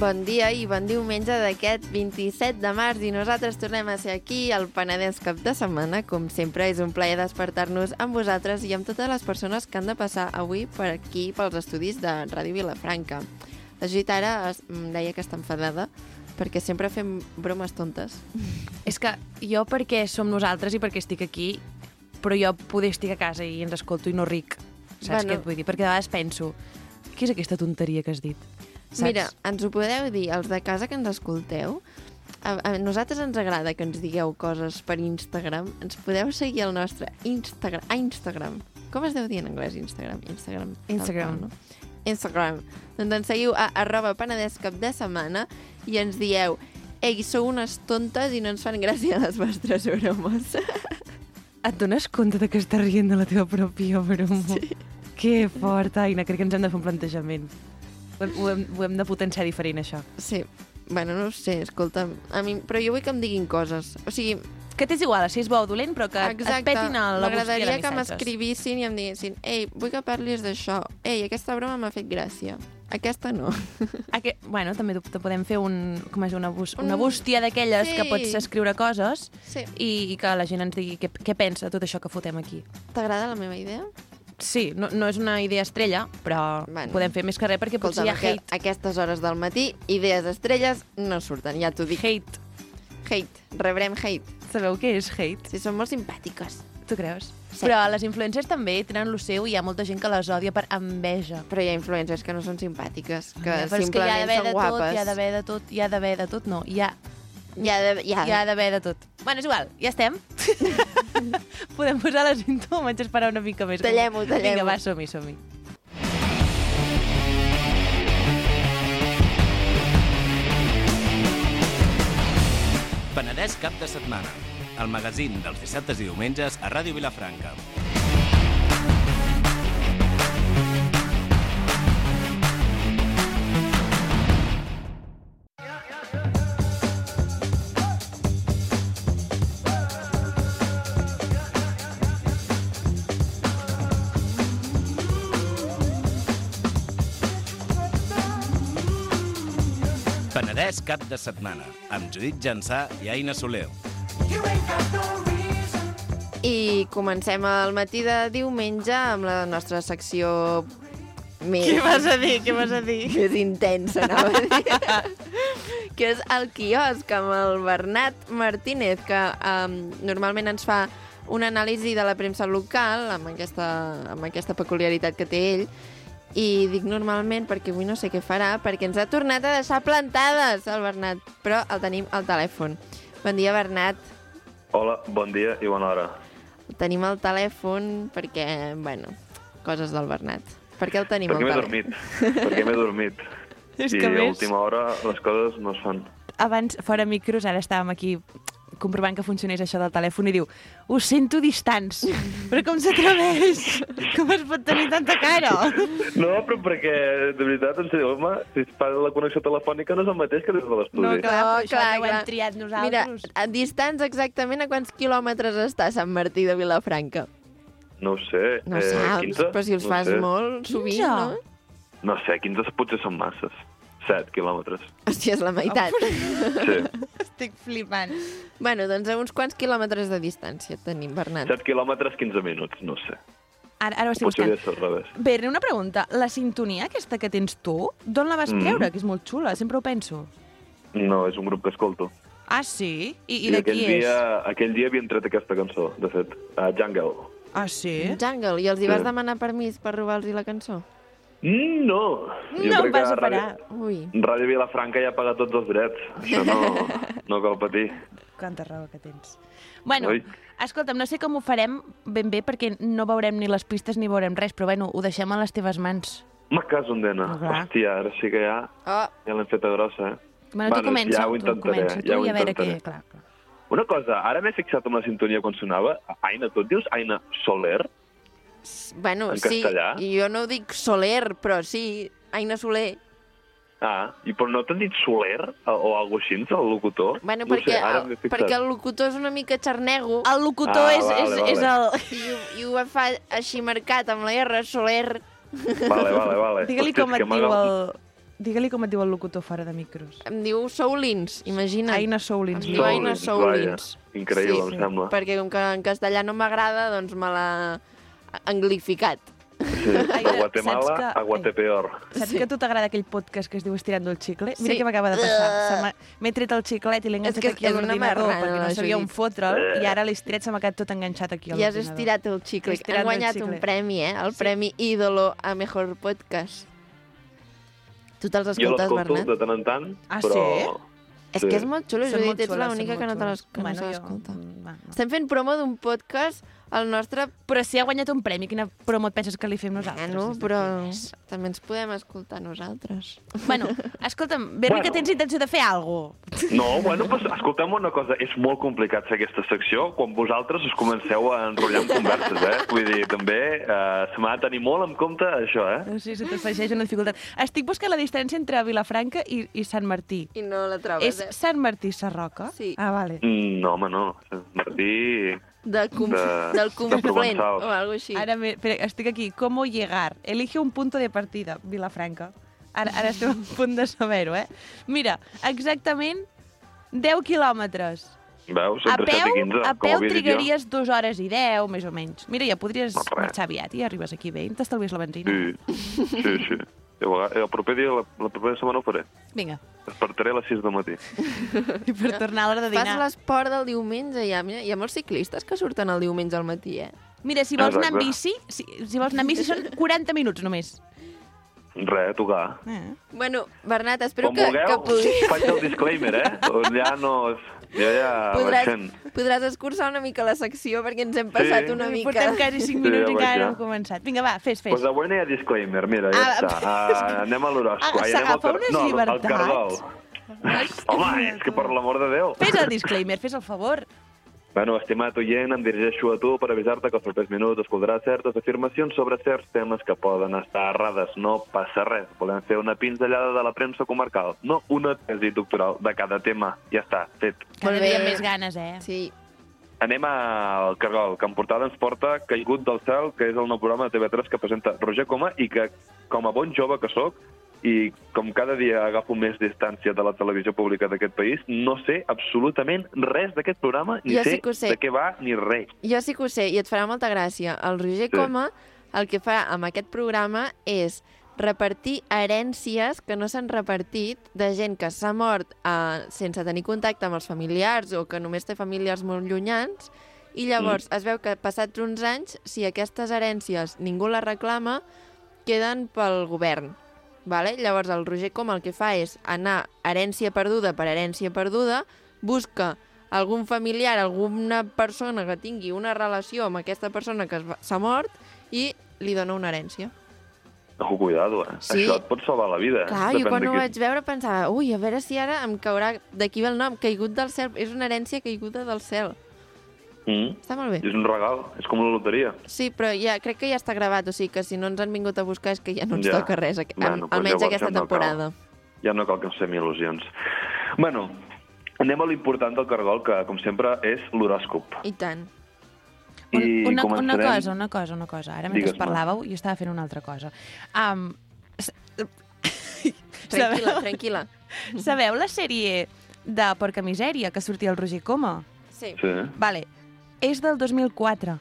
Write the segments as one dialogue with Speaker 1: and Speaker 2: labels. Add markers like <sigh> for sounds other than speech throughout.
Speaker 1: Bon dia i bon diumenge d'aquest 27 de març i nosaltres tornem a ser aquí al Penedès cap de setmana. Com sempre, és un plaer despertar-nos amb vosaltres i amb totes les persones que han de passar avui per aquí, pels estudis de Ràdio Vilafranca. La Judit ara es, em deia que està enfadada perquè sempre fem bromes tontes.
Speaker 2: És que jo perquè som nosaltres i perquè estic aquí, però jo poder estic a casa i ens escolto i no ric. Saps
Speaker 1: Bueno.
Speaker 2: què et vull dir? Perquè de vegades penso, què és aquesta tonteria que has dit? Saps?
Speaker 1: Mira, ens ho podeu dir, els de casa que ens escolteu, a, a nosaltres ens agrada que ens digueu coses per Instagram. Ens podeu seguir al nostre Instagram. A Instagram. Com es deu dir en anglès Instagram? Instagram. tal
Speaker 2: Instagram.
Speaker 1: qual, no? Instagram. Doncs ens seguiu a arroba penedès cap de setmana i ens dieu ei, sou unes tontes i no ens fan gràcia les vostres bromes. <laughs>
Speaker 2: Et dones compte de que estàs rient de la teva pròpia broma? Sí. Que fort, Aina, crec que ens hem de fer un plantejament. Ho hem, ho hem, ho hem de potenciar diferent, això.
Speaker 1: sí. Bueno, no ho sé, escolta'm. A mi, però jo vull que em diguin coses. O sigui,
Speaker 2: Que t'és igual, si és bo o dolent, però que et petin a la
Speaker 1: M'agradaria que m'escrivissin i em diguessin ei, vull que parlis d'això. Ei, aquesta broma m'ha fet gràcia. Aquesta no. <laughs>
Speaker 2: Aqu bueno, també te podem fer un, com és, una,
Speaker 1: Un-
Speaker 2: una bústia d'aquelles
Speaker 1: Sí.
Speaker 2: que pots escriure coses
Speaker 1: Sí.
Speaker 2: i, i que la gent ens digui què, què pensa de tot això que fotem aquí.
Speaker 1: T'agrada la meva idea?
Speaker 2: Sí, no, no és una idea estrella, però
Speaker 1: Bueno.
Speaker 2: podem fer més que res perquè potser hi ha hate.
Speaker 1: a aquestes hores del matí, idees estrelles no surten, ja t'ho dic.
Speaker 2: Hate.
Speaker 1: Hate. Rebrem hate.
Speaker 2: Sabeu què és hate?
Speaker 1: Si són molt simpàtiques.
Speaker 2: Tu creus?
Speaker 1: Sí.
Speaker 2: Però les influencers també tenen lo seu i hi ha molta gent que les odia per enveja.
Speaker 1: Però hi ha influencers que no són simpàtiques, que
Speaker 2: Ja, però és que hi ha
Speaker 1: simplement
Speaker 2: d'haver
Speaker 1: són
Speaker 2: de tot,
Speaker 1: guapes.
Speaker 2: hi ha d'haver de tot, hi ha d'haver de tot, no, hi ha,
Speaker 1: Hi ha de- hi ha
Speaker 2: hi ha d'haver de tot. Bueno, és igual, ja estem. <laughs> <laughs> Podem posar la cinta o vaig esperar una mica més?
Speaker 1: Tallem-ho, tallem-ho.
Speaker 2: Vinga, va, som-hi, som-hi.
Speaker 3: Penedès cap de setmana. El magazín dels dissabtes i diumenges a Ràdio Vilafranca. Penedès cap de setmana, amb Judit Jansà i Aina Soler.
Speaker 1: I comencem el matí de diumenge amb la nostra secció més...
Speaker 2: Què vas a dir? Què vas a dir? <laughs>
Speaker 1: més intensa, anava a dir. <laughs> que és el quiosc amb el Bernat Martínez, que um, normalment ens fa una anàlisi de la premsa local amb aquesta, amb aquesta peculiaritat que té ell, i dic normalment perquè avui no sé què farà, perquè ens ha tornat a deixar plantades el Bernat, però el tenim al telèfon. Bon dia, Bernat.
Speaker 4: Hola, bon dia i bona hora.
Speaker 1: El tenim al telèfon perquè, bueno, coses del Bernat. Per què el tenim
Speaker 4: Perquè
Speaker 1: al
Speaker 4: m'he
Speaker 1: telèfon?
Speaker 4: dormit. <laughs> Perquè m'he dormit.
Speaker 2: És
Speaker 4: I
Speaker 2: que
Speaker 4: a
Speaker 2: més-
Speaker 4: última hora les coses no es fan.
Speaker 2: Abans, fora micros, ara estàvem aquí comprovant que funcionés això del telèfon i diu ho sento distants, però com s'atreveix? Com es pot tenir tanta cara?
Speaker 4: No, però perquè, de veritat, en sèrio, home, si es fa la connexió telefònica no és el mateix que des de l'estudi.
Speaker 2: No, clar,
Speaker 1: No,
Speaker 2: això
Speaker 1: clar,
Speaker 2: no ho
Speaker 1: clar.
Speaker 2: hem triat
Speaker 1: Mira,
Speaker 2: nosaltres.
Speaker 1: a distants exactament a quants quilòmetres està Sant Martí de Vilafranca?
Speaker 4: No ho sé.
Speaker 1: No
Speaker 4: eh,
Speaker 1: saps,
Speaker 4: 15?
Speaker 1: però si els
Speaker 4: no
Speaker 1: fas
Speaker 4: sé.
Speaker 1: molt sovint,
Speaker 2: 15?
Speaker 1: no?
Speaker 4: No sé, 15 potser són masses. 7 quilòmetres.
Speaker 1: Hòstia, és la meitat. <laughs>
Speaker 4: Sí,
Speaker 2: Estic flipant.
Speaker 1: bueno, doncs a uns quants quilòmetres de distància tenim, Bernat?
Speaker 4: 7 quilòmetres, 15 minuts, no sé.
Speaker 2: Ara, ara ho estic
Speaker 4: Potser
Speaker 2: buscant.
Speaker 4: hauria de ser al revés.
Speaker 2: Bé, una pregunta. La sintonia aquesta que tens tu, d'on la vas
Speaker 4: Mm.
Speaker 2: treure? Que és molt xula, sempre ho penso.
Speaker 4: No, és un grup que escolto.
Speaker 2: Ah, sí? I, i de
Speaker 4: aquell
Speaker 2: qui és?
Speaker 4: dia, aquell dia havien tret aquesta cançó, de fet. Uh, Jungle.
Speaker 2: Ah, sí?
Speaker 1: Jungle, i els hi vas
Speaker 4: Sí.
Speaker 1: demanar permís per robar-los la cançó?
Speaker 4: Mm, no!
Speaker 2: No em vas a parar.
Speaker 1: Ui,
Speaker 4: Ràdio Vilafranca ja ha pagat tots els drets. Això no, <laughs> no cal patir.
Speaker 2: Quanta raó que tens. Bueno,
Speaker 4: Ui.
Speaker 2: escolta'm, no sé com ho farem ben bé perquè no veurem ni les pistes ni veurem res, però bueno, ho deixem a les teves mans.
Speaker 4: Me caso en dena.
Speaker 2: Clar.
Speaker 4: Hòstia, ara sí que ja,
Speaker 1: oh,
Speaker 4: ja l'hem feta grossa, eh?
Speaker 2: Bueno, tu
Speaker 4: Bueno,
Speaker 2: comença,
Speaker 4: ja ho
Speaker 2: tu
Speaker 4: intentaré,
Speaker 2: comença, tu
Speaker 4: ja ho
Speaker 2: i a veure què... Clar, clar.
Speaker 4: Una cosa, ara m'he fixat en la sintonia quan sonava. Aina, tu et dius Aina Soler?
Speaker 1: Bueno,
Speaker 4: En
Speaker 1: sí,
Speaker 4: castellà?
Speaker 1: i jo no dic Soler, però sí, Aina Soler.
Speaker 4: Ah, i però no t'han dit Soler o, o alguna així, el locutor?
Speaker 1: Bueno,
Speaker 4: no
Speaker 1: perquè,
Speaker 4: sé, ara
Speaker 1: el, perquè el locutor és una mica xarnego
Speaker 2: El locutor
Speaker 4: Ah,
Speaker 2: és,
Speaker 4: vale,
Speaker 2: és,
Speaker 4: vale.
Speaker 2: és el...
Speaker 1: i, i ho fa així marcat amb la R, Soler.
Speaker 4: Vale, vale, vale.
Speaker 2: Digue-li com et diu el... Digue-li com et diu el locutor fora de micros.
Speaker 1: Em diu Soulins, imagina't.
Speaker 2: Aina Soulins.
Speaker 1: Em diu Aina
Speaker 4: Soulins. Increïble,
Speaker 1: Sí,
Speaker 4: em sembla.
Speaker 1: Perquè com que en castellà no m'agrada, doncs me l'ha anglificat.
Speaker 4: Sí. A Guatemala,
Speaker 2: que-
Speaker 4: a Guatepeor.
Speaker 2: Saps
Speaker 1: Sí.
Speaker 2: que a tu t'agrada aquell podcast que es diu Estirando el xicle? Mira
Speaker 1: Sí.
Speaker 2: què m'acaba de passar. M'ha- M'he tret el xiclet i l'he enganxat
Speaker 1: que
Speaker 2: aquí a l'ordinador perquè no sabia on fotre'l i ara l'he estirat, se m'ha quedat tot enganxat aquí a
Speaker 1: I has
Speaker 2: l'ordinador.
Speaker 1: estirat el xicle. Han guanyat
Speaker 2: el
Speaker 1: un
Speaker 2: xicle.
Speaker 1: premi, eh? El
Speaker 2: Sí.
Speaker 1: Premi Ídolo a Mejor Podcast. Tu te'ls
Speaker 4: Jo
Speaker 1: escoltes,
Speaker 4: l'escolto
Speaker 1: Bernat?
Speaker 4: de tant en tant,
Speaker 2: Ah,
Speaker 4: però...
Speaker 2: sí?
Speaker 1: És
Speaker 4: Sí.
Speaker 1: que és molt xulo, Judit, ets l'única que no te
Speaker 2: Bueno, jo-
Speaker 1: l'escolta.
Speaker 2: mm.
Speaker 1: Estem fent promo d'un podcast al nostre...
Speaker 2: Però si ha guanyat un premi, quina promo et penses que li fem nosaltres? Des d'aquí?
Speaker 1: però també ens podem escoltar nosaltres.
Speaker 2: Bueno, <laughs> escolta'm, veure
Speaker 4: Bueno.
Speaker 2: que tens intenció de fer alguna cosa.
Speaker 4: No, bueno, pues, escolteu una cosa, és molt complicat fer aquesta secció quan vosaltres us comenceu a enrotllar en converses, eh? Vull dir, també eh, se m'ha de tenir molt en compte això, eh?
Speaker 2: Sí, se t'afegeix una dificultat. Estic buscant la distància entre Vilafranca i, i Sant Martí.
Speaker 1: I no la trobes,
Speaker 2: És
Speaker 1: eh?
Speaker 2: Sant Martí Sarroca?
Speaker 1: Sí.
Speaker 2: Ah, vale.
Speaker 4: Mm, no, home, no. Martí...
Speaker 1: De com...
Speaker 4: de-
Speaker 1: del
Speaker 4: de
Speaker 1: Conflent
Speaker 4: Provençals.
Speaker 1: o alguna així.
Speaker 2: Ara me, espera, estic aquí. ¿Cómo llegar? Elige un punto de partida, Vilafranca. Ara, ara estem a punt de saber-ho, eh? Mira, exactament 10 quilòmetres.
Speaker 4: Veus?
Speaker 2: A peu,
Speaker 4: 7 i 15,
Speaker 2: a peu
Speaker 4: jo.
Speaker 2: trigaries dues hores i 10, més o menys. Mira, ja podries
Speaker 4: No,
Speaker 2: marxar aviat i arribes aquí bé i t'estalvies la benzina.
Speaker 4: Sí, sí, sí. Jo, el proper dia, la, la propera setmana ho faré.
Speaker 2: Vinga,
Speaker 4: Despertaré a les 6 del matí.
Speaker 2: i per tornar a l'hora de
Speaker 1: Fas
Speaker 2: dinar.
Speaker 1: l'esport del diumenge, ja. Hi ha molts ciclistes que surten el diumenge al matí, eh?
Speaker 2: Mira, si vols anar en
Speaker 4: Exacte.
Speaker 2: bici, si, si vols anar en bici són 40 minuts només.
Speaker 4: Res, a tocar.
Speaker 2: Eh?
Speaker 1: Bueno, Bernat, espero
Speaker 4: Com
Speaker 1: que,
Speaker 4: vulgueu,
Speaker 1: que pugui...
Speaker 4: faig el disclaimer, eh? <laughs> Ja no... Jo ja
Speaker 1: podràs, podràs escurçar una mica la secció perquè ens hem passat
Speaker 4: Sí.
Speaker 1: una mica.
Speaker 2: Portem quasi 5
Speaker 4: Sí,
Speaker 2: minuts
Speaker 4: ja
Speaker 2: i encara no
Speaker 4: ja.
Speaker 2: hem començat. Vinga, va, fes, fes.
Speaker 4: Pues avui no hi ha disclaimer, mira, ja
Speaker 2: Ah,
Speaker 4: està. <laughs> Uh, anem a l'horòscop.
Speaker 2: Ah,
Speaker 4: al
Speaker 2: s'agafa
Speaker 4: car-
Speaker 2: unes
Speaker 4: no, al- al
Speaker 2: llibertats.
Speaker 4: cardol. Home, és que per l'amor de Déu.
Speaker 2: Fes el disclaimer, fes el favor.
Speaker 4: Bueno, estimat oient, em dirigeixo a tu per avisar-te que els propers minuts escoltaràs certes afirmacions sobre certs temes que poden estar errades. No passa res. Volem fer una pinzellada de la premsa comarcal, no una tesi doctoral de cada tema. Ja està, fet.
Speaker 2: Cada
Speaker 1: Molt bé.
Speaker 2: dia amb més ganes, eh?
Speaker 1: Sí,
Speaker 4: Anem al Cargol, que en portada ens porta Caigut del cel, que és el nou programa de TV3 que presenta Roger Coma i que, com a bon jove que sóc, i com cada dia agafo més distància de la televisió pública d'aquest país, no sé absolutament res d'aquest programa, ni
Speaker 1: Jo
Speaker 4: sé,
Speaker 1: sí sé.
Speaker 4: de què va, ni res.
Speaker 1: jo sí que ho sé i et farà molta gràcia. El Roger
Speaker 4: Sí.
Speaker 1: Coma el que fa amb aquest programa és repartir herències que no s'han repartit de gent que s'ha mort eh, sense tenir contacte amb els familiars o que només té familiars molt llunyans i llavors
Speaker 4: Mm.
Speaker 1: es veu que passats uns anys, si aquestes herències ningú les reclama, queden pel govern. Vale? Llavors el Roger Coma el que fa és anar herència perduda per herència perduda, busca algun familiar, alguna persona que tingui una relació amb aquesta persona que s'ha mort i li dona una herència.
Speaker 4: Oh, cuidado, eh?
Speaker 1: Sí.
Speaker 4: Això et pot salvar la vida.
Speaker 1: Clar,
Speaker 4: eh?
Speaker 1: jo quan ho vaig veure pensava, ui, a veure si ara em caurà... D'aquí ve el nom, caigut del cel. És una herència caiguda del cel.
Speaker 4: Mm.
Speaker 1: Està molt bé.
Speaker 4: És un regal, és com la loteria.
Speaker 1: Sí, però ja crec que ja està gravat, o sigui que si no ens han vingut a buscar és que ja no ens
Speaker 4: Ja.
Speaker 1: toca res, aqu-
Speaker 4: Bueno,
Speaker 1: al-
Speaker 4: doncs
Speaker 1: almenys
Speaker 4: llavors
Speaker 1: aquesta
Speaker 4: ja no cal.
Speaker 1: temporada.
Speaker 4: Ja no cal que ens fem il·lusions. Bueno, anem a l'important del cargol, que, com sempre, és l'horòscop.
Speaker 1: I tant.
Speaker 2: Un,
Speaker 4: I
Speaker 2: una, una
Speaker 4: començarem-
Speaker 2: cosa, una cosa, una cosa. Ara, mentre parlàveu, jo estava fent una altra cosa. Um, <laughs>
Speaker 1: Tranquil·la, tranquil·la.
Speaker 2: Sabeu la sèrie de Porca Misèria que sortia el Roger Coma?
Speaker 1: Sí.
Speaker 4: Sí.
Speaker 2: Vale, és del 2004.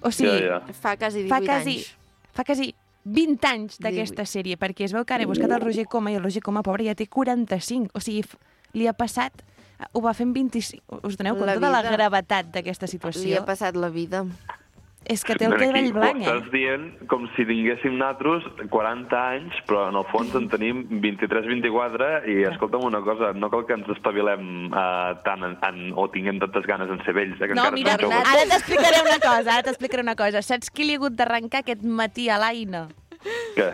Speaker 2: O sigui,
Speaker 4: ja, ja.
Speaker 1: Fa quasi 18
Speaker 2: fa quasi,
Speaker 1: anys.
Speaker 2: fa quasi 20 anys d'aquesta sèrie, perquè es veu que ara he buscat el Roger Coma i el Roger Coma, pobre, ja té 45. O sigui, li ha passat... Ho va fer en 25... Us doneu
Speaker 1: La
Speaker 2: compte de la gravetat d'aquesta
Speaker 1: Li
Speaker 2: situació?
Speaker 1: ha passat la vida.
Speaker 2: És que té el
Speaker 4: Aquí
Speaker 2: cabell
Speaker 4: ho
Speaker 2: blanc,
Speaker 4: estàs
Speaker 2: eh?
Speaker 4: dient com si tinguéssim nosaltres 40 anys, però en el fons en tenim 23-24 i escolta'm una cosa, no cal que ens espavilem uh, tant en, en, o tinguem tantes ganes en ser vells, eh, que
Speaker 2: No,
Speaker 4: encara
Speaker 2: mira,
Speaker 4: som joves.
Speaker 2: ara t'explicaré una cosa, ara t'explicaré una cosa. Saps qui li ha hagut d'arrencar aquest matí a l'Aina?
Speaker 4: Què?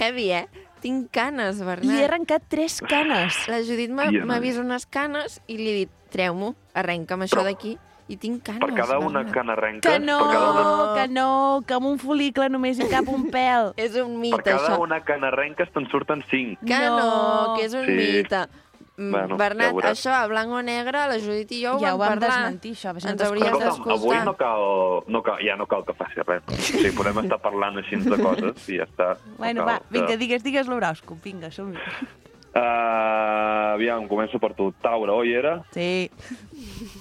Speaker 1: Heavy, eh? Tinc canes,
Speaker 2: Li he
Speaker 1: Bernat.
Speaker 2: arrencat tres canes.
Speaker 1: La Judit m'ha
Speaker 4: noi.
Speaker 1: vist unes canes i li he dit, treu-m'ho, arrenca'm això
Speaker 4: Però-
Speaker 1: d'aquí. I tinc canes,
Speaker 4: Per cada una que n'arrenques,
Speaker 2: Que no,
Speaker 4: per cada una,
Speaker 2: que no, que amb un folicle només hi cap un <laughs> pèl.
Speaker 1: És un
Speaker 4: per
Speaker 1: mite,
Speaker 4: cada
Speaker 1: això.
Speaker 4: una que n'arrenques te'n surten 5.
Speaker 1: Que no.
Speaker 2: No.
Speaker 1: que és un
Speaker 4: Sí.
Speaker 1: mite. Mm,
Speaker 4: Bueno,
Speaker 1: Bernat,
Speaker 4: ja
Speaker 1: això a blanc o negre, la Judit i jo ho
Speaker 2: Ja ho
Speaker 1: vam
Speaker 2: vam
Speaker 1: parlar.
Speaker 2: desmentir, això,
Speaker 1: Ens
Speaker 2: no
Speaker 1: hauries.
Speaker 4: Escolta'm, avui
Speaker 1: d'escoltar.
Speaker 4: no cal, no cal, ja no cal que faci res. <laughs> O sigui, podem estar parlant així de coses i ja està. No
Speaker 2: Bueno,
Speaker 4: cal
Speaker 2: va,
Speaker 4: que-
Speaker 2: vinga, digues, digues l'horòscop, vinga, som-hi.
Speaker 4: Uh, aviam, començo per tu. Taure, oi era?
Speaker 2: Sí.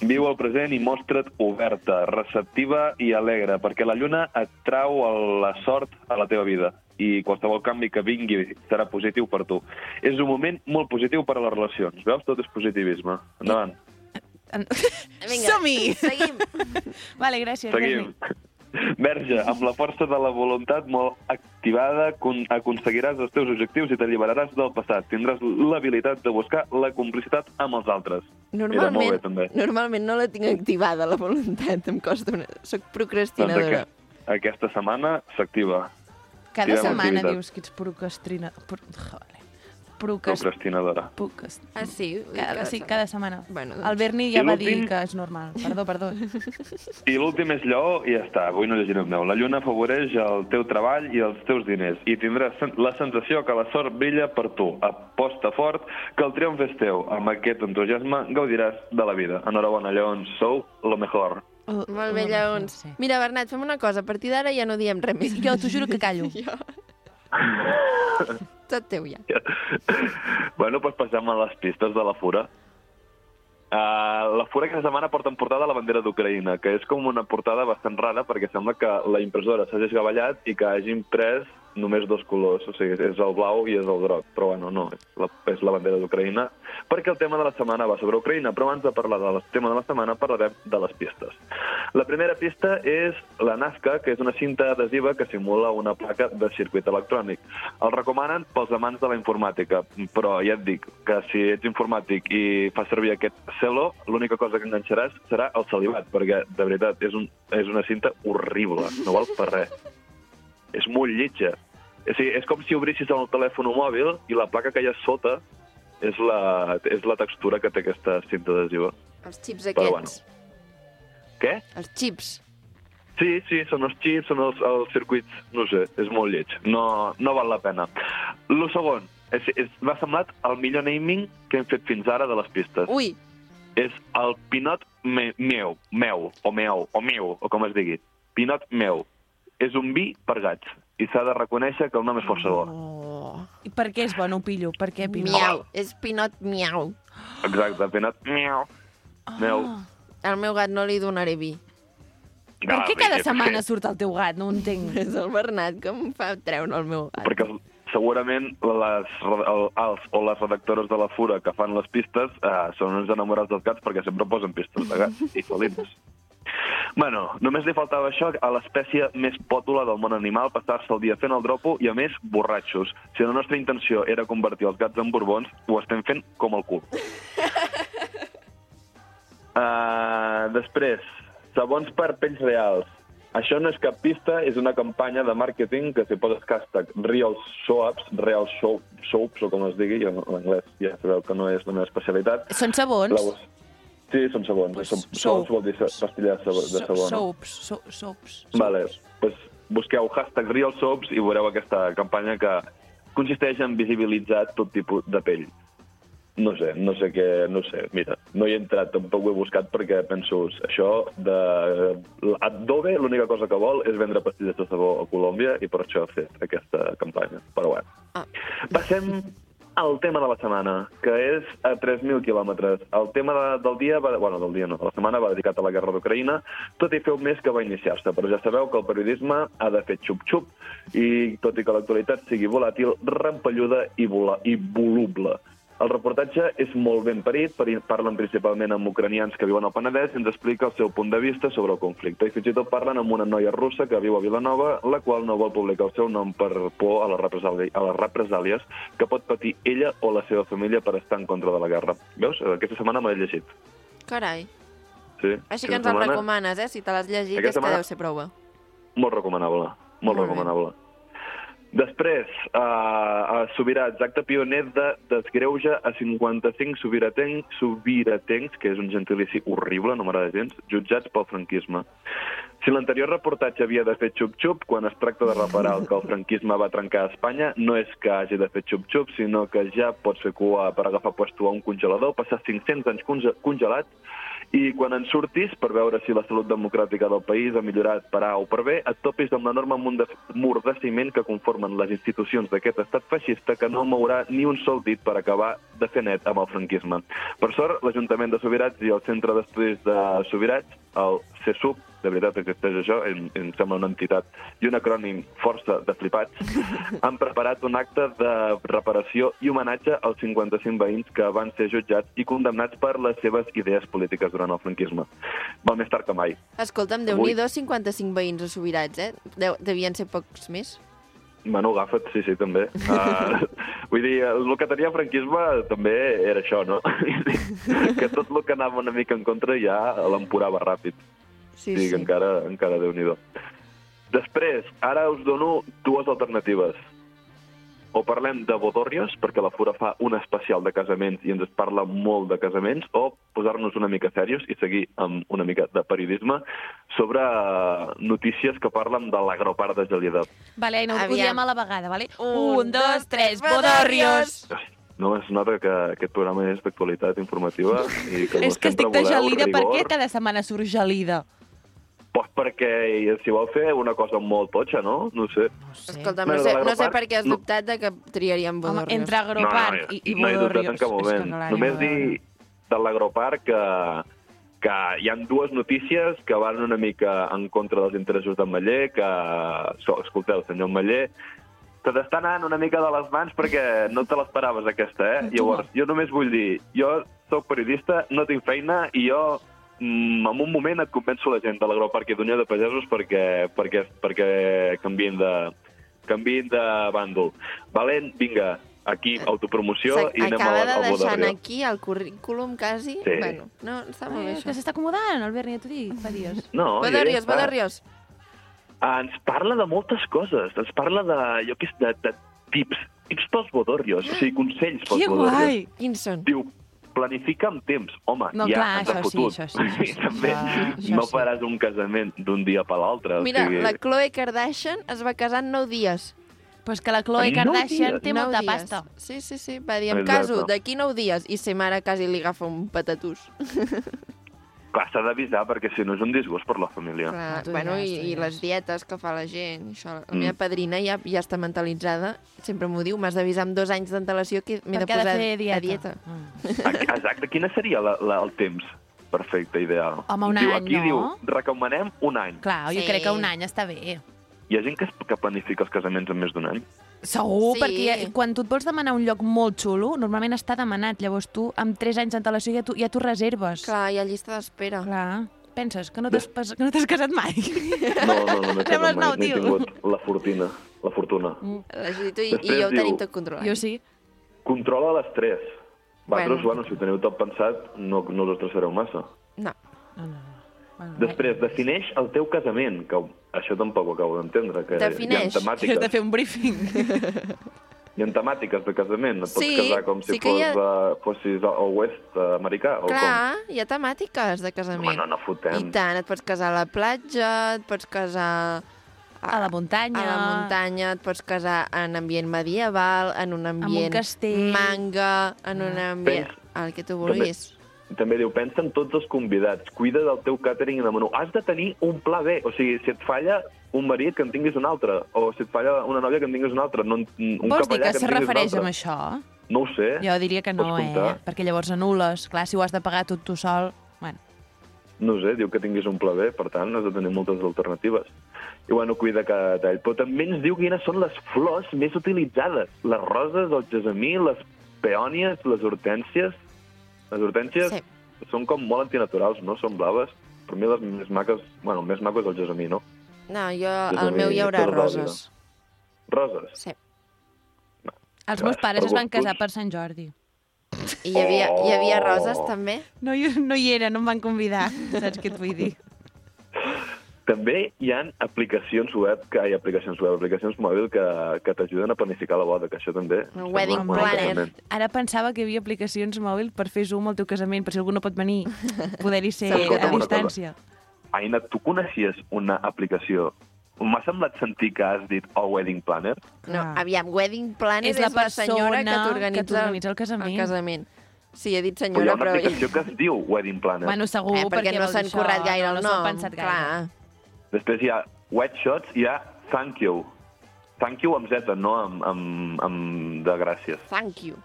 Speaker 4: Viu el present i mostra't oberta, receptiva i alegre, perquè la lluna et trau el- la sort a la teva vida i qualsevol canvi que vingui serà positiu per tu. És un moment molt positiu per a les relacions. Veus? Tot és positivisme. Endavant.
Speaker 2: En-
Speaker 1: Vinga,
Speaker 2: Som-hi!
Speaker 1: Seguim.
Speaker 2: Vale, gràcies.
Speaker 4: Seguim. Verge, amb la força de la voluntat molt activada con- aconseguiràs els teus objectius i t'alliberaràs del passat. Tindràs l'habilitat de buscar la complicitat amb els altres.
Speaker 1: Normalment,
Speaker 4: bé, també.
Speaker 1: normalment no la tinc activada, la voluntat. Em costa una... Soc
Speaker 4: Doncs
Speaker 1: procrastinadora.
Speaker 4: aquest, aquesta setmana s'activa.
Speaker 2: Cada
Speaker 4: Tirem
Speaker 2: setmana
Speaker 4: activitat.
Speaker 2: dius que ets procrastina... Pro... Joder. Procrast...
Speaker 4: Procrastinadora.
Speaker 2: Procrast...
Speaker 1: Ah, sí?
Speaker 2: Cada, sí, cada setmana.
Speaker 1: Bueno, doncs.
Speaker 2: El Berni ja va dir que és normal. Perdó, perdó. <laughs>
Speaker 4: I l'últim és lleó i ja està. Avui no llegirem meu. La lluna afavoreix el teu treball i els teus diners i tindràs la sensació que la sort brilla per tu. Aposta fort que el triomf és teu. Amb aquest entusiasme gaudiràs de la vida. Enhorabona, lleons. Sou lo mejor.
Speaker 2: Oh,
Speaker 1: Molt bé, lleons.
Speaker 2: Sí.
Speaker 1: Mira, Bernat, fem una cosa. A partir d'ara ja no diem res més.
Speaker 2: Jo t'ho juro que callo. <laughs> <laughs>
Speaker 1: Tot teu, ja. <laughs>
Speaker 4: bueno, doncs passem a les pistes de la fura. Uh, la fura aquesta setmana porta en portada la bandera d'Ucraïna, que és com una portada bastant rara perquè sembla que la impressora s'hagi esgavellat i que hagi imprès només dos colors, o sigui, és el blau i és el groc, però bueno, no, és la, és la bandera d'Ucraïna, perquè el tema de la setmana va sobre Ucraïna, però abans de parlar del tema de la setmana parlarem de les pistes. La primera pista és la Nazca, que és una cinta adhesiva que simula una placa de circuit electrònic. El recomanen pels amants de la informàtica, però ja et dic que si ets informàtic i fas servir aquest celo, l'única cosa que enganxaràs serà el salivat, perquè, de veritat, és, un, és una cinta horrible, no val per res. És molt lletja. O sigui, és com si obrissis el telèfon mòbil i la placa que hi ha sota és la, és la textura que té aquesta cinta adhesiva.
Speaker 1: Els xips
Speaker 4: Però
Speaker 1: aquests.
Speaker 4: Què?
Speaker 1: Els xips.
Speaker 4: Sí, sí, són els xips, són els, els circuits, no sé, és molt lleig. No, no val la pena. Lo segon, és, és, m'ha semblat el millor naming que hem fet fins ara de les pistes.
Speaker 1: Ui,
Speaker 4: És el Pinot me, meu, meu, o meu, o meu, o com es digui. Pinot meu. És un vi per gats. I s'ha de reconèixer que el nom és força bo.
Speaker 1: oh.
Speaker 2: I per què és bo, no ho pillo? Per què, Pinot?
Speaker 1: miau. És pinot miau.
Speaker 4: Exacte, Pinot meu. Meu.
Speaker 1: Al meu gat no li donaré vi.
Speaker 2: Per
Speaker 4: Ah,
Speaker 2: què cada setmana
Speaker 4: que-
Speaker 2: surt el teu gat? No ho entenc. <laughs>
Speaker 1: És el Bernat que em fa treure el meu gat.
Speaker 4: Perquè segurament les, el, els o les redactores de la Fura que fan les pistes eh, són uns enamorats dels gats perquè sempre posen pistes de gats i felins. Bueno, només li faltava això a l'espècie més pòtula del món animal, passar-se el dia fent el dropo i, a més, borratxos. Si la nostra intenció era convertir els gats en borbons, ho estem fent com el cul. <laughs> Uh, després, sabons per pells reals. Això no és cap pista, és una campanya de màrqueting que si poses hashtag real soaps, real soap, soaps, o com es digui, jo en anglès ja sabeu que no és la meva especialitat.
Speaker 2: Són sabons?
Speaker 4: La Sí, són sabons.
Speaker 2: Pues soap.
Speaker 4: soaps vol dir pastilles de. De sabó no?
Speaker 2: Soaps, so, soaps.
Speaker 4: Vale, pues busqueu hashtag real soaps i veureu aquesta campanya que consisteix en visibilitzar tot tipus de pell. No sé, no sé què, no sé, mira, no hi he entrat, tampoc ho he buscat perquè penso, això de... Adobe l'única cosa que vol és vendre pastilles de sabó a Colòmbia i per això ha fet aquesta campanya, però bueno.
Speaker 1: Ah.
Speaker 4: Passem al tema de la setmana, que és a 3.000 quilòmetres. El tema de, del dia, va, bueno, del dia no, de la setmana va dedicat a la guerra d'Ucraïna, tot i fer un mes que va iniciar-se, però ja sabeu que el periodisme ha de fer xup-xup i tot i que l'actualitat sigui volàtil, rampelluda i, vola, i voluble. El reportatge és molt ben parit, pari- parlen principalment amb ucranians que viuen al Penedès i ens explica el seu punt de vista sobre el conflicte. I fins i tot parlen amb una noia russa que viu a Vilanova, la qual no vol publicar el seu nom per por a les, represàli a les represàlies que pot patir ella o la seva família per estar en contra de la guerra. Veus? Aquesta setmana me l'he llegit.
Speaker 1: Carai.
Speaker 4: Sí.
Speaker 1: Així que ens el
Speaker 4: setmana,
Speaker 1: recomanes, eh? Si te l'has llegit
Speaker 4: Aquesta
Speaker 1: és que
Speaker 4: setmana-
Speaker 1: deu ser prou bo.
Speaker 4: Molt recomanable. Molt,
Speaker 1: Molt bé.
Speaker 4: Després, uh, a Subirats, acte pioner de desgreuja a 55 sobiratencs, sobiratencs, que és un gentilici horrible, no m'agrada gens, jutjats pel franquisme. Si l'anterior reportatge havia de fer xup-xup, quan es tracta de reparar el que el franquisme va trencar a Espanya, no és que hagi de fer xup-xup, sinó que ja pots fer cua per agafar puesto a un congelador, passar 500 anys conge congelats, i quan en surtis, per veure si la salut democràtica del país ha millorat per A o per B, et topis amb l'enorme mur de ciment que conformen les institucions d'aquest estat feixista que no mourà ni un sol dit per acabar de fer net amb el franquisme. Per sort, l'Ajuntament de Sobirats i el Centre d'Estudis de Sobirats, el CESUB, de veritat existeix això, em, em sembla una entitat i un acrònim força de flipats, <laughs> han preparat un acte de reparació i homenatge als 55 veïns que van ser jutjats i condemnats per les seves idees polítiques durant el franquisme. Val més tard que mai.
Speaker 1: Escolta'm, déu nhi 55 veïns a Sobirats, eh? Deu, devien ser pocs més.
Speaker 4: Bueno, agafa't, sí, sí, també. Uh, <laughs> vull dir, el que tenia el franquisme també era això, no? <laughs> que tot el que anava una mica en contra ja l'empurava ràpid.
Speaker 1: Sí,
Speaker 4: sí,
Speaker 1: sí.
Speaker 4: que encara, encara déu nhi Després, ara us dono dues alternatives. O parlem de bodorrios, perquè la Fura fa un especial de casaments i ens es parla molt de casaments, o posar-nos una mica serios i seguir amb una mica de periodisme sobre notícies que parlen de l'agropart de Gelida.
Speaker 2: Vale, Aina, ho
Speaker 1: Aviam.
Speaker 2: diem a la vegada, vale?
Speaker 1: Un,
Speaker 2: Un, dos, tres,
Speaker 1: bodorrios!
Speaker 4: No, es nota que aquest programa és d'actualitat informativa i que <laughs>
Speaker 2: És que estic de gelida, per
Speaker 4: rigor.
Speaker 2: què cada setmana surt gelida?
Speaker 4: Pues perquè si vol fer una cosa molt totxa, no? No sé.
Speaker 2: No
Speaker 4: Bueno,
Speaker 1: no
Speaker 4: de
Speaker 1: sé, no sé per què has
Speaker 4: no.
Speaker 1: dubtat de que triaríem
Speaker 2: Home,
Speaker 1: bodorrios.
Speaker 2: entre agropart
Speaker 4: no,
Speaker 2: i, i
Speaker 4: no he dubtat
Speaker 2: bodorrios...
Speaker 4: en cap moment.
Speaker 2: que no
Speaker 4: Només
Speaker 2: de-
Speaker 4: dir de l'agropart que, que hi han dues notícies que van una mica en contra dels interessos d'en Maller, que, so, escolteu, senyor Maller, te t'està anant una mica de les mans perquè no te l'esperaves aquesta, eh? Llavors, jo només vull dir, jo sóc periodista, no tinc feina i jo en un moment et convenço la gent de l'agroparc i d'Unió de Pagesos perquè, perquè, perquè canvien de, canvien de bàndol. Valent, vinga, aquí, autopromoció i anem
Speaker 1: Acaba
Speaker 4: al,
Speaker 1: de
Speaker 4: al
Speaker 1: deixant
Speaker 4: Bodorrio.
Speaker 1: aquí el currículum quasi.
Speaker 4: Sí.
Speaker 1: Bueno, no, està molt bé això.
Speaker 2: que s'està acomodant, el Berni, ja t'ho dic, fa dies. <laughs>
Speaker 4: No, ja
Speaker 1: Bodorrios,
Speaker 4: està.
Speaker 1: bodorrios.
Speaker 4: Ens parla de moltes coses. Ens parla de, jo què sé, de, de tips. Tips pels bodorrios, o sigui, consells pels
Speaker 2: Que
Speaker 4: bodorrios.
Speaker 2: guai!
Speaker 1: Quins són?
Speaker 4: Diu, planifica amb temps. Home,
Speaker 2: No,
Speaker 4: ja
Speaker 2: clar,
Speaker 4: ens ha
Speaker 2: això sí,
Speaker 4: fotut.
Speaker 2: això sí, això sí.
Speaker 4: També
Speaker 2: Això- això
Speaker 4: no
Speaker 2: sí.
Speaker 4: faràs un casament d'un dia per l'altre.
Speaker 1: Mira,
Speaker 4: o sigui...
Speaker 1: la Khloe Kardashian es va casar en 9 dies.
Speaker 2: Pues que la Khloe
Speaker 4: En nou
Speaker 2: Kardashian
Speaker 4: dies.
Speaker 2: té molta
Speaker 1: dies.
Speaker 2: pasta.
Speaker 1: Sí, sí, sí. Va dir, em
Speaker 4: Exacte.
Speaker 1: caso d'aquí 9 dies. I sa mare quasi li agafa un patatús. <laughs>
Speaker 4: Clar, s'ha d'avisar perquè si no és un disgust per la família.
Speaker 1: Clar,
Speaker 2: tu
Speaker 1: bueno,
Speaker 2: diràs,
Speaker 1: i, i les dietes que fa la gent. Això. La
Speaker 4: Mm.
Speaker 1: meva padrina ja, ja està mentalitzada. Sempre m'ho diu, m'has d'avisar amb dos anys d'antelació que m'he de posar
Speaker 2: de dieta.
Speaker 1: a dieta.
Speaker 2: Mm.
Speaker 4: Exacte, quina seria la, la, el temps perfecte, ideal?
Speaker 2: Home, un
Speaker 4: diu,
Speaker 2: any,
Speaker 4: aquí
Speaker 2: no?
Speaker 4: diu, recomanem un any.
Speaker 2: Clar, jo
Speaker 1: Sí.
Speaker 2: crec que un any està bé.
Speaker 4: Hi ha gent que, que planifica els casaments en més d'un any?
Speaker 2: Segur,
Speaker 1: Sí.
Speaker 2: perquè ja, quan tu et vols demanar un lloc molt xulo, normalment està demanat. Llavors tu, amb 3 anys d'antelació, ja tu, ja t'ho reserves.
Speaker 1: Clar, hi ha llista d'espera.
Speaker 2: Clar. Penses que no t'has no t'has casat mai?
Speaker 4: No, no, no, m'he <laughs> casat mai,
Speaker 2: nou,
Speaker 4: no he
Speaker 2: tio.
Speaker 4: tingut la fortuna. La fortuna.
Speaker 1: La Judit i, i jo ho tenim tot controlat.
Speaker 2: Jo sí.
Speaker 4: Controla l'estrès. Vosaltres,
Speaker 1: Bueno.
Speaker 4: bueno. si ho teniu tot pensat, no, no us estressareu massa.
Speaker 1: No.
Speaker 2: No, no, no. Bueno,
Speaker 4: Després, defineix el teu casament, que això tampoc ho acabo d'entendre. Que
Speaker 1: Defineix.
Speaker 4: Hi ha
Speaker 2: Has de
Speaker 4: temàtiques,
Speaker 2: fer un briefing.
Speaker 4: hi ha temàtiques de casament. Et pots
Speaker 1: Sí,
Speaker 4: casar com si
Speaker 1: sí
Speaker 4: fos,
Speaker 1: ha-
Speaker 4: uh, fossis al oest uh, americà, o
Speaker 1: Clar, hi ha temàtiques de casament.
Speaker 4: Home, no, no fotem.
Speaker 1: I tant, et pots casar a la platja, et pots casar...
Speaker 2: A la muntanya.
Speaker 1: A la muntanya, et pots casar en ambient medieval, en un ambient
Speaker 2: castell.
Speaker 1: manga, en un ambient...
Speaker 4: Pens-
Speaker 1: El que tu
Speaker 4: També-
Speaker 1: vulguis.
Speaker 4: com... També diu, pensa en tots els convidats, cuida del teu càtering i de menú. Has de tenir un pla B, o sigui, si et falla un marit, que en tinguis un altre, o si et falla una nòvia, que en tinguis un altre, no, un
Speaker 2: Vols dir que
Speaker 4: que
Speaker 2: se refereix amb això?
Speaker 4: No ho sé.
Speaker 2: Jo diria que no, eh? Perquè llavors anules. Clar, si ho has de pagar tot tu sol... Bueno,
Speaker 4: No sé, diu que tinguis un pla B, per tant, has de tenir moltes alternatives. I bueno, cuida cada detall. Però també ens diu quines són les flors més utilitzades. Les roses, el gesamí, les peònies, les hortències. Les hortències
Speaker 1: Sí.
Speaker 4: són com molt antinaturals, no? Són blaves. Per mi les més maques... Bueno, el més maco és el gesamí, no?
Speaker 1: No, jo, al
Speaker 4: a
Speaker 1: meu hi haurà
Speaker 4: tota
Speaker 1: roses.
Speaker 4: Roses.
Speaker 1: Sí.
Speaker 2: els
Speaker 4: Clar,
Speaker 2: meus pares es van casar per Sant Jordi.
Speaker 1: I hi havia, hi havia
Speaker 4: Oh.
Speaker 1: roses, també?
Speaker 2: No, jo no hi era, no em van convidar. Saps què et vull dir?
Speaker 4: També hi ha aplicacions web, que hi ha aplicacions web, aplicacions mòbil que, que t'ajuden a planificar la boda, que això també...
Speaker 1: Un wedding planner.
Speaker 2: Ara pensava que hi havia aplicacions mòbil per fer zoom al teu casament, per si algú no pot venir, poder-hi ser a distància.
Speaker 4: Aina, tu coneixies una aplicació... M'ha semblat sentir que has dit el wedding planner.
Speaker 1: No,
Speaker 2: Ah.
Speaker 1: aviam, wedding planner
Speaker 2: És la
Speaker 1: senyora que
Speaker 2: persona
Speaker 1: t'organitza
Speaker 2: que t'organitza el casament.
Speaker 1: El casament. Sí, he dit
Speaker 4: Però hi ha
Speaker 1: senyora,
Speaker 4: una
Speaker 1: però...
Speaker 4: aplicació que es diu wedding planner.
Speaker 2: Bueno, segur,
Speaker 1: eh, perquè no
Speaker 2: vol dir
Speaker 1: s'han currat gaire
Speaker 2: no,
Speaker 1: el
Speaker 2: no
Speaker 1: nom.
Speaker 2: han pensat gaire.
Speaker 1: Clar.
Speaker 4: Després hi ha wet shots i hi ha thank you. Thank you amb Z, no amb, amb, amb de gràcies.
Speaker 1: Thank you.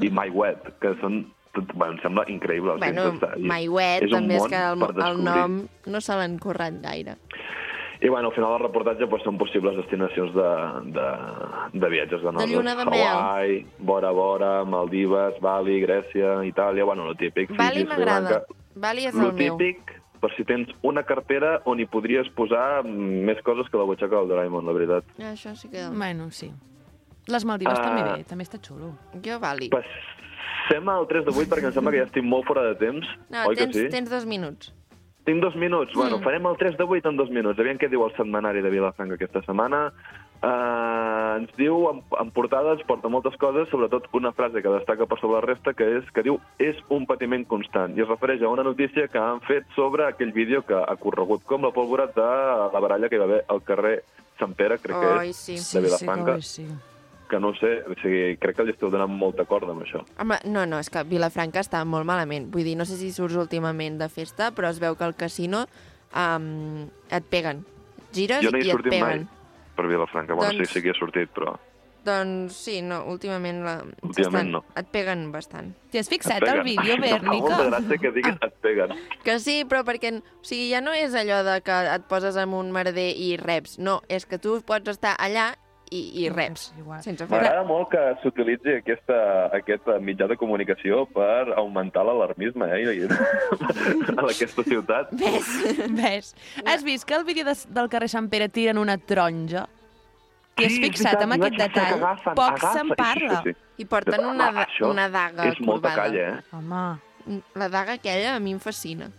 Speaker 4: I my wet, que són... Tot, bueno, em sembla increïble.
Speaker 1: Bueno, My Wet
Speaker 4: és
Speaker 1: també és que el, el nom no se l'han currat gaire.
Speaker 4: I bueno, al final del reportatge doncs, són possibles destinacions de, de, de viatges de noces.
Speaker 1: lluna de mel.
Speaker 4: Hawaii, Bora Bora, Maldives, Bali, Grècia, Itàlia, bueno, lo típic.
Speaker 1: Bali m'agrada. Bali és
Speaker 4: Lo
Speaker 1: el meu.
Speaker 4: típic, per si tens una cartera on hi podries posar més coses que la butxaca del Doraemon, la veritat.
Speaker 1: Ja, Això sí que...
Speaker 2: Bueno, sí. Les Maldives
Speaker 4: Ah.
Speaker 2: també bé, també està xulo.
Speaker 1: Jo Bali.
Speaker 4: Passem al 3 de 8 perquè em sembla que ja estic molt fora de temps.
Speaker 1: No,
Speaker 4: oi
Speaker 1: tens,
Speaker 4: que sí?
Speaker 1: tens dos minuts.
Speaker 4: Tinc dos minuts. Bueno,
Speaker 1: Mm.
Speaker 4: farem el 3 de 8 en dos minuts. Aviam què diu el setmanari de Vilafranca aquesta setmana. Uh, ens diu, en, en portada ens porta moltes coses, sobretot una frase que destaca per sobre la resta, que és que diu és un patiment constant. I es refereix a una notícia que han fet sobre aquell vídeo que ha corregut com la pólvora de la baralla que hi va haver al carrer Sant Pere, crec que
Speaker 1: Oi,
Speaker 4: és,
Speaker 1: sí.
Speaker 4: de Vilafranca,
Speaker 2: sí.
Speaker 4: que no sé, o sigui, crec que li esteu donant molta corda amb això.
Speaker 1: Home, no, no, és que Vilafranca està molt malament. Vull dir, no sé si surts últimament de festa, però es veu que al casino um, et peguen. Gires
Speaker 4: no
Speaker 1: i et
Speaker 4: sortit mai
Speaker 1: peguen.
Speaker 4: Per Vilafranca. Bueno,
Speaker 1: Doncs-
Speaker 4: sí, sí que he sortit, però...
Speaker 1: Doncs sí, no, últimament, la...
Speaker 4: Últimament
Speaker 1: estan-
Speaker 4: no.
Speaker 1: Et peguen bastant.
Speaker 2: T'hi has fixat el vídeo,
Speaker 4: Em fa molta
Speaker 2: Bèrnica?
Speaker 4: que diguis et peguen.
Speaker 1: Que sí, però perquè... O sigui, ja no és allò de que et poses en un merder i reps. No, és que tu pots estar allà i, i reps. Sense fer.
Speaker 4: M'agrada molt que s'utilitzi aquesta, aquest mitjà de comunicació per augmentar l'alarmisme eh, a <laughs> aquesta ciutat.
Speaker 1: Ves?
Speaker 2: Ves? Has vist que al vídeo de, del carrer Sant Pere tiren una taronja? T'hi has
Speaker 4: Sí, és
Speaker 2: fixat en
Speaker 4: i
Speaker 2: aquest detall?
Speaker 4: agafen,
Speaker 2: Poc se'n
Speaker 4: sí,
Speaker 2: parla.
Speaker 4: sí, sí.
Speaker 1: I porten una,
Speaker 4: Home, això
Speaker 1: una daga
Speaker 4: És molta
Speaker 1: corbada.
Speaker 4: calla, eh?
Speaker 2: Home,
Speaker 1: La daga aquella a mi em fascina.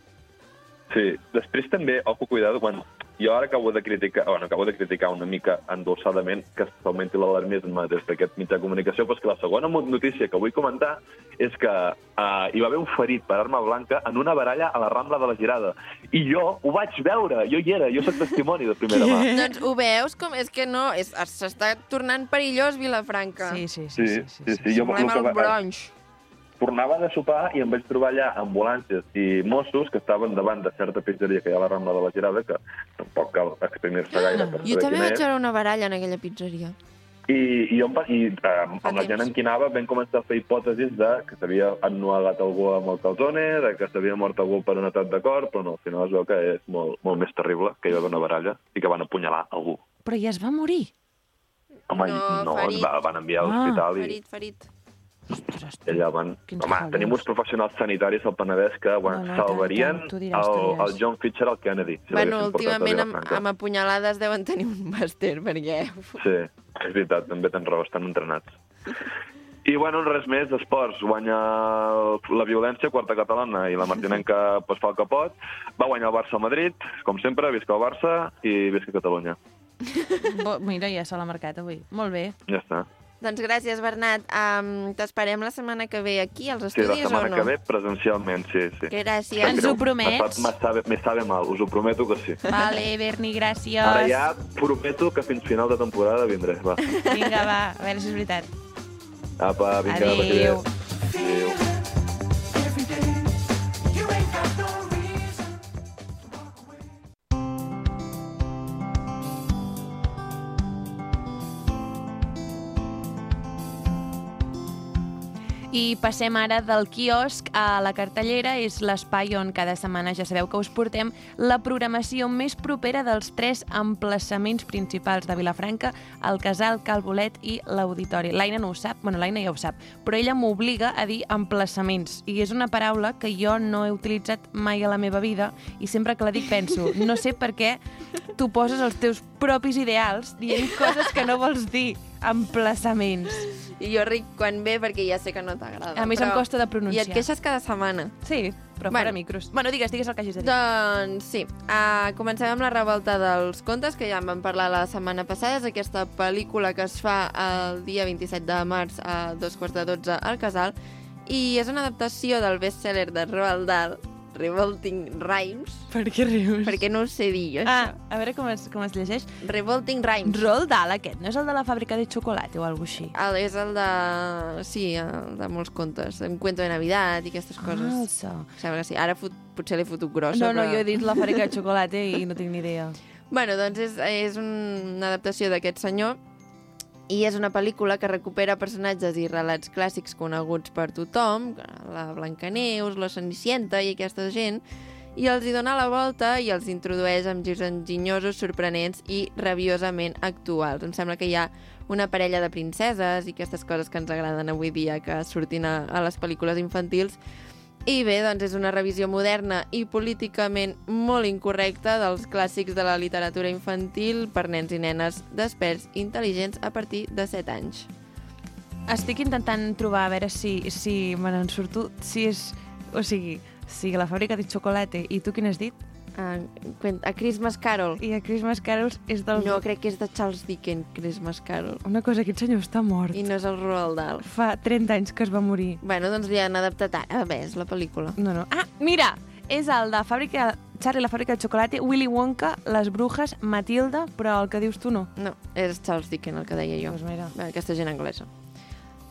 Speaker 4: Sí. Després també, ojo, cuidado, bueno, jo ara acabo de criticar, bueno, acabo de criticar una mica endolçadament que s'augmenti l'alarmisme des d'aquest mitjà de comunicació, però és que la segona notícia que vull comentar és que uh, hi va haver un ferit per arma blanca en una baralla a la Rambla de la Girada. I jo ho vaig veure, jo hi era, jo soc testimoni de primera mà. <laughs>
Speaker 1: Doncs ho veus com és que no, s'està tornant perillós Vilafranca.
Speaker 2: sí, sí, sí.
Speaker 4: Sí,
Speaker 2: sí,
Speaker 4: sí, sí. Jo,
Speaker 1: Volem
Speaker 4: el que
Speaker 1: el
Speaker 4: va-
Speaker 1: bronx.
Speaker 4: Tornava de sopar i em vaig trobar allà ambulàncies i Mossos que estaven davant de certa pizzeria que hi ha a la Rambla de la Girada, que tampoc cal exprimir-se gaire per
Speaker 1: Jo també vaig veure una baralla en aquella pizzeria.
Speaker 4: I, i, jo, i eh, amb la gent amb qui anava vam començar a fer hipòtesis de que s'havia annualat algú amb el calzone, de que s'havia mort algú per un atac de cor, però no, al final es veu que és molt, molt més terrible, que hi va haver una baralla i que van apunyalar algú.
Speaker 2: Però ja es va morir.
Speaker 1: No,
Speaker 4: Home, no, no
Speaker 1: ferit.
Speaker 4: va, van enviar a
Speaker 2: Ah,
Speaker 4: l'hospital i
Speaker 1: Ferit, ferit.
Speaker 2: Ostres,
Speaker 4: i allà van...
Speaker 2: Quins
Speaker 4: Home,
Speaker 2: favors.
Speaker 4: tenim uns professionals sanitaris al Penedès que bueno,
Speaker 2: No, no,
Speaker 4: salvarien
Speaker 2: tant, diràs,
Speaker 4: el, el John Fisher al Kennedy. Si
Speaker 1: bueno, últimament amb, amb apunyalades deuen tenir un màster, perquè...
Speaker 4: Sí, és veritat, també tens raó, estan entrenats. I, bueno, res més, esports. Guanya la violència, quarta catalana, i la martinenca <laughs> pues, fa el que pot. Va guanyar el Barça a Madrid, com sempre, visca el Barça i visca Catalunya. <laughs>
Speaker 2: Bo, mira, ja se l'ha marcat avui. Molt bé.
Speaker 4: Ja està.
Speaker 1: Doncs gràcies, Bernat. Um, T'esperem la setmana que ve aquí, als
Speaker 4: Sí, la
Speaker 1: estudis,
Speaker 4: setmana
Speaker 1: o no?
Speaker 4: que ve, presencialment, sí, sí.
Speaker 1: Gràcies.
Speaker 2: Ens ho promets?
Speaker 4: Me sabe, me sabe mal, us ho prometo que sí.
Speaker 2: Vale, Berni, gràcies.
Speaker 4: Ara ja prometo que fins final de temporada vindré, va.
Speaker 2: Vinga, va, a veure si és veritat.
Speaker 4: Apa, vinga,
Speaker 2: Adéu.
Speaker 4: Adéu.
Speaker 2: I passem ara del quiosc a la cartellera. És l'espai on cada setmana ja sabeu que us portem la programació més propera dels tres emplaçaments principals de Vilafranca, el Casal, Cal Bolet i l'Auditori. L'Aina no ho sap, bueno, l'Aina ja ho sap, però ella m'obliga a dir emplaçaments. I és una paraula que jo no he utilitzat mai a la meva vida i sempre que la dic penso, no sé per què tu poses els teus propis ideals dient coses que no vols dir. Emplaçaments.
Speaker 1: I jo ric quan ve perquè ja sé que no t'agrada.
Speaker 2: A mi se'm costa de
Speaker 1: I
Speaker 2: pronunciar.
Speaker 1: et queixes cada setmana.
Speaker 2: Sí, però
Speaker 1: Bueno.
Speaker 2: fora micros. Bueno, digues, digues el que hagis de dir.
Speaker 1: Doncs sí, uh, comencem amb la revolta dels contes, que ja en vam parlar la setmana passada. És aquesta pel·lícula que es fa el dia 27 de març a dos quarts de 12 al Casal i és una adaptació del best-seller de Roald Dahl, Revolting Rhymes,
Speaker 2: Per què rius?
Speaker 1: perquè no ho sé dir, jo,
Speaker 2: Ah,
Speaker 1: això.
Speaker 2: a veure com es, com es llegeix.
Speaker 1: Revolting Rhymes.
Speaker 2: Roald Dahl, aquest, no és el de la fàbrica de xocolata o alguna així?
Speaker 1: El, és el de... Sí, el de molts contes. Un cuento de Navidad i aquestes coses.
Speaker 2: Ah, so.
Speaker 1: Sembla que sí. Ara fot, potser l'he fotut grossa,
Speaker 2: No, no,
Speaker 1: però...
Speaker 2: jo he dit la fàbrica de xocolata i no tinc ni idea.
Speaker 1: Bueno, doncs és, és una adaptació d'aquest senyor i és una pel·lícula que recupera personatges i relats clàssics coneguts per tothom, la Blancaneus, la Cenicienta i aquesta gent, i els hi dona la volta i els introdueix amb girs enginyosos, sorprenents i rabiosament actuals. Em sembla que hi ha una parella de princeses i aquestes coses que ens agraden avui dia que surtin a, a les pel·lícules infantils. I bé, doncs és una revisió moderna i políticament molt incorrecta dels clàssics de la literatura infantil per nens i nenes desperts i intel·ligents a partir de 7 anys.
Speaker 2: Estic intentant trobar a veure si, si me n'en surto, si és... O sigui, si la fàbrica de xocolata i tu quin has dit?
Speaker 1: A, a Christmas Carol.
Speaker 2: I a Christmas Carols és del...
Speaker 1: No, crec que és de Charles Dickens, Christmas Carol.
Speaker 2: Una cosa, aquest senyor està mort.
Speaker 1: I no és el Roald Dahl.
Speaker 2: Fa 30 anys que es va morir.
Speaker 1: Bueno, doncs li han adaptat ara, ves, la pel·lícula.
Speaker 2: No, no. Ah, mira! És el de fàbrica... Charlie, la fàbrica de xocolata, Willy Wonka, Les Brujas, Matilda, però el que dius tu no.
Speaker 1: No, és Charles Dickens el que deia jo.
Speaker 2: Doncs mira.
Speaker 1: Aquesta gent anglesa.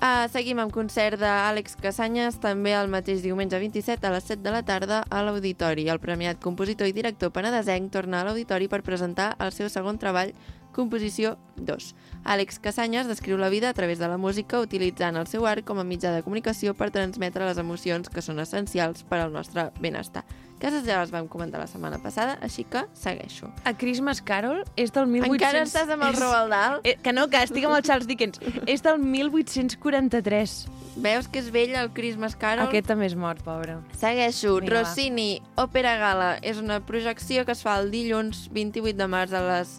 Speaker 1: Uh, seguim amb concert d'Àlex Casanyes, també el mateix diumenge 27 a les 7 de la tarda a l'Auditori. El premiat compositor i director penedesenc torna a l'Auditori per presentar el seu segon treball, Composició 2. Àlex Casanyes descriu la vida a través de la música utilitzant el seu art com a mitjà de comunicació per transmetre les emocions que són essencials per al nostre benestar. Aquestes ja les vam comentar la setmana passada, així que segueixo.
Speaker 2: A Christmas Carol és del 1800...
Speaker 1: Encara estàs amb el
Speaker 2: és-
Speaker 1: Roald Dahl?
Speaker 2: Eh, que no, que estic amb el Charles Dickens. és del 1843.
Speaker 1: Veus que és vell el Christmas Carol?
Speaker 2: Aquest també és mort, pobre.
Speaker 1: Segueixo.
Speaker 2: Va.
Speaker 1: Rossini, Òpera Gala. És una projecció que es fa el dilluns 28 de març a les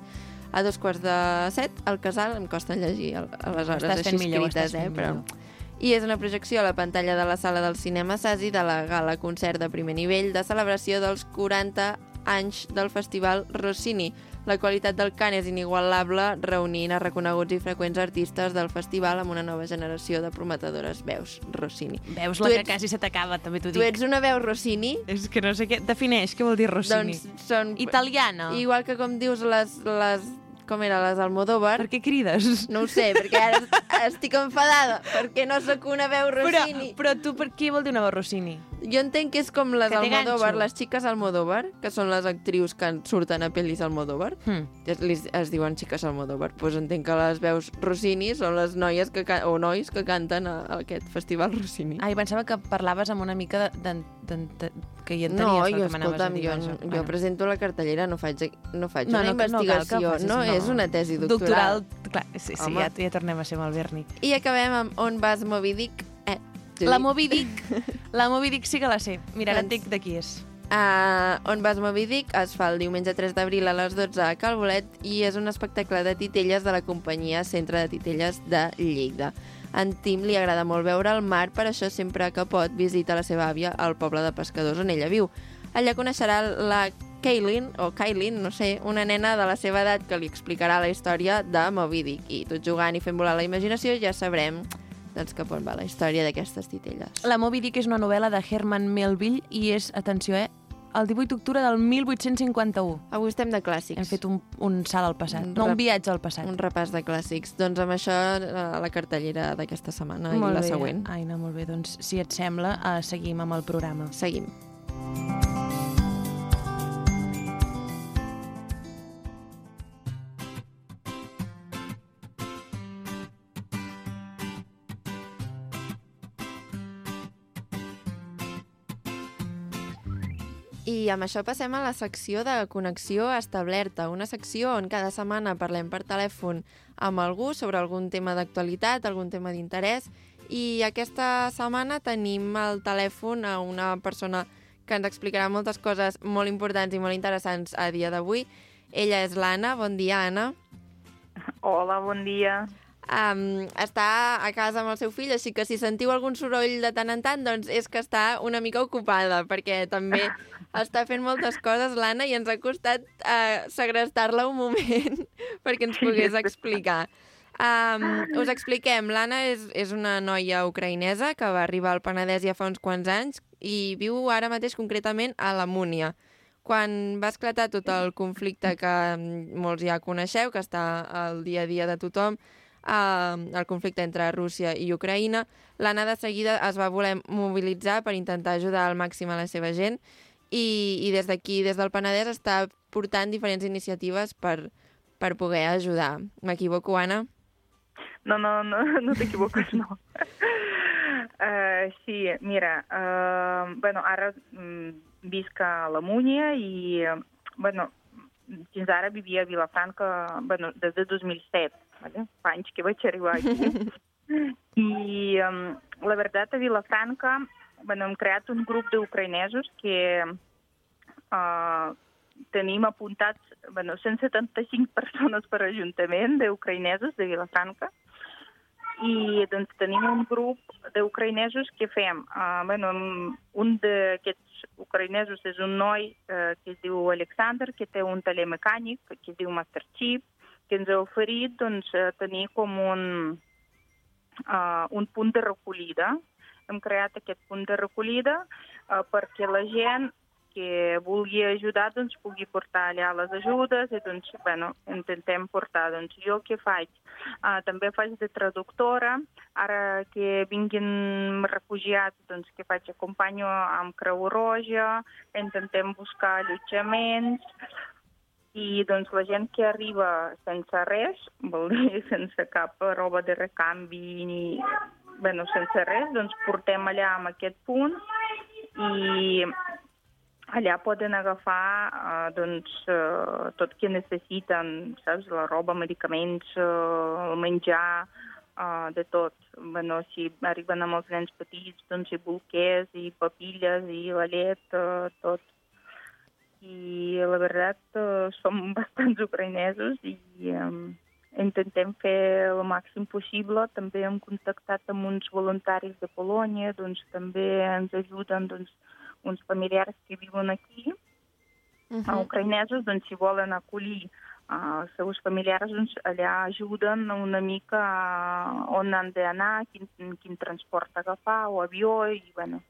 Speaker 1: a dos quarts de set al casal. Em costa llegir a a les hores
Speaker 2: Estàs
Speaker 1: així
Speaker 2: millor,
Speaker 1: escrites, eh? Però...
Speaker 2: millor.
Speaker 1: I és una projecció a la pantalla de la sala del cinema Sasi de la gala concert de primer nivell de celebració dels 40 anys del Festival Rossini. La qualitat del cant és inigualable, reunint a reconeguts i freqüents artistes del festival amb una nova generació de prometedores veus Rossini.
Speaker 2: Veus
Speaker 1: Tu
Speaker 2: la que
Speaker 1: ets-
Speaker 2: quasi se t'acaba, també t'ho
Speaker 1: Tu
Speaker 2: dic.
Speaker 1: ets una veu Rossini?
Speaker 2: És que no sé què... Defineix què vol dir Rossini.
Speaker 1: Doncs són...
Speaker 2: Italiana.
Speaker 1: Igual que com dius les, les com era, les Almodóvar,
Speaker 2: Per què crides?
Speaker 1: no ho sé, perquè ara estic enfadada, perquè no sóc una veu
Speaker 2: Però,
Speaker 1: Rossini.
Speaker 2: però tu per què vol dir una veu Rossini?
Speaker 1: Jo entenc que és com les
Speaker 2: Que
Speaker 1: Almodóvar, les xiques Almodóvar, que són les actrius que surten a pel·lis Almodóvar.
Speaker 2: Hmm.
Speaker 1: Es, es diuen xiques Almodóvar. Doncs pues entenc que les veus Rossini són les noies que, o nois que canten a, a aquest festival Rossini.
Speaker 2: Ai, pensava que parlaves amb una mica de, de, de, de, que hi entenies
Speaker 1: no, jo,
Speaker 2: que
Speaker 1: escolta'm, jo, jo
Speaker 2: Bueno.
Speaker 1: presento la cartellera, no faig, no faig
Speaker 2: No,
Speaker 1: una
Speaker 2: no, no
Speaker 1: investigació,
Speaker 2: facis,
Speaker 1: no,
Speaker 2: no.
Speaker 1: és una tesi doctoral.
Speaker 2: Clar, sí, sí
Speaker 1: Home.
Speaker 2: ja, ja tornem a ser amb el Berni.
Speaker 1: I acabem amb On vas Moby Dick? Eh,
Speaker 2: La Moby Dick, <laughs> la Moby Dick sí que la sé. Mira, ara et
Speaker 1: Doncs-
Speaker 2: dic de qui és.
Speaker 1: Uh, On vas Moby Dick es fa el diumenge 3 d'abril a les 12 a Calbolet i és un espectacle de titelles de la companyia Centre de Titelles de Lleida. En Tim li agrada molt veure el mar, per això sempre que pot visita la seva àvia al poble de pescadors on ella viu. Allà coneixerà la Kaylin, o Kaylin, no sé, una nena de la seva edat que li explicarà la història de Moby Dick. I tot jugant i fent volar la imaginació ja sabrem doncs, cap on va la història d'aquestes titelles.
Speaker 2: La Moby Dick és una novel·la de Herman Melville i és, atenció, eh, el 18 d'octubre del 1851.
Speaker 1: Avui estem de clàssics.
Speaker 2: Hem fet un, un salt al passat,
Speaker 1: Un
Speaker 2: no un viatge al passat.
Speaker 1: Un repàs de clàssics. Doncs amb això eh, la cartellera d'aquesta setmana i
Speaker 2: molt
Speaker 1: la
Speaker 2: bé,
Speaker 1: següent.
Speaker 2: Aina, molt bé. Doncs, si et sembla, uh, seguim amb el programa.
Speaker 1: Seguim. I amb això passem a la secció de connexió establerta, una secció on cada setmana parlem per telèfon amb algú sobre algun tema d'actualitat, algun tema d'interès, i aquesta setmana tenim al telèfon a una persona que ens explicarà moltes coses molt importants i molt interessants a dia d'avui. Ella és l'Anna. Bon dia, Anna.
Speaker 5: Hola, bon dia.
Speaker 1: Um, està a casa amb el seu fill, així que si sentiu algun soroll de tant en tant, doncs és que està una mica ocupada, perquè també <laughs> està fent moltes coses, l'Anna, i ens ha costat uh, segrestar-la un moment <laughs> perquè ens pogués explicar. Um, us expliquem, l'Anna és, és una noia ucraïnesa que va arribar al Penedès ja fa uns quants anys i viu ara mateix concretament a la Múnia. Quan va esclatar tot el conflicte que molts ja coneixeu, que està al dia a dia de tothom, uh, el conflicte entre Rússia i Ucraïna, l'Anna de seguida es va voler mobilitzar per intentar ajudar al màxim a la seva gent i, i des d'aquí, des del Penedès, està portant diferents iniciatives per, per poder ajudar. M'equivoco, Anna?
Speaker 5: No, no, no, <laughs> no t'equivoques, no. uh, <laughs> sí, mira, uh, bueno, ara um, visc a la Múnia i, bueno, fins ara vivia a Vilafranca, bueno, des de 2007, vale? fa anys que vaig arribar aquí. I um, la veritat, a Vilafranca, bueno, hem creat un grup d'ucraïnesos que uh, tenim apuntats bueno, 175 persones per ajuntament d'ucraïnesos de Vilafranca i doncs tenim un grup d'ucraïnesos que fem. Uh, bueno, un d'aquests ucraïnesos és un noi uh, que es diu Alexander, que té un taller mecànic, que es diu Masterchip, que ens ha oferit doncs, tenir com un, uh, un punt de recollida. Hem creat aquest punt de recollida uh, perquè la gent que vulgui ajudar doncs, pugui portar allà les ajudes i doncs, bueno, intentem portar. Doncs jo què faig? Uh, també faig de traductora. Ara que vinguin refugiats, doncs què faig? Acompanyo amb Creu Roja, intentem buscar allotjaments, i doncs la gent que arriba sense res, vol <laughs> dir sense cap roba de recanvi ni bueno, sense res, doncs portem allà amb aquest punt i allà poden agafar uh, doncs, uh, tot que necessiten, saps? La roba, medicaments, uh, el menjar, uh, de tot. Bueno, si arriben amb els nens petits, doncs i bolquers, i papilles, i la llet, uh, tot. I la veritat uh, som <laughs> bastants ucraïnesos i um, intentem fer el màxim possible. També hem contactat amb uns voluntaris de Polònia, doncs també ens ajuden doncs, uns familiars que viuen aquí, uh -huh. ucraïnesos, doncs si volen acollir uh, els seus familiars, doncs allà ajuden una mica on han d'anar, quin, quin transport agafar o avió, i bueno,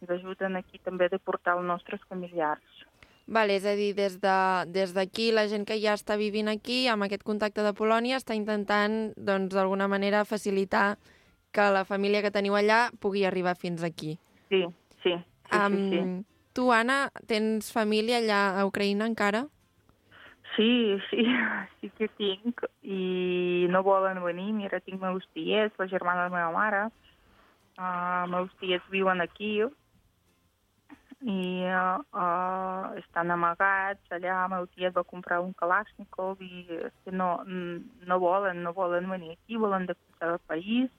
Speaker 5: ens ajuden aquí també de portar els nostres familiars.
Speaker 1: Vale, és a dir, des d'aquí de, des la gent que ja està vivint aquí, amb aquest contacte de Polònia, està intentant, doncs, d'alguna manera facilitar que la família que teniu allà pugui arribar fins aquí.
Speaker 5: Sí, sí. Sí,
Speaker 1: um,
Speaker 5: sí, sí.
Speaker 1: Tu, Anna, tens família allà a Ucraïna encara?
Speaker 5: Sí, sí, <laughs> sí que tinc i no volen venir. Mira, tinc meus tiets, la germana de la meva mare. Uh, meus tiets viuen aquí i uh, estan amagats allà. Meu tiet va comprar un Kalashnikov i és que no, no volen, no volen venir aquí, volen defensar el país.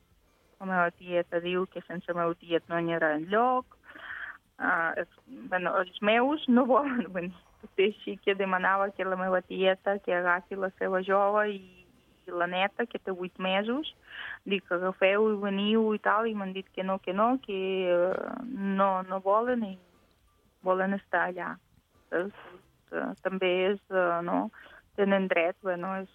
Speaker 5: La meva tieta diu que sense meu tiet no hi haurà enlloc uh, bueno, els meus no volen venir. Potser així que demanava que la meva tieta que agafi la seva jove i, i la neta, que té vuit mesos, dic que agafeu i veniu i tal, i m'han dit que no, que no, que uh, no, no volen i volen estar allà. Doncs, uh, també és, uh, no, tenen dret, bueno, és...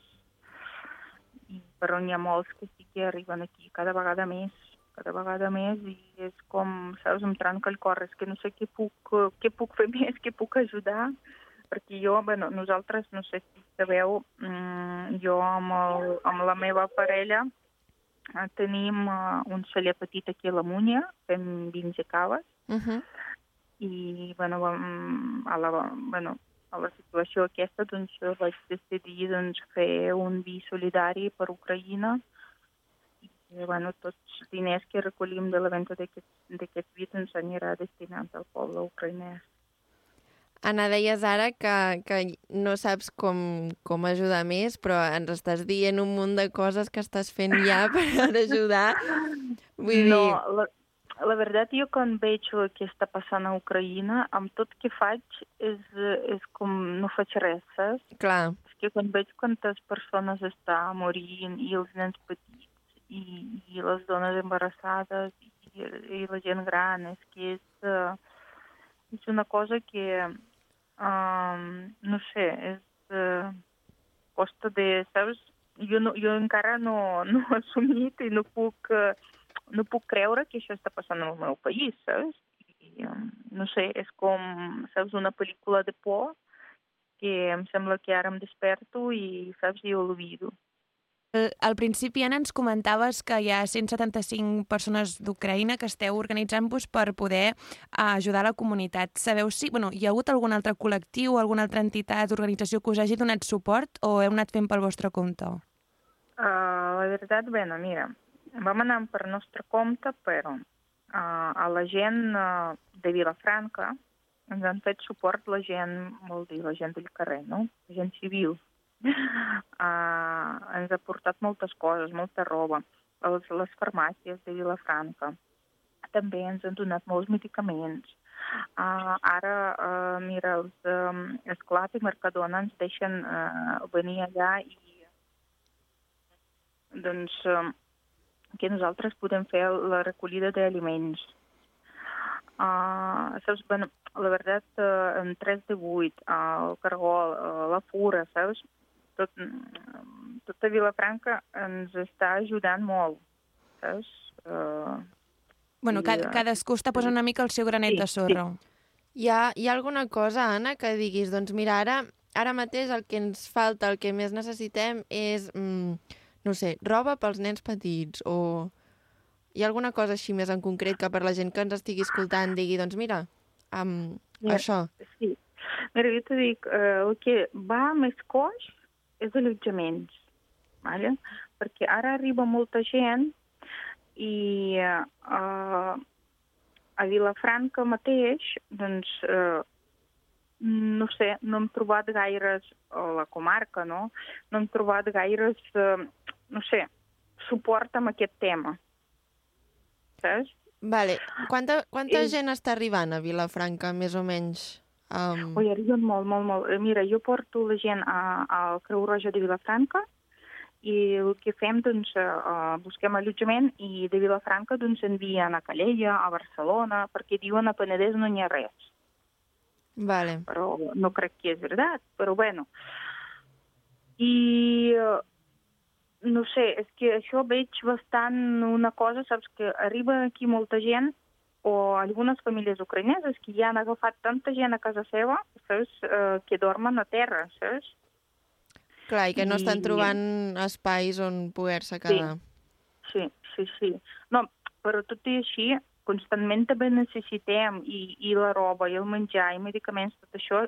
Speaker 5: Però n'hi ha molts que sí que arriben aquí cada vegada més cada vegada més i és com, saps, em trenca el cor, és que no sé què puc, què puc fer <laughs> més, què puc ajudar, perquè jo, bueno, nosaltres, no sé si sabeu, mm, jo amb, el, amb la meva parella eh, tenim un celler petit aquí a la Múnia, fem vins i caves,
Speaker 1: Uh -huh.
Speaker 5: I, bueno, vam, a la, bueno, a la situació aquesta, doncs, vaig decidir doncs, fer un vi solidari per Ucraïna, i bueno, tots els diners que recollim de la venda d'aquest vi ens anirà destinat al poble ucraïnès.
Speaker 1: Anna, deies ara que, que no saps com, com ajudar més, però ens estàs dient un munt de coses que estàs fent ja <laughs> per ajudar. Vull
Speaker 5: no,
Speaker 1: dir...
Speaker 5: la, la veritat, jo quan veig el que està passant a Ucraïna, amb tot que faig és, és com no faig res, saps?
Speaker 1: Clar.
Speaker 5: És que quan veig quantes persones està morint i els nens petits i, i les dones embarassades i, i la gent gran, és que és, uh, és una cosa que, um, no sé, és... Uh, costa de, saps? Jo, no, jo encara no, <laughs> no he assumit i no puc... Uh, no puc creure que això està passant al meu país, saps? I, no sé, és com, saps, una pel·lícula de por que em sembla que ara em desperto i, saps, i l'oblido.
Speaker 2: Al principi, Anna, ens comentaves que hi ha 175 persones d'Ucraïna que esteu organitzant-vos per poder ajudar la comunitat. Sabeu si bueno, hi ha hagut algun altre col·lectiu, alguna altra entitat, organització que us hagi donat suport o heu anat fent pel vostre compte?
Speaker 5: Uh, la veritat, bueno, mira, vam anar per nostre compte, però a la gent de Vilafranca ens han fet suport la gent, vol dir, la gent del carrer, no? La gent civil. Uh, ens ha portat moltes coses, molta roba. Les, les farmàcies de Vilafranca també ens han donat molts medicaments. Uh, ara, uh, mira, els um, Esclat i Mercadona ens deixen uh, venir allà i doncs uh, que nosaltres podem fer la recollida d'aliments. Uh, saps, bueno, la veritat, uh, en 3 de 8, uh, el Cargol, uh, la Fura, saps? Tot, tota Vilafranca ens està ajudant molt, saps? Uh,
Speaker 2: bueno, i, cadascú està posant una mica el seu granet sí, de sorra. Sí.
Speaker 1: Hi ha, hi ha alguna cosa, Anna, que diguis, doncs mira, ara, ara mateix el que ens falta, el que més necessitem és... Mm, no sé, roba pels nens petits o... Hi ha alguna cosa així més en concret que per la gent que ens estigui escoltant digui, doncs mira, um, ja, això.
Speaker 5: Sí. Mira, jo t'ho dic, uh, el que va més coix és allotjaments, vale? perquè ara arriba molta gent i uh, a Vilafranca mateix, doncs, uh, no sé, no hem trobat gaires, a la comarca, no? No hem trobat gaires, eh, no sé, suport amb aquest tema. Saps?
Speaker 1: Vale. Quanta, quanta I... gent està arribant a Vilafranca, més o menys?
Speaker 5: Um... Ui, arriben molt, molt, molt. Eh, mira, jo porto la gent al Creu Roja de Vilafranca i el que fem, doncs, uh, busquem allotjament i de Vilafranca doncs, envien a Calella, a Barcelona, perquè diuen a Penedès no n'hi ha res.
Speaker 1: Vale.
Speaker 5: Però no crec que és veritat, però bueno. I no sé, és que això veig bastant una cosa, saps, que arriba aquí molta gent o algunes famílies ucraïneses que ja han agafat tanta gent a casa seva, saps, eh, que dormen a terra, saps?
Speaker 1: Clar, i que no I... estan trobant espais on poder-se quedar.
Speaker 5: Sí, sí, sí, sí. No, però tot i així, constantment també necessitem i, i la roba, i el menjar, i medicaments, tot això,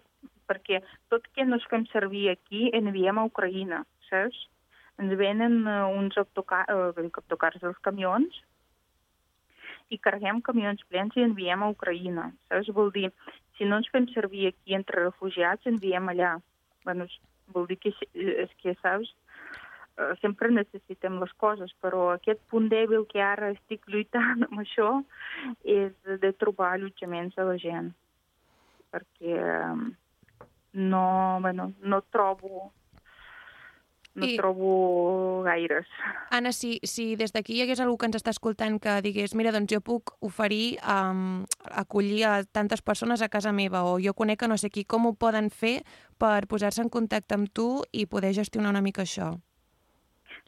Speaker 5: perquè tot que no es fem servir aquí enviem a Ucraïna, saps? Ens venen uns autocars, uh, autocars dels camions i carreguem camions plens i enviem a Ucraïna, saps? Vol dir, si no ens fem servir aquí entre refugiats, enviem allà. Bueno, vol dir que és que, saps, sempre necessitem les coses, però aquest punt dèbil que ara estic lluitant amb això és de trobar allotjaments a la gent, perquè no, bueno, no trobo no I... trobo gaires.
Speaker 2: Anna, si, si des d'aquí hi hagués algú que ens està escoltant que digués mira, doncs jo puc oferir um, acollir a tantes persones a casa meva o jo conec que no sé qui, com ho poden fer per posar-se en contacte amb tu i poder gestionar una mica això?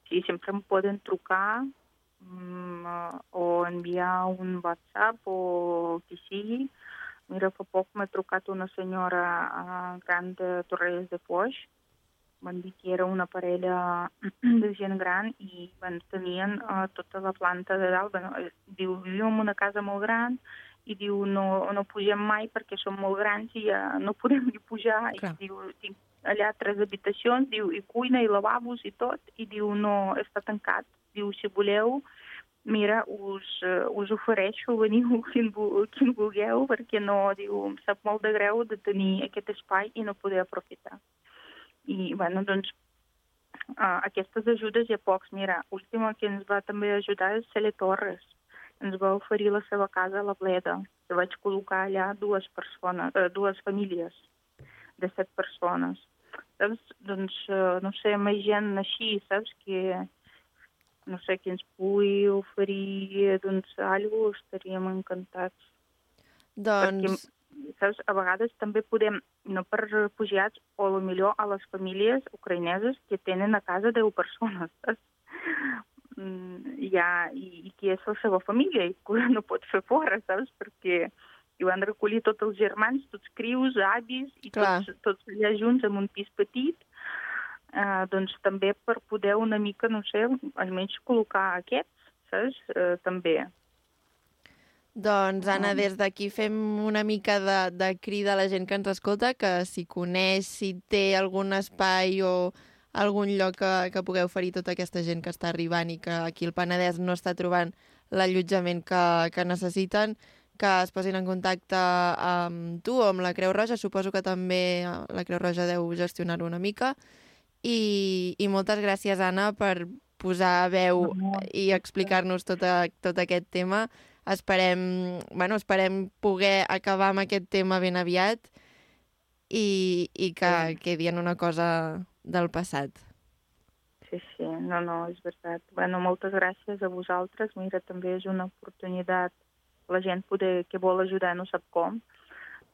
Speaker 5: sí, sempre em poden trucar mm, o enviar un WhatsApp o qui sigui. Mira, fa poc m'ha trucat una senyora uh, gran de Torrelles de Foix. Van dir que era una parella <clears throat> de gent gran i bueno, tenien uh, tota la planta de dalt. Bueno, diu, vivim en una casa molt gran i diu, no, no pugem mai perquè som molt grans i ja no podem ni pujar. Clar. I diu, tinc allà tres habitacions, diu, i cuina, i lavabos, i tot, i diu, no, està tancat. Diu, si voleu, mira, us, uh, us ofereixo, <laughs> veniu quin, quin vulgueu, perquè no, diu, em sap molt de greu de tenir aquest espai i no poder aprofitar. I, bueno, doncs, uh, aquestes ajudes hi ha pocs. Mira, última que ens va també ajudar és Cele Torres, ens va oferir la seva casa a la Bleda. I vaig col·locar allà dues persones, eh, dues famílies de set persones. Saps? Doncs, eh, no sé, més gent així, saps? Que, no sé, que ens pugui oferir, doncs, alguna cosa, estaríem encantats.
Speaker 1: Doncs,
Speaker 5: saps? A vegades també podem, no per refugiats, o millor a les famílies ucraïneses que tenen a casa 10 persones, saps? Mm, ja, i, i que és la seva família i que no pot fer fora, saps? Perquè hi van recollir tots els germans, tots crius, avis, i
Speaker 1: Clar.
Speaker 5: tots, tots allà junts en un pis petit, eh, doncs també per poder una mica, no sé, almenys col·locar aquests, saps? Eh, també.
Speaker 1: Doncs Anna, des d'aquí fem una mica de, de crida a la gent que ens escolta, que si coneix, si té algun espai o algun lloc que, que pugueu oferir tota aquesta gent que està arribant i que aquí al Penedès no està trobant l'allotjament que, que necessiten, que es posin en contacte amb tu o amb la Creu Roja. Suposo que també eh, la Creu Roja deu gestionar-ho una mica. I, I moltes gràcies, Anna, per posar veu i explicar-nos tot, a, tot aquest tema. Esperem, bueno, esperem poder acabar amb aquest tema ben aviat i, i que quedi en una cosa del passat.
Speaker 5: Sí, sí, no, no, és veritat. Bueno, moltes gràcies a vosaltres. Mira, també és una oportunitat la gent poder, que vol ajudar no sap com.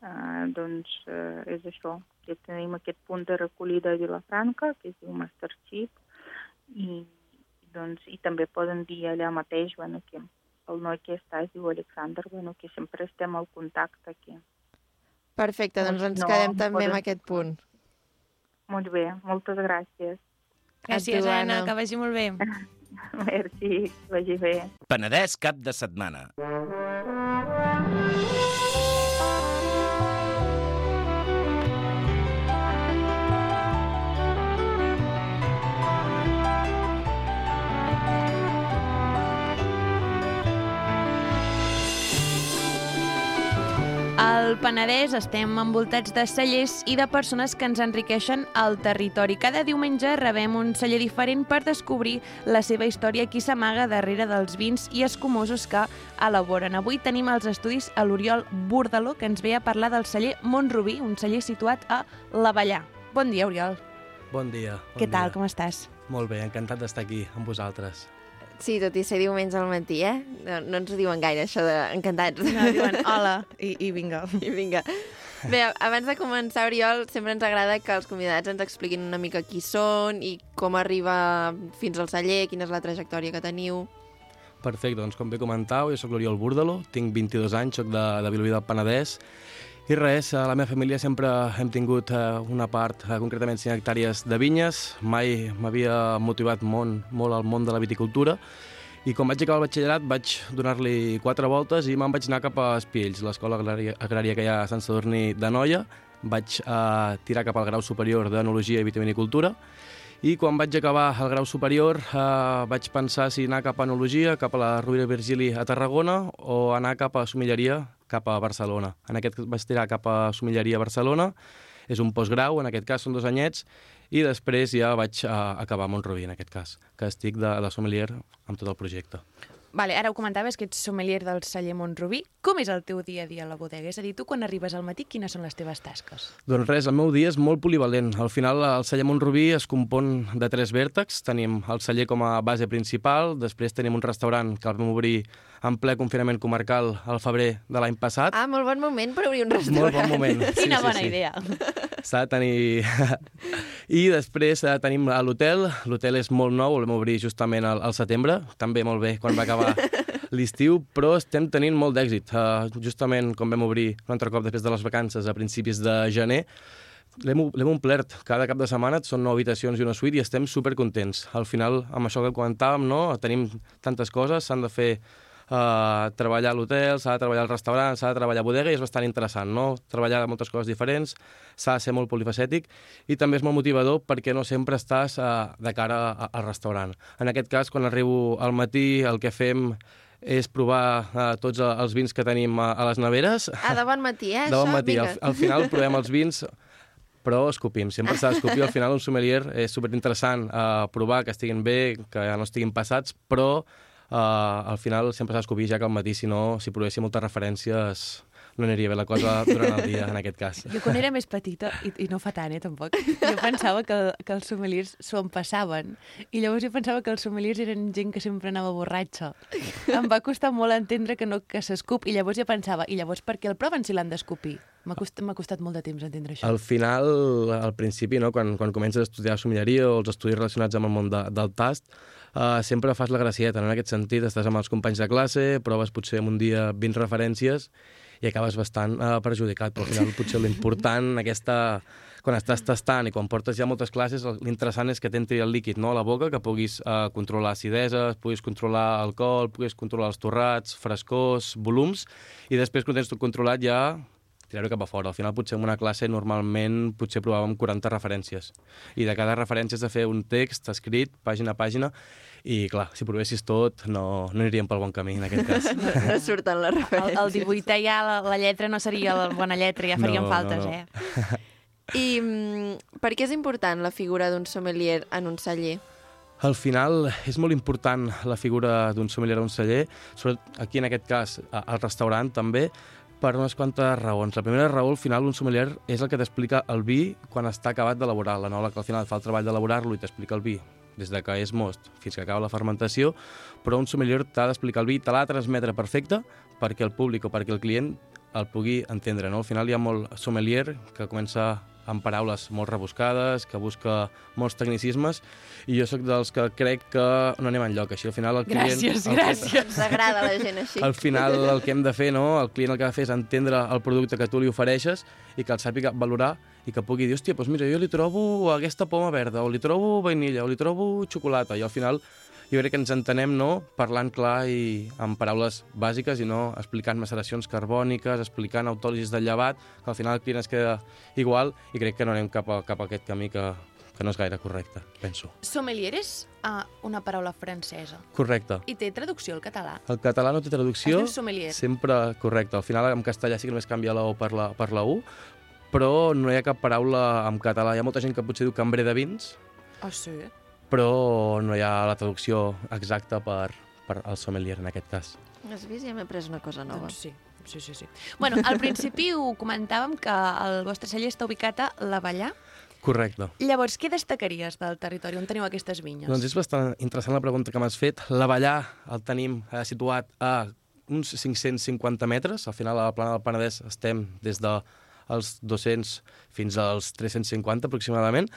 Speaker 5: Uh, doncs uh, és això, que tenim aquest punt de recollida a Vilafranca, que es diu Masterchip, i, doncs, i també poden dir allà mateix bueno, que el noi que està es diu Alexander, bueno, que sempre estem al contacte aquí.
Speaker 1: Perfecte, doncs ens
Speaker 5: No,
Speaker 1: quedem també
Speaker 5: poden-
Speaker 1: amb aquest punt.
Speaker 5: Molt bé, moltes gràcies.
Speaker 2: Gràcies, Anna,
Speaker 1: Anna.
Speaker 2: que vagi molt bé. <laughs>
Speaker 5: Merci, que vagi bé.
Speaker 3: Penedès cap de setmana.
Speaker 2: Al Penedès estem envoltats de cellers i de persones que ens enriqueixen el territori. Cada diumenge rebem un celler diferent per descobrir la seva història, qui s'amaga darrere dels vins i escumosos que elaboren. Avui tenim als estudis a l'Oriol Burdaló, que ens ve a parlar del celler Montrubí, un celler situat a l'Avellà. Bon dia, Oriol.
Speaker 6: Bon dia. Bon
Speaker 2: Què tal,
Speaker 6: dia.
Speaker 2: com estàs?
Speaker 6: Molt bé, encantat d'estar aquí amb vosaltres.
Speaker 1: Sí, tot i ser diumenge al matí, eh? No, no ens ho diuen gaire, això de encantats.
Speaker 2: No, diuen <laughs> hola i, i vinga.
Speaker 1: I vinga. Bé, abans de començar, Oriol, sempre ens agrada que els convidats ens expliquin una mica qui són i com arriba fins al celler, quina és la trajectòria que teniu.
Speaker 6: Perfecte, doncs com bé comentau, jo sóc l'Oriol Burdalo, tinc 22 anys, sóc de, de Vilobí del Penedès, i res, a la meva família sempre hem tingut eh, una part, eh, concretament 5 hectàrees de vinyes, mai m'havia motivat molt, molt al món de la viticultura, i quan vaig acabar el batxillerat vaig donar-li quatre voltes i me'n vaig anar cap a Espiells, l'escola agrària que hi ha a Sant Sadurní de Noia, vaig eh, tirar cap al grau superior d'Enologia i Vitivinicultura, i quan vaig acabar el grau superior eh, vaig pensar si anar cap a Enologia, cap a la Rovira Virgili a Tarragona o anar cap a Somilleria, cap a Barcelona. En aquest cas vaig tirar cap a Somilleria a Barcelona, és un postgrau, en aquest cas són dos anyets, i després ja vaig eh, acabar a Montrubí, en aquest cas, que estic de, de sommelier amb tot el projecte.
Speaker 2: Vale, ara ho comentaves, que ets sommelier del celler Montrubí. Com és el teu dia a dia a la bodega? És a dir, tu quan arribes al matí, quines són les teves tasques?
Speaker 6: Doncs res, el meu dia és molt polivalent. Al final, el celler Montrubí es compon de tres vèrtexs. Tenim el celler com a base principal, després tenim un restaurant que el vam obrir en ple confinament comarcal al febrer de l'any passat.
Speaker 1: Ah, molt bon moment per obrir un restaurant.
Speaker 6: Molt bon moment. <laughs>
Speaker 2: Quina bona idea.
Speaker 6: S'ha de tenir... <laughs> I després eh, tenim a l'hotel. L'hotel és molt nou, vam obrir justament al, al setembre, també molt bé quan va acabar <laughs> l'estiu, però estem tenint molt d'èxit. Uh, justament com vam obrir un altre cop després de les vacances a principis de gener, l'hem l'hem omplert. Cada cap de setmana són nou habitacions i una suite i estem supercontents. Al final, amb això que comentàvem, no? tenim tantes coses, s'han de fer uh, treballar a l'hotel, s'ha de treballar al restaurant, s'ha de treballar a bodega i és bastant interessant, no? Treballar moltes coses diferents, s'ha de ser molt polifacètic i també és molt motivador perquè no sempre estàs uh, de cara a, al restaurant. En aquest cas, quan arribo al matí, el que fem és provar uh, tots els vins que tenim a, a les neveres.
Speaker 1: Ah, de bon matí, eh? <laughs>
Speaker 6: De bon
Speaker 1: això?
Speaker 6: matí. Al, al final provem els vins, però escopim. Sempre s'ha d'escopir. Al final un sommelier és superinteressant uh, provar que estiguin bé, que no estiguin passats, però al final sempre s'ha d'escopir ja que al matí, si no, si provéssim moltes referències, no aniria bé la cosa durant el dia, en aquest cas.
Speaker 2: Jo quan era més petita, i, i no fa tant, eh, tampoc, jo pensava que, que els sommeliers s'ho empassaven. I llavors jo pensava que els sommeliers eren gent que sempre anava borratxa. Em va costar molt entendre que no que s'escup, i llavors jo pensava, i llavors per què el proven si l'han d'escopir? M'ha costat, costat molt de temps entendre això.
Speaker 6: Al final, al principi, no, quan, quan comences a estudiar sommelleria o els estudis relacionats amb el món de, del tast, uh, sempre fas la gracieta, no? en aquest sentit, estàs amb els companys de classe, proves potser en un dia 20 referències i acabes bastant uh, perjudicat, però al final potser l'important, aquesta quan estàs tastant i quan portes ja moltes classes, l'interessant és que t'entri el líquid no, a la boca, que puguis uh, controlar acideses, puguis controlar alcohol, puguis controlar els torrats, frescors, volums, i després quan tens tot controlat ja tirar-ho cap a fora. Al final, potser en una classe, normalment, potser provàvem 40 referències. I de cada referència has de fer un text escrit, pàgina a pàgina, i, clar, si provessis tot, no, no aniríem pel bon camí, en aquest cas. <laughs>
Speaker 1: No, no surten les
Speaker 2: El,
Speaker 1: referències.
Speaker 2: el 18è ja la, la lletra no seria la bona lletra, ja faríem
Speaker 6: No, no,
Speaker 2: faltes,
Speaker 6: no.
Speaker 2: eh? <laughs>
Speaker 1: I mm, per què és important la figura d'un sommelier en un celler?
Speaker 6: Al final és molt important la figura d'un sommelier o un celler, sobretot aquí en aquest cas a- al restaurant també, per unes quantes raons. La primera raó, al final, un sommelier és el que t'explica el vi quan està acabat d'elaborar. L'enòleg al final fa el treball d'elaborar-lo i t'explica el vi des de que és most fins que acaba la fermentació, però un sommelier t'ha d'explicar el vi, te l'ha de transmetre perfecte perquè el públic o perquè el client el pugui entendre. No? Al final hi ha molt sommelier que comença amb paraules molt rebuscades, que busca molts tecnicismes, i jo sóc dels que crec que no anem enlloc. Així, al final, el client...
Speaker 2: Gràcies,
Speaker 6: el,
Speaker 2: gràcies.
Speaker 1: Ens agrada la gent així.
Speaker 6: Al final, el que hem de fer, no? el client el que ha de fer és entendre el producte que tu li ofereixes i que el sàpiga valorar i que pugui dir, hòstia, doncs mira, jo li trobo aquesta poma verda, o li trobo vainilla, o li trobo xocolata, i al final jo crec que ens entenem no? parlant clar i amb paraules bàsiques i no explicant maceracions carbòniques, explicant autòlisis del llevat, que al final el client es queda igual i crec que no anem cap a, cap a aquest camí que, que no és gaire correcte, penso.
Speaker 2: Sommelier és uh, una paraula francesa.
Speaker 6: Correcte.
Speaker 2: I té traducció al català?
Speaker 6: El català no té traducció.
Speaker 2: Es sommelier.
Speaker 6: Sempre correcte. Al final, en castellà sí que només canvia la O per la, per la U, però no hi ha cap paraula en català. Hi ha molta gent que potser diu cambrer de vins,
Speaker 2: Ah, sí?
Speaker 6: Però no hi ha la traducció exacta per, per al sommelier, en aquest cas.
Speaker 1: Has vist? Ja m'he après una cosa nova.
Speaker 2: Doncs sí. Sí, sí, sí. Bueno, al principi ho comentàvem que el vostre celler està ubicat a l'Avellà.
Speaker 6: Correcte.
Speaker 2: Llavors, què destacaries del territori on teniu aquestes vinyes?
Speaker 6: Doncs és bastant interessant la pregunta que m'has fet. L'Avellà el tenim eh, situat a uns 550 metres. Al final, a la plana del Penedès estem des dels 200 fins als 350 aproximadament.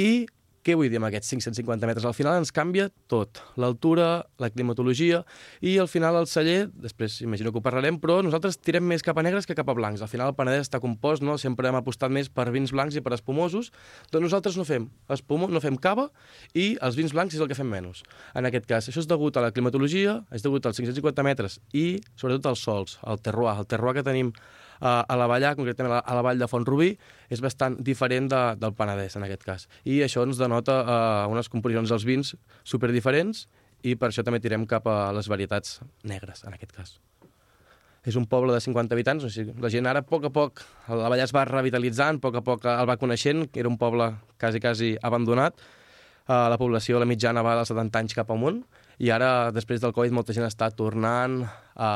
Speaker 6: I què vull dir amb aquests 550 metres? Al final ens canvia tot. L'altura, la climatologia i al final el celler, després imagino que ho parlarem, però nosaltres tirem més cap a negres que cap a blancs. Al final el Penedès està compost, no? sempre hem apostat més per vins blancs i per espumosos, doncs nosaltres no fem espumo, no fem cava i els vins blancs és el que fem menys. En aquest cas, això és degut a la climatologia, és degut als 550 metres i sobretot als sols, al terroir. El terroir que tenim a, a la Vallà, concretament a la, vall de Font-rubí, és bastant diferent de, del Penedès, en aquest cas. I això ens denota uh, unes composicions dels vins superdiferents i per això també tirem cap a les varietats negres, en aquest cas. És un poble de 50 habitants, o sigui, la gent ara, a poc a poc, la Vallà es va revitalitzant, a poc a poc el va coneixent, que era un poble quasi, quasi abandonat, uh, la població, la mitjana, va dels 70 anys cap amunt, i ara, després del Covid, molta gent està tornant a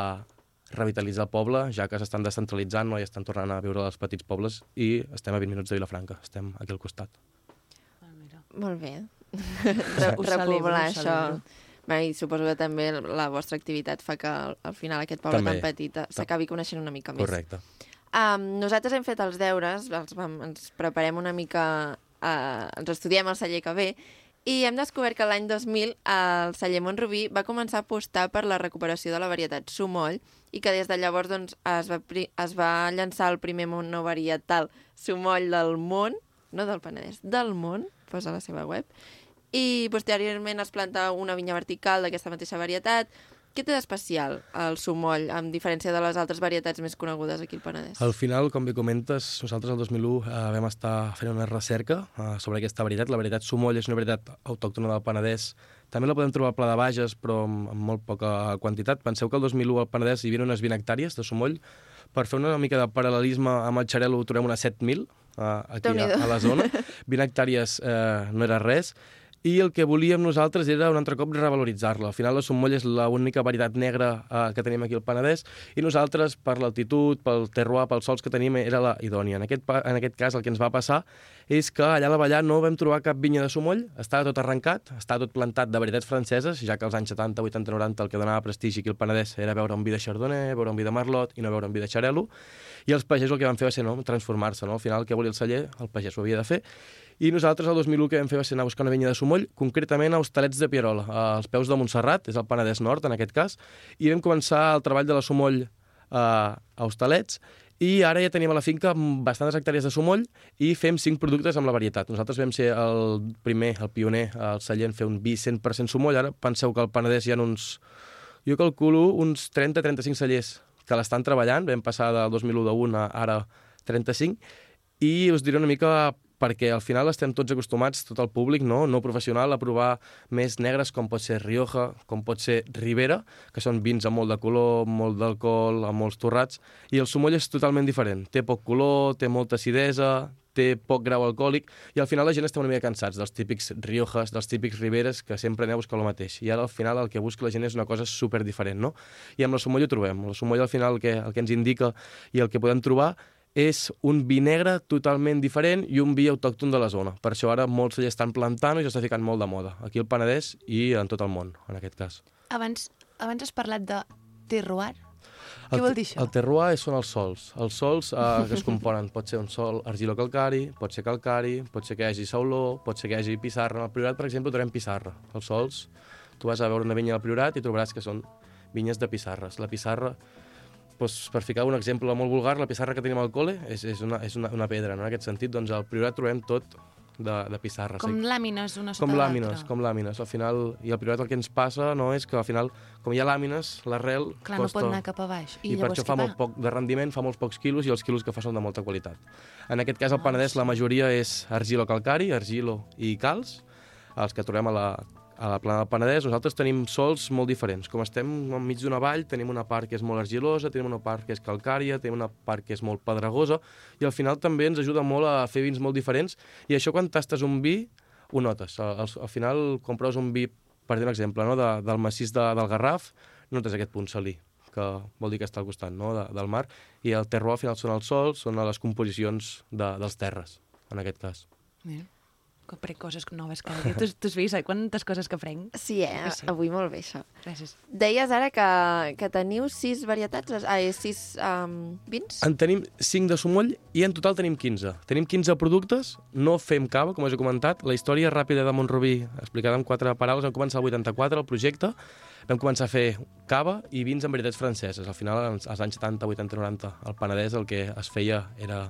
Speaker 6: revitalitzar el poble, ja que s'estan descentralitzant no? i estan tornant a viure als petits pobles i estem a 20 minuts de Vilafranca, estem aquí al costat.
Speaker 2: Ah, mira.
Speaker 1: Molt bé. <laughs> Repoblar això. Bé, I suposo que també la vostra activitat fa que al, al final aquest poble
Speaker 6: També.
Speaker 1: tan petit s'acabi coneixent una mica més.
Speaker 6: Correcte.
Speaker 1: Um, nosaltres hem fet els deures, els vam, ens preparem una mica, uh, ens estudiem el celler que ve, i hem descobert que l'any 2000 el celler Montrubí va començar a apostar per la recuperació de la varietat sumoll i que des de llavors doncs, es, va, es va llançar el primer monovarietal sumoll del món, no del Penedès, del món, posa la seva web, i posteriorment es planta una vinya vertical d'aquesta mateixa varietat. Què té d'especial el sumoll, amb diferència de les altres varietats més conegudes aquí al Penedès?
Speaker 6: Al final, com bé comentes, nosaltres el 2001 eh, vam estar fent una recerca eh, sobre aquesta varietat. La varietat Sumoll és una varietat autòctona del Penedès. També la podem trobar al Pla de Bages, però amb, amb molt poca quantitat. Penseu que el 2001 al Penedès hi havia unes 20 hectàrees de Sumoll. Per fer una mica de paral·lelisme amb el Xarel·lo trobem unes 7.000 eh, aquí a, a la zona. <laughs> 20 hectàrees eh, no era res. I el que volíem nosaltres era un altre cop revaloritzar-la. Al final la sommolla és l'única varietat negra eh, que tenim aquí al Penedès i nosaltres, per l'altitud, pel terroir, pels sols que tenim, era la idònia. En aquest, en aquest cas el que ens va passar és que allà a la Vallà no vam trobar cap vinya de somoll, estava tot arrencat, estava tot plantat de varietats franceses, ja que als anys 70, 80, 90 el que donava prestigi aquí al Penedès era veure un vi de Chardonnay, veure un vi de Merlot i no veure un vi de Xarel·lo, i els pagesos el que van fer va ser no, transformar-se. No? Al final, el que volia el celler, el pagès ho havia de fer, i nosaltres el 2001 que vam fer va ser anar a buscar una vinya de Sumoll, concretament a Hostalets de Pierola, als peus de Montserrat, és el Penedès Nord en aquest cas, i vam començar el treball de la Sumoll eh, a Hostalets, i ara ja tenim a la finca bastantes hectàrees de sumoll i fem cinc productes amb la varietat. Nosaltres vam ser el primer, el pioner, el celler fer un vi 100% sumoll. Ara penseu que al Penedès hi ha uns, jo calculo, uns 30-35 cellers que l'estan treballant. Vam passar del 2001 d'un a ara 35. I us diré una mica perquè al final estem tots acostumats, tot el públic no, no professional, a provar més negres com pot ser Rioja, com pot ser Ribera, que són vins amb molt de color, molt d'alcohol, amb molts torrats, i el sumoll és totalment diferent. Té poc color, té molta acidesa, té poc grau alcohòlic, i al final la gent està una mica cansats dels típics Riojas, dels típics Riberes, que sempre aneu a buscar el mateix. I ara al final el que busca la gent és una cosa super diferent, no? I amb la sumoll ho trobem. La sumoll al final el que, el que ens indica i el que podem trobar és un vi negre totalment diferent i un vi autòcton de la zona. Per això ara molts ja estan plantant i ja està ficant molt de moda, aquí al Penedès i en tot el món, en aquest cas.
Speaker 2: Abans, abans has parlat de terroir. Què
Speaker 6: El,
Speaker 2: vol dir això?
Speaker 6: El terroir són els sols. Els sols eh, que es componen pot ser un sol argilocalcari, pot ser calcari, pot ser que hi hagi sauló, pot ser que hi hagi pissarra. Al Priorat, per exemple, trobem pissarra. Els sols, tu vas a veure una vinya al Priorat i trobaràs que són vinyes de pissarres. La pissarra doncs, per ficar un exemple molt vulgar, la pissarra que tenim al col·le és, és, una, és una, una pedra. No? En aquest sentit, doncs, al Priorat trobem tot de, de pissarra.
Speaker 2: Com
Speaker 6: Sí.
Speaker 2: làmines una sota
Speaker 6: Com làmines, com làmines. Al final, i al Priorat el que ens passa no és que al final, com hi ha làmines, l'arrel
Speaker 2: Clar, no
Speaker 6: costa...
Speaker 2: pot anar cap a baix. I,
Speaker 6: I, per això fa
Speaker 2: què
Speaker 6: molt poc de rendiment, fa molts pocs quilos i els quilos que fa són de molta qualitat. En aquest cas, al Penedès, la majoria és argilo-calcari, argilo i calç, els que trobem a la, a la plana del Penedès. Nosaltres tenim sols molt diferents. Com estem enmig d'una vall, tenim una part que és molt argilosa, tenim una part que és calcària, tenim una part que és molt pedregosa, i al final també ens ajuda molt a fer vins molt diferents, i això quan tastes un vi ho notes. Al, al, al final, quan proves un vi, per dir un exemple, no? de, del massís de, del Garraf, notes aquest punt salí que vol dir que està al costat no? de, del mar, i el terroir al final són els sols, són les composicions de, dels terres, en aquest cas.
Speaker 2: Mira, que aprenc coses noves cada dia. Tu, tu has vist, eh? Quantes coses que aprenc?
Speaker 1: Sí, eh?
Speaker 2: Sí.
Speaker 1: Avui molt bé, això.
Speaker 2: Gràcies.
Speaker 1: Deies ara que, que teniu sis varietats, ah, eh, sis um, vins?
Speaker 6: En tenim 5 de sumoll i en total tenim 15. Tenim 15 productes, no fem cava, com us he comentat. La història ràpida de Montrubí, explicada en quatre paraules, vam començar el 84, el projecte, vam començar a fer cava i vins amb varietats franceses. Al final, als anys 70, 80, 90, al Penedès el que es feia era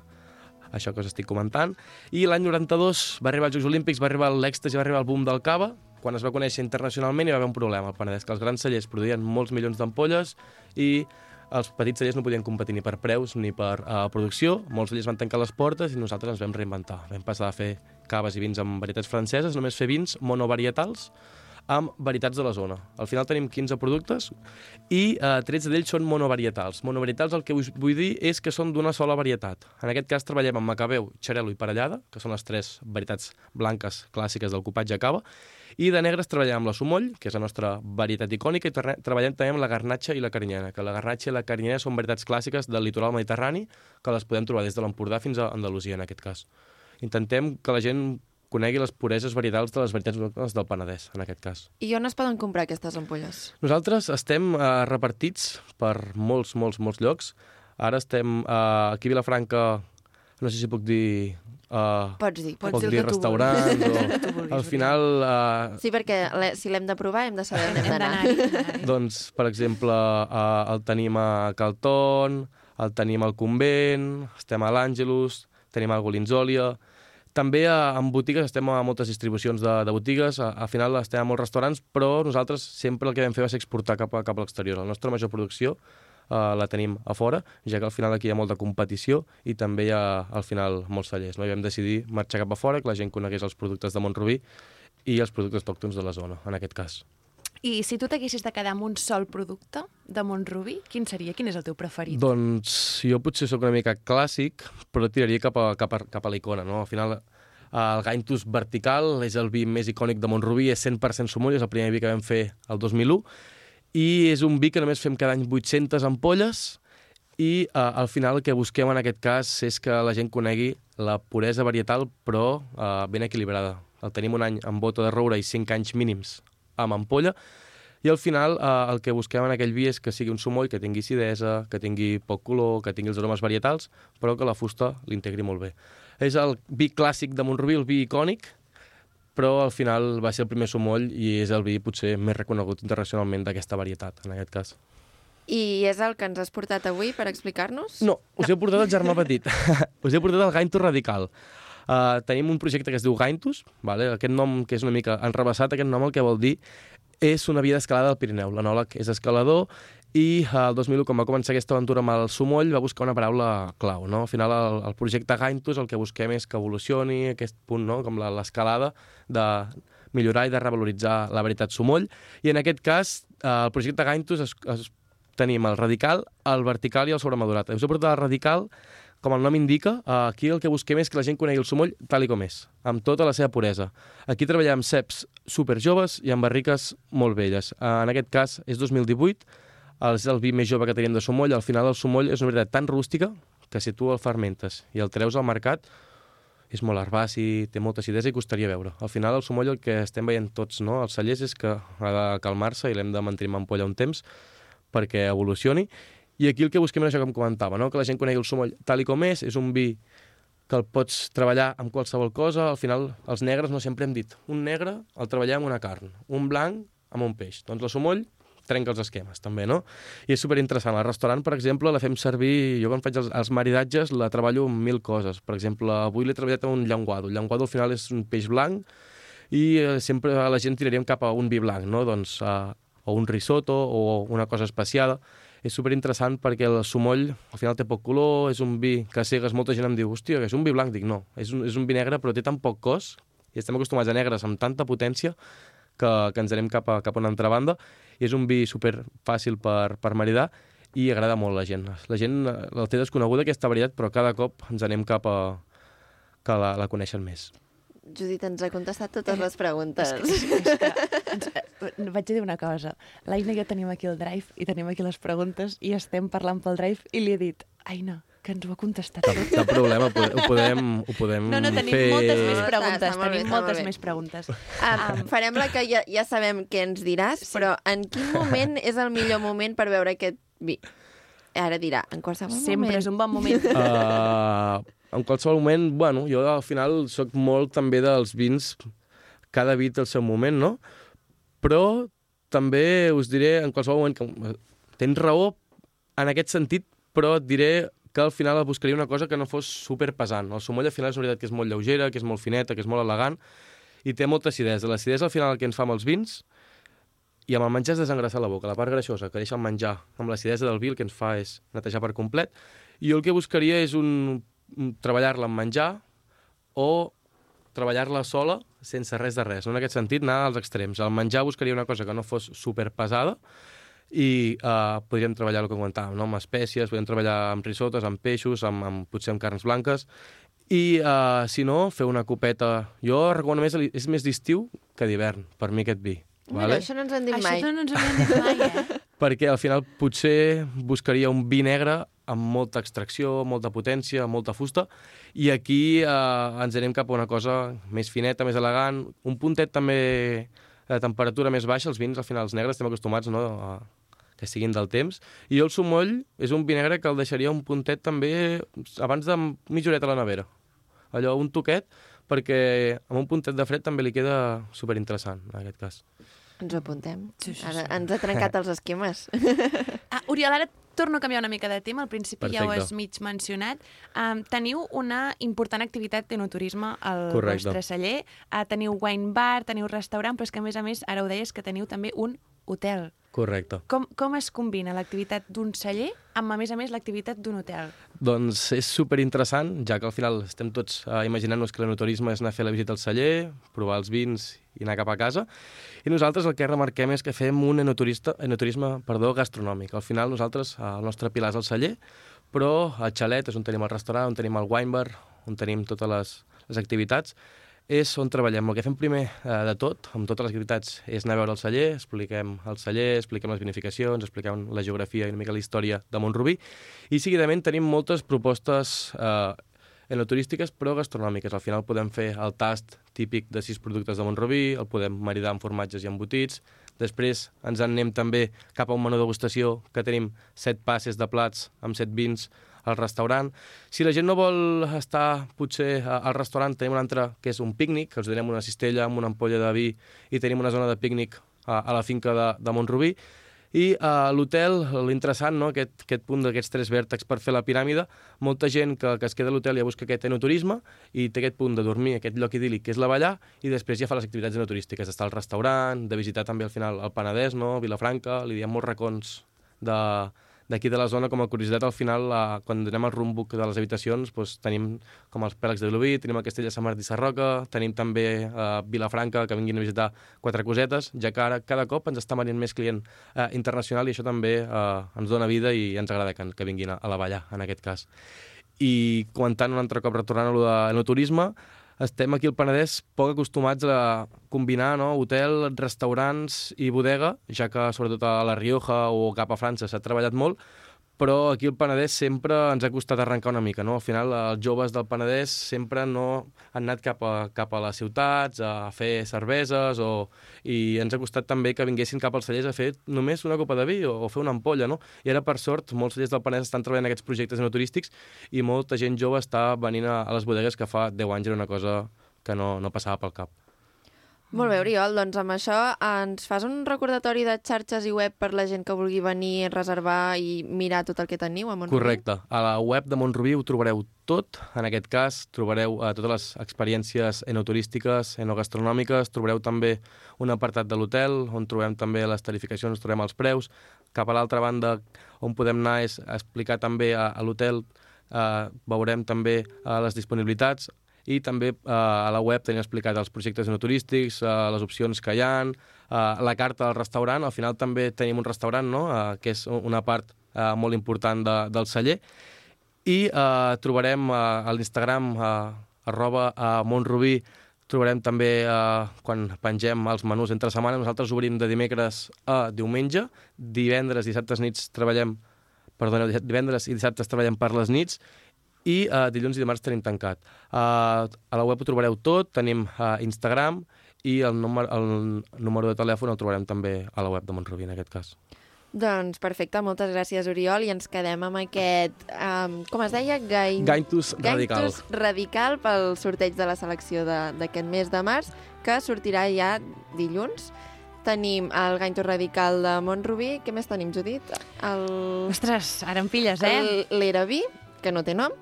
Speaker 6: això que us estic comentant. I l'any 92 va arribar als Jocs Olímpics, va arribar l'èxtasi, va arribar el boom del cava, quan es va conèixer internacionalment hi va haver un problema al Penedès, que els grans cellers produïen molts milions d'ampolles i els petits cellers no podien competir ni per preus ni per uh, producció. Molts cellers van tancar les portes i nosaltres ens vam reinventar. Vam passar a fer caves i vins amb varietats franceses, només fer vins monovarietals amb varietats de la zona. Al final tenim 15 productes i eh, 13 d'ells són monovarietals. Monovarietals el que us vull dir és que són d'una sola varietat. En aquest cas treballem amb macabeu, xarel·lo i parellada, que són les tres varietats blanques clàssiques del copatge cava, i de negres treballem amb la sumoll, que és la nostra varietat icònica, i tre- treballem també amb la garnatxa i la carinyena, que la garnatxa i la carinyena són varietats clàssiques del litoral mediterrani, que les podem trobar des de l'Empordà fins a Andalusia, en aquest cas. Intentem que la gent conegui les pureses varietals de les varietats autòctones del Penedès, en aquest cas.
Speaker 1: I on es poden comprar aquestes ampolles?
Speaker 6: Nosaltres estem eh, repartits per molts, molts, molts llocs. Ara estem eh, aquí a Vilafranca, no sé si puc dir... Eh,
Speaker 1: Pots dir.
Speaker 2: Pots
Speaker 6: puc
Speaker 2: dir
Speaker 6: dir
Speaker 2: que tu
Speaker 6: restaurants <laughs>
Speaker 2: vulguis.
Speaker 6: o... Al final, eh,
Speaker 1: Sí, perquè le- si l'hem de provar hem de saber on hem d'anar.
Speaker 6: doncs, per exemple, eh, el tenim a Calton, el tenim al Convent, estem a l'Àngelus, tenim al Golinzòlia, també a, en botigues estem a moltes distribucions de, de botigues, a, al final estem a molts restaurants, però nosaltres sempre el que vam fer va ser exportar cap a, cap a l'exterior. La nostra major producció eh, la tenim a fora, ja que al final aquí hi ha molta competició i també hi ha al final molts cellers. No? I vam decidir marxar cap a fora, que la gent conegués els productes de Montrubí i els productes autòctons de la zona, en aquest cas.
Speaker 2: I si tu t'haguessis de quedar amb un sol producte de Montrubí, quin seria? Quin és el teu preferit?
Speaker 6: Doncs jo potser sóc una mica clàssic, però tiraria cap a, cap a, cap a la icona, no? Al final, El Gaintus Vertical és el vi més icònic de Montrubí, és 100% sumoll, és el primer vi que vam fer el 2001, i és un vi que només fem cada any 800 ampolles, i uh, al final el que busquem en aquest cas és que la gent conegui la puresa varietal, però uh, ben equilibrada. El tenim un any amb bota de roure i 5 anys mínims amb ampolla, i al final uh, el que busquem en aquell vi és que sigui un sumoll que tingui acidesa, que tingui poc color, que tingui els aromes varietals, però que la fusta l'integri molt bé. És el vi clàssic de Montrubí, el vi icònic, però al final va ser el primer sumoll i és el vi potser més reconegut internacionalment d'aquesta varietat, en aquest cas.
Speaker 1: I és el que ens has portat avui per explicar-nos?
Speaker 6: No, us he portat el germà petit. <laughs> us he portat el Gaintus Radical. Uh, tenim un projecte que es diu Gaintus, vale? aquest nom que és una mica enrebaçat, aquest nom el que vol dir és una via d'escalada al Pirineu. L'anòleg és escalador i uh, el 2001, quan va començar aquesta aventura amb el Sumoll, va buscar una paraula clau. No? Al final, el, el projecte Gaintus el que busquem és que evolucioni aquest punt, no? com l'escalada de millorar i de revaloritzar la veritat Sumoll. I en aquest cas, uh, el projecte Gaintus es, es tenim el radical, el vertical i el sobremadurat. Us he portat el radical, com el nom indica, aquí el que busquem és que la gent conegui el sumoll tal i com és, amb tota la seva puresa. Aquí treballem amb ceps super joves i amb barriques molt velles. En aquest cas és 2018, és el vi més jove que tenim de sumoll. Al final el sumoll és una veritat tan rústica que si tu el fermentes i el treus al mercat és molt herbaci, té molta acidesa i costaria veure. Al final el sumoll el que estem veient tots, no? els cellers, és que ha de calmar-se i l'hem de mantenir en ampolla un temps, perquè evolucioni. I aquí el que busquem és això que em comentava, no? que la gent conegui el sumoll tal i com és, és un vi que el pots treballar amb qualsevol cosa, al final els negres no sempre hem dit, un negre el treballem amb una carn, un blanc amb un peix. Doncs la sumoll trenca els esquemes, també, no? I és superinteressant. Al restaurant, per exemple, la fem servir... Jo quan faig els, els maridatges la treballo amb mil coses. Per exemple, avui l'he treballat amb un llenguado. El llenguado al final és un peix blanc i eh, sempre la gent tiraríem cap a un vi blanc, no? Doncs eh, o un risotto o una cosa especiada. És superinteressant perquè el sumoll al final té poc color, és un vi que a cegues molta gent em diu, hòstia, que és un vi blanc. Dic, no, és un, és un vi negre però té tan poc cos i estem acostumats a negres amb tanta potència que, que ens anem cap a, cap a una altra banda i és un vi super fàcil per, per maridar i agrada molt a la gent. La gent la té desconeguda aquesta varietat, però cada cop ens anem cap a que la, la coneixen més.
Speaker 1: Judit ens ha contestat totes les preguntes.
Speaker 2: És que, és que, eh, vaig a dir una cosa. L'Aina i jo tenim aquí el drive i tenim aquí les preguntes i estem parlant pel drive i li he dit, Aina, que ens ho ha contestat
Speaker 6: Cap, cap problema, ho podem, ho podem,
Speaker 2: No, no, tenim
Speaker 6: fer...
Speaker 2: moltes més
Speaker 1: Està-
Speaker 2: preguntes,
Speaker 1: està bé,
Speaker 2: tenim
Speaker 1: està molt
Speaker 2: moltes
Speaker 1: bé.
Speaker 2: més preguntes.
Speaker 1: Ah, farem la que ja, ja sabem què ens diràs, sí. però en quin moment <laughs> és el millor moment per veure aquest vi? Ara dirà, en qualsevol
Speaker 2: Sempre
Speaker 1: moment.
Speaker 2: és un bon moment.
Speaker 6: Uh, <laughs> en qualsevol moment, bueno, jo al final sóc molt també dels vins, cada vi té el seu moment, no? Però també us diré en qualsevol moment que eh, tens raó en aquest sentit, però et diré que al final buscaria una cosa que no fos super pesant. El sumoll al final és una veritat que és molt lleugera, que és molt fineta, que és molt elegant i té molta acidesa. L'acidesa al final el que ens fa amb els vins i amb el menjar és desengreixar la boca. La part greixosa que deixa el menjar amb l'acidesa del vi el que ens fa és netejar per complet. I jo el que buscaria és un treballar-la amb menjar o treballar-la sola sense res de res. No en aquest sentit, anar als extrems. Al menjar buscaria una cosa que no fos super pesada i uh, podríem treballar el que comentàvem, no? amb espècies, podríem treballar amb risotes, amb peixos, amb, amb potser amb carns blanques, i uh, si no, fer una copeta... Jo recomano més, és més d'estiu que d'hivern, per mi aquest vi.
Speaker 1: Mira, això no ens han dit
Speaker 2: Això
Speaker 1: mai.
Speaker 2: no ens ho havien dit mai, eh? <laughs>
Speaker 6: Perquè al final potser buscaria un vi negre amb molta extracció, molta potència, molta fusta, i aquí eh, ens anem cap a una cosa més fineta, més elegant, un puntet també de temperatura més baixa, els vins al final els negres estem acostumats no, a que siguin del temps, i jo el sumoll és un vi negre que el deixaria un puntet també abans de mitja horeta a la nevera. Allò, un toquet, perquè amb un puntet de fred també li queda superinteressant, en aquest cas.
Speaker 1: Ens ho apuntem.
Speaker 2: Sí, sí,
Speaker 1: Ara
Speaker 2: sí.
Speaker 1: ens ha trencat els esquemes. <laughs>
Speaker 2: Ah, Oriol, ara torno a canviar una mica de tema. Al principi ja ho has mig mencionat. Um, teniu una important activitat d'enoturisme al
Speaker 6: Correcte.
Speaker 2: vostre celler. Uh, teniu wine bar, teniu restaurant, però és que a més a més, ara ho deies, que teniu també un hotel.
Speaker 6: Correcte.
Speaker 2: Com, com es combina l'activitat d'un celler amb, a més a més, l'activitat d'un hotel?
Speaker 6: Doncs és super interessant, ja que al final estem tots uh, imaginant-nos que l'enoturisme és anar a fer la visita al celler, provar els vins i anar cap a casa. I nosaltres el que remarquem és que fem un enoturista, enoturisme perdó, gastronòmic. Al final nosaltres, uh, el nostre pilar és el celler, però el xalet és on tenim el restaurant, on tenim el wine bar, on tenim totes les, les activitats, és on treballem. El que fem primer eh, de tot, amb totes les activitats, és anar a veure el celler, expliquem el celler, expliquem les vinificacions, expliquem la geografia i una mica la història de Montrubí, i seguidament tenim moltes propostes eh, enoturístiques però gastronòmiques. Al final podem fer el tast típic de sis productes de Montrubí, el podem maridar amb formatges i embotits, després ens en anem també cap a un menú degustació que tenim set passes de plats amb set vins al restaurant. Si la gent no vol estar potser al restaurant, tenim un altre que és un pícnic, que us donem una cistella amb una ampolla de vi i tenim una zona de pícnic a, a la finca de, de Montrubí. I a l'hotel, l'interessant, no? aquest, aquest punt d'aquests tres vèrtexs per fer la piràmide, molta gent que, que es queda a l'hotel ja busca aquest enoturisme i té aquest punt de dormir, aquest lloc idíl·lic que és la ballar, i després ja fa les activitats enoturístiques, d'estar al restaurant, de visitar també al final el Penedès, no? Vilafranca, li diem molts racons de, d'aquí de la zona, com a curiositat, al final, la, quan anem al roombook de les habitacions, doncs, tenim com els pèlegs de Vilobí, tenim el castell de Sant Martí Sarroca, tenim també eh, Vilafranca, que vinguin a visitar quatre cosetes, ja que ara cada cop ens està venint més client eh, internacional i això també eh, ens dona vida i ens agrada que, que vinguin a, a la Vallà, en aquest cas. I comentant un altre cop, retornant a lo de no turisme, estem aquí al Penedès poc acostumats a combinar no? hotel, restaurants i bodega, ja que sobretot a la Rioja o cap a França s'ha treballat molt, però aquí al Penedès sempre ens ha costat arrencar una mica, no? Al final, els joves del Penedès sempre no han anat cap a, cap a les ciutats a fer cerveses o... i ens ha costat també que vinguessin cap als cellers a fer només una copa de vi o, o fer una ampolla, no? I ara, per sort, molts cellers del Penedès estan treballant en aquests projectes enoturístics i molta gent jove està venint a, a les bodegues que fa 10 anys era una cosa que no, no passava pel cap.
Speaker 1: Molt bé, Oriol, doncs amb això ens fas un recordatori de xarxes i web per la gent que vulgui venir, reservar i mirar tot el que teniu a Montrubí?
Speaker 6: Correcte. A la web de Montrubí ho trobareu tot. En aquest cas trobareu eh, totes les experiències enoturístiques, enogastronòmiques, trobareu també un apartat de l'hotel, on trobem també les tarificacions, trobem els preus. Cap a l'altra banda, on podem anar és explicar també a, a l'hotel, eh, veurem també eh, les disponibilitats, i també eh, a la web tenim explicat els projectes enoturístics, eh, les opcions que hi ha, eh, la carta del restaurant, al final també tenim un restaurant, no?, eh, que és una part eh, molt important de, del celler, i eh, trobarem eh, a l'Instagram eh, arroba a Montrubí. Trobarem també eh, quan pengem els menús entre setmana. Nosaltres obrim de dimecres a diumenge, divendres i dissabtes nits treballem perdoneu, divendres i dissabtes treballem per les nits i uh, dilluns i dimarts tenim tancat. Uh, a la web ho trobareu tot, tenim uh, Instagram i el, número, el número de telèfon el trobarem també a la web de Montrubí, en aquest cas.
Speaker 1: Doncs perfecte, moltes gràcies, Oriol, i ens quedem amb aquest, um, com es deia? Gain...
Speaker 6: Gaintus Radical.
Speaker 1: Gaintus Radical pel sorteig de la selecció de- d'aquest mes de març, que sortirà ja dilluns. Tenim el Gaintus Radical de Montrubí. Què més tenim, Judit? El...
Speaker 2: Ostres, ara em pilles, eh?
Speaker 1: L'Eraví, que no té nom.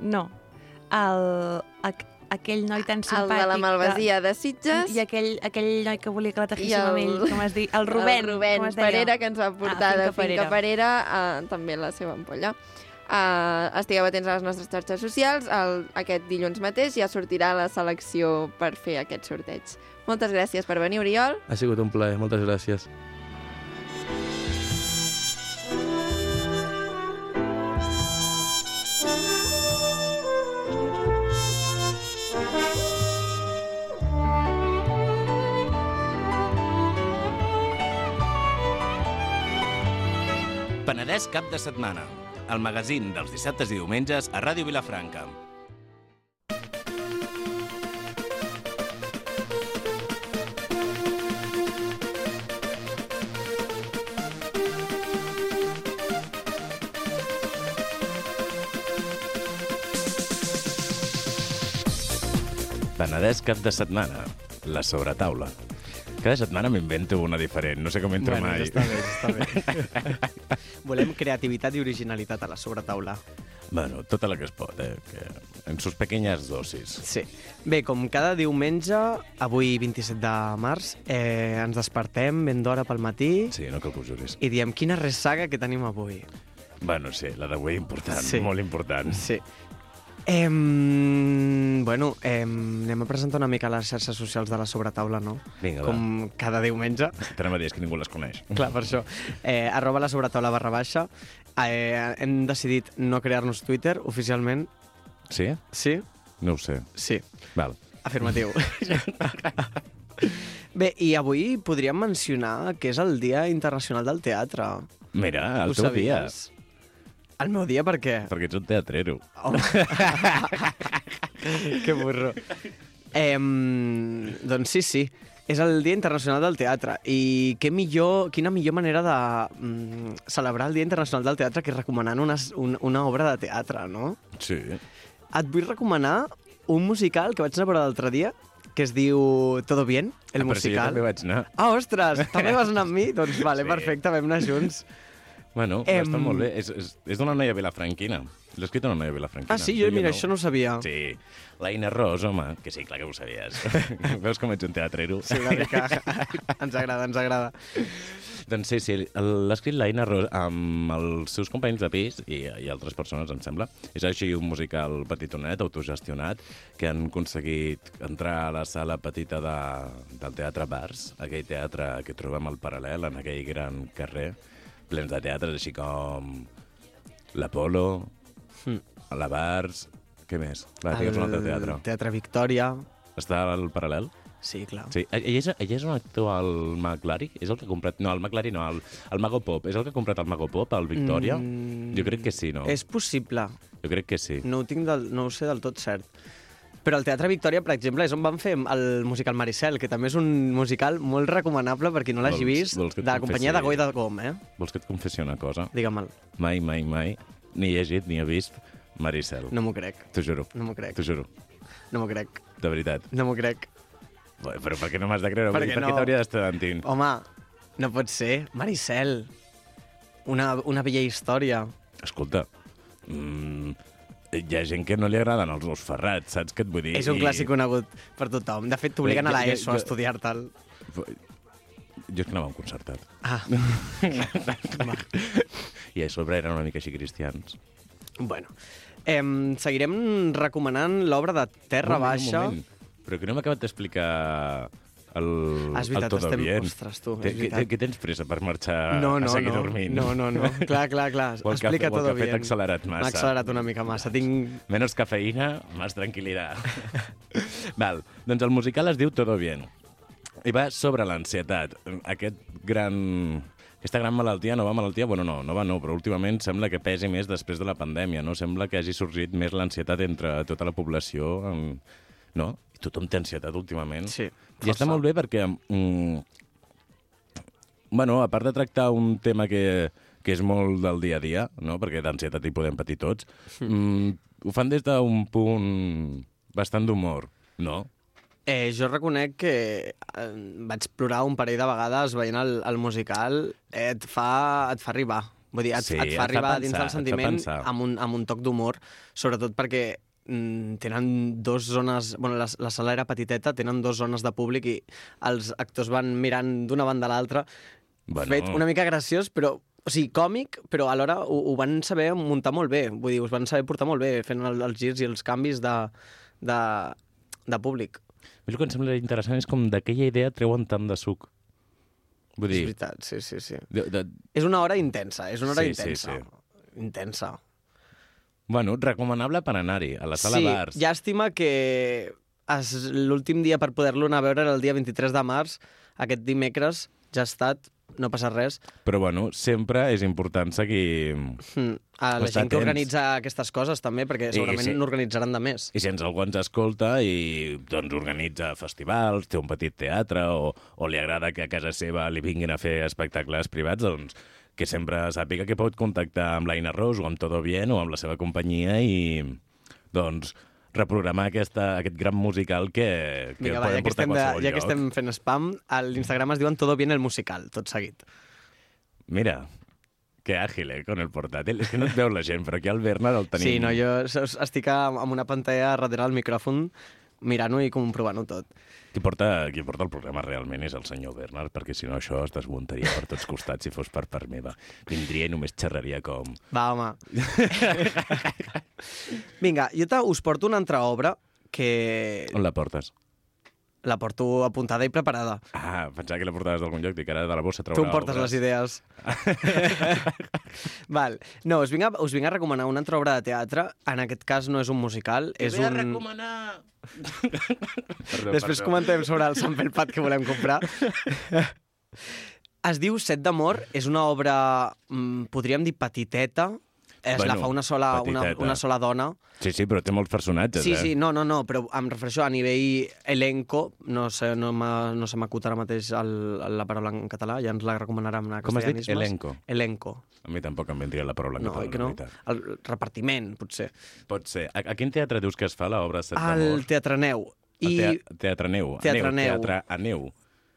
Speaker 2: No. El, aqu aquell noi tan
Speaker 1: El
Speaker 2: simpàtic...
Speaker 1: de la Malvasia de
Speaker 2: Que...
Speaker 1: Sitges.
Speaker 2: I aquell, aquell noi que volia que la teixíssim
Speaker 1: el-
Speaker 2: amb ell, com es diu? El Rubén.
Speaker 1: el Rubén
Speaker 2: com es deia?
Speaker 1: Parera, que ens va portar
Speaker 2: Ah,
Speaker 1: de
Speaker 2: Finca
Speaker 1: Finca Parera, uh, també la seva ampolla. Uh, estigueu atents a les nostres xarxes socials. El, aquest dilluns mateix ja sortirà la selecció per fer aquest sorteig. Moltes gràcies per venir, Oriol.
Speaker 6: Ha sigut un plaer, moltes gràcies.
Speaker 3: Penedès cap de setmana. El magazín dels dissabtes i diumenges a Ràdio Vilafranca. Penedès cap de setmana. La sobretaula. Cada setmana m'invento una diferent, no sé com entro
Speaker 7: Bueno,
Speaker 3: mai.
Speaker 7: ja està bé, ja està bé. <laughs> Volem creativitat i originalitat a la sobretaula.
Speaker 3: Bueno, tota la que es pot, eh? Que en sus pequeñas dosis.
Speaker 7: Sí. Bé, com cada diumenge, avui 27 de març, eh, ens despertem ben d'hora pel matí
Speaker 3: Sí, no cal que ho juris.
Speaker 7: i diem quina ressaga que tenim avui.
Speaker 3: Bueno, sí, la d'avui important,
Speaker 7: Sí.
Speaker 3: molt important.
Speaker 7: Sí. Em, bueno, em, anem a presentar una mica les xarxes socials de la sobretaula, no?
Speaker 3: Vinga, va.
Speaker 7: Com cada diumenge.
Speaker 3: T'anem a dir, que ningú les coneix.
Speaker 7: Clar, per això. Eh, arroba la sobretaula barra baixa. Eh, hem decidit no crear-nos Twitter oficialment.
Speaker 3: Sí?
Speaker 7: Sí?
Speaker 3: No ho sé.
Speaker 7: Sí,
Speaker 3: Val.
Speaker 7: afirmatiu. <laughs> Bé, i avui podríem mencionar que és el Dia Internacional del Teatre.
Speaker 3: Mira, el
Speaker 7: Ho
Speaker 3: teu dia.
Speaker 7: El meu dia per què?
Speaker 3: Perquè ets un teatrero.
Speaker 7: Home. <laughs> que burro. Eh, doncs sí, sí. És el Dia Internacional del Teatre. I què millor, quina millor manera de mm, celebrar el Dia Internacional del Teatre que recomanant una, un, una obra de teatre, no?
Speaker 3: Sí.
Speaker 7: Et vull recomanar un musical que vaig anar a veure l'altre dia, que es diu Todo Bien, el
Speaker 3: Ah, però si jo
Speaker 7: musical.
Speaker 3: també vaig anar.
Speaker 7: Ah, ostres, també vas anar amb mi? Doncs vale,
Speaker 3: sí.
Speaker 7: perfecte, vam anar junts.
Speaker 3: Bueno,
Speaker 7: Em-
Speaker 3: està molt bé. És, és, és d'una noia vilafranquina. L'ha escrit una noia vilafranquina.
Speaker 7: Ah, sí? Jo, mira, això no ho sabia.
Speaker 3: Sí. L'Aina Ros, home, que sí, clar que ho sabies. <laughs> Veus com ets un teatrero?
Speaker 7: Sí, una mica. <laughs> ens agrada, ens agrada.
Speaker 3: Doncs sí, sí, l'ha escrit l'Aina Ros amb els seus companys de pis i, i altres persones, em sembla. És així un musical petitonet, autogestionat, que han aconseguit entrar a la sala petita de, del Teatre Bars, aquell teatre que trobem al paral·lel, en aquell gran carrer, plens de teatres, així com l'Apolo,
Speaker 7: Mm.
Speaker 3: la Bars... Què més? Va, digues un altre teatre.
Speaker 7: Teatre Victòria.
Speaker 3: Està al paral·lel?
Speaker 7: Sí, clar.
Speaker 3: Sí, ell és, ell és un actor al McLaren? És el que ha comprat... No, el McLaren no, el, el Mago Pop. És el que ha comprat el Mago Pop, el Victòria?
Speaker 7: Mm,
Speaker 3: Jo crec que sí, no?
Speaker 7: És possible.
Speaker 3: Jo crec que sí.
Speaker 7: No ho, tinc del, no ho sé del tot cert. Però el Teatre Victòria, per exemple, és on van fer el musical Maricel, que també és un musical molt recomanable per qui no l'hagi vist,
Speaker 3: vols
Speaker 7: de la companyia de? Goi de Gom, eh?
Speaker 3: Vols que et confessi una cosa?
Speaker 7: Digue'm-el.
Speaker 3: Mai, mai, mai ni he llegit ni he vist Maricel.
Speaker 7: No m'ho crec.
Speaker 3: T'ho juro.
Speaker 7: No m'ho crec.
Speaker 3: T'ho juro.
Speaker 7: No m'ho crec.
Speaker 3: De veritat.
Speaker 7: No m'ho crec.
Speaker 3: Bé, Però per què no m'has de creure?
Speaker 7: Perquè
Speaker 3: dir, per
Speaker 7: no.
Speaker 3: t'hauria d'estar mentint?
Speaker 7: Home, no pot ser. Maricel. Una, una bella història.
Speaker 3: Escolta, mm, hi ha gent que no li agraden els ous ferrats, saps què et vull dir?
Speaker 7: És un
Speaker 3: I-
Speaker 7: clàssic conegut per tothom. De fet, t'obliguen a
Speaker 3: jo-
Speaker 7: l'ESO a
Speaker 3: jo-
Speaker 7: estudiar-te'l.
Speaker 3: Jo és que anava a un concertat.
Speaker 7: Ah, <laughs>
Speaker 3: I a sobre eren una mica així cristians.
Speaker 7: bueno. Em, seguirem recomanant l'obra de Terra
Speaker 3: Un
Speaker 7: Baixa.
Speaker 3: un moment. Però que no m'ha acabat d'explicar el,
Speaker 7: Ah, és veritat,
Speaker 3: el Todo
Speaker 7: estem-
Speaker 3: Bien.
Speaker 7: ostres, tu, és veritat.
Speaker 3: què, què tens pressa per marxar
Speaker 7: No, no,
Speaker 3: a seguir
Speaker 7: no.
Speaker 3: dormint?
Speaker 7: No, no, no. <laughs> Clar, clar, clar.
Speaker 3: O el cafè-
Speaker 7: Explica
Speaker 3: cafè
Speaker 7: bien.
Speaker 3: t'ha accelerat massa.
Speaker 7: M'ha accelerat una mica massa. Tinc...
Speaker 3: Menos cafeïna, más tranquil·litat. <laughs> Val, doncs el musical es diu Todo Bien. I va sobre l'ansietat. Aquest gran... Aquesta gran malaltia, nova malaltia, bueno, no, nova no, però últimament sembla que pesi més després de la pandèmia, no? Sembla que hagi sorgit més l'ansietat entre tota la població, en... no? Tothom té ansietat últimament.
Speaker 7: Sí,
Speaker 3: I està
Speaker 7: força.
Speaker 3: molt bé perquè, mm, bueno, a part de tractar un tema que, que és molt del dia a dia, no? perquè d'ansietat hi podem patir tots, mm, ho fan des d'un punt bastant d'humor, no?
Speaker 7: Eh, jo reconec que eh, vaig plorar un parell de vegades veient el, el musical. Eh, et, fa, et fa arribar. Vull dir, et,
Speaker 3: Sí,
Speaker 7: et
Speaker 3: et
Speaker 7: fa
Speaker 3: fa
Speaker 7: arribar
Speaker 3: pensar,
Speaker 7: dins
Speaker 3: et
Speaker 7: del
Speaker 3: fa
Speaker 7: sentiment amb un, amb un toc d'humor, sobretot perquè tenen dos zones... Bueno, la, la sala era petiteta, tenen dos zones de públic i els actors van mirant d'una banda a l'altra.
Speaker 3: Bueno.
Speaker 7: Fet una mica graciós, però... O sigui, còmic, però alhora ho, ho van saber muntar molt bé. Vull dir, us van saber portar molt bé fent el, els girs i els canvis de, de, de públic.
Speaker 3: A mi el que em sembla interessant és com d'aquella idea treuen tant de suc. Vull
Speaker 7: És
Speaker 3: dir,
Speaker 7: veritat, sí, sí, sí.
Speaker 3: de, de,
Speaker 7: És una hora intensa, és una hora
Speaker 3: Sí, sí,
Speaker 7: intensa. Intensa.
Speaker 3: Bueno, recomanable per anar-hi, a la sala
Speaker 7: sí,
Speaker 3: Bars.
Speaker 7: llàstima que l'últim dia per poder-lo anar a veure era el dia 23 de març. Aquest dimecres ja ha estat, no passa res.
Speaker 3: Però, bueno, sempre és important seguir...
Speaker 7: Mm, A la
Speaker 3: Estar
Speaker 7: gent que
Speaker 3: atents.
Speaker 7: organitza aquestes coses també, perquè segurament
Speaker 3: sí.
Speaker 7: n'organitzaran de més.
Speaker 3: I si ens algú ens escolta i doncs, organitza festivals, té un petit teatre o, o li agrada que a casa seva li vinguin a fer espectacles privats, doncs que sempre sàpiga que pot contactar amb l'Aina Ros o amb Todo Bien o amb la seva companyia i doncs reprogramar aquesta, aquest gran musical que, que
Speaker 7: Vinga, va, ja
Speaker 3: podem
Speaker 7: que,
Speaker 3: portar
Speaker 7: estem de, ja que
Speaker 3: lloc.
Speaker 7: estem fent spam, a l'Instagram es diuen Todo bien el musical, tot seguit.
Speaker 3: Mira, que àgil, eh, con el portàtil. És que no et veu la gent, però aquí al Bernard el tenim...
Speaker 7: Sí, no, jo estic amb una pantalla darrere del micròfon mirant-ho i comprovant-ho tot.
Speaker 3: Qui porta, qui porta el programa realment és el senyor Bernard, perquè si no això es desmuntaria per tots costats si fos per part meva. Vindria i només xerraria com...
Speaker 7: Va, home. <laughs> Vinga, jo us porto una altra obra que...
Speaker 3: On la portes?
Speaker 7: La porto apuntada i preparada.
Speaker 3: Ah, pensava que la portaves d'algun lloc, dic, ara de la bossa traurà
Speaker 7: Tu em portes les idees. <laughs> Val. No, us vinc, a, us vinc a recomanar una altra obra de teatre. En aquest cas no és un musical, és un...
Speaker 3: recomanar... perdó,
Speaker 7: Després
Speaker 3: perdó.
Speaker 7: comentem sobre el sample pad que volem comprar. <laughs> es diu Set d'amor, és una obra, mm, podríem dir petiteta, es
Speaker 3: Bueno,
Speaker 7: la fa una sola, una,
Speaker 3: petiteta.
Speaker 7: una sola dona.
Speaker 3: Sí, sí, però té molts personatges,
Speaker 7: Sí,
Speaker 3: eh?
Speaker 7: sí, no, no, no, però em refereixo a nivell elenco, no sé, no no se m'acut ara mateix el, la paraula en català, ja ens la recomanarem en
Speaker 3: Com has dit? Elenco.
Speaker 7: Elenco.
Speaker 3: A mi tampoc em vendria la paraula en
Speaker 7: No,
Speaker 3: català,
Speaker 7: no? El repartiment, potser.
Speaker 3: Pot ser. A, a quin teatre dius que es fa l'obra Set
Speaker 7: Al
Speaker 3: d'amor?
Speaker 7: Teatre Neu.
Speaker 3: I...
Speaker 7: I...
Speaker 3: Teatre, teatre Neu.
Speaker 7: Teatre
Speaker 3: neu. Teatre a neu.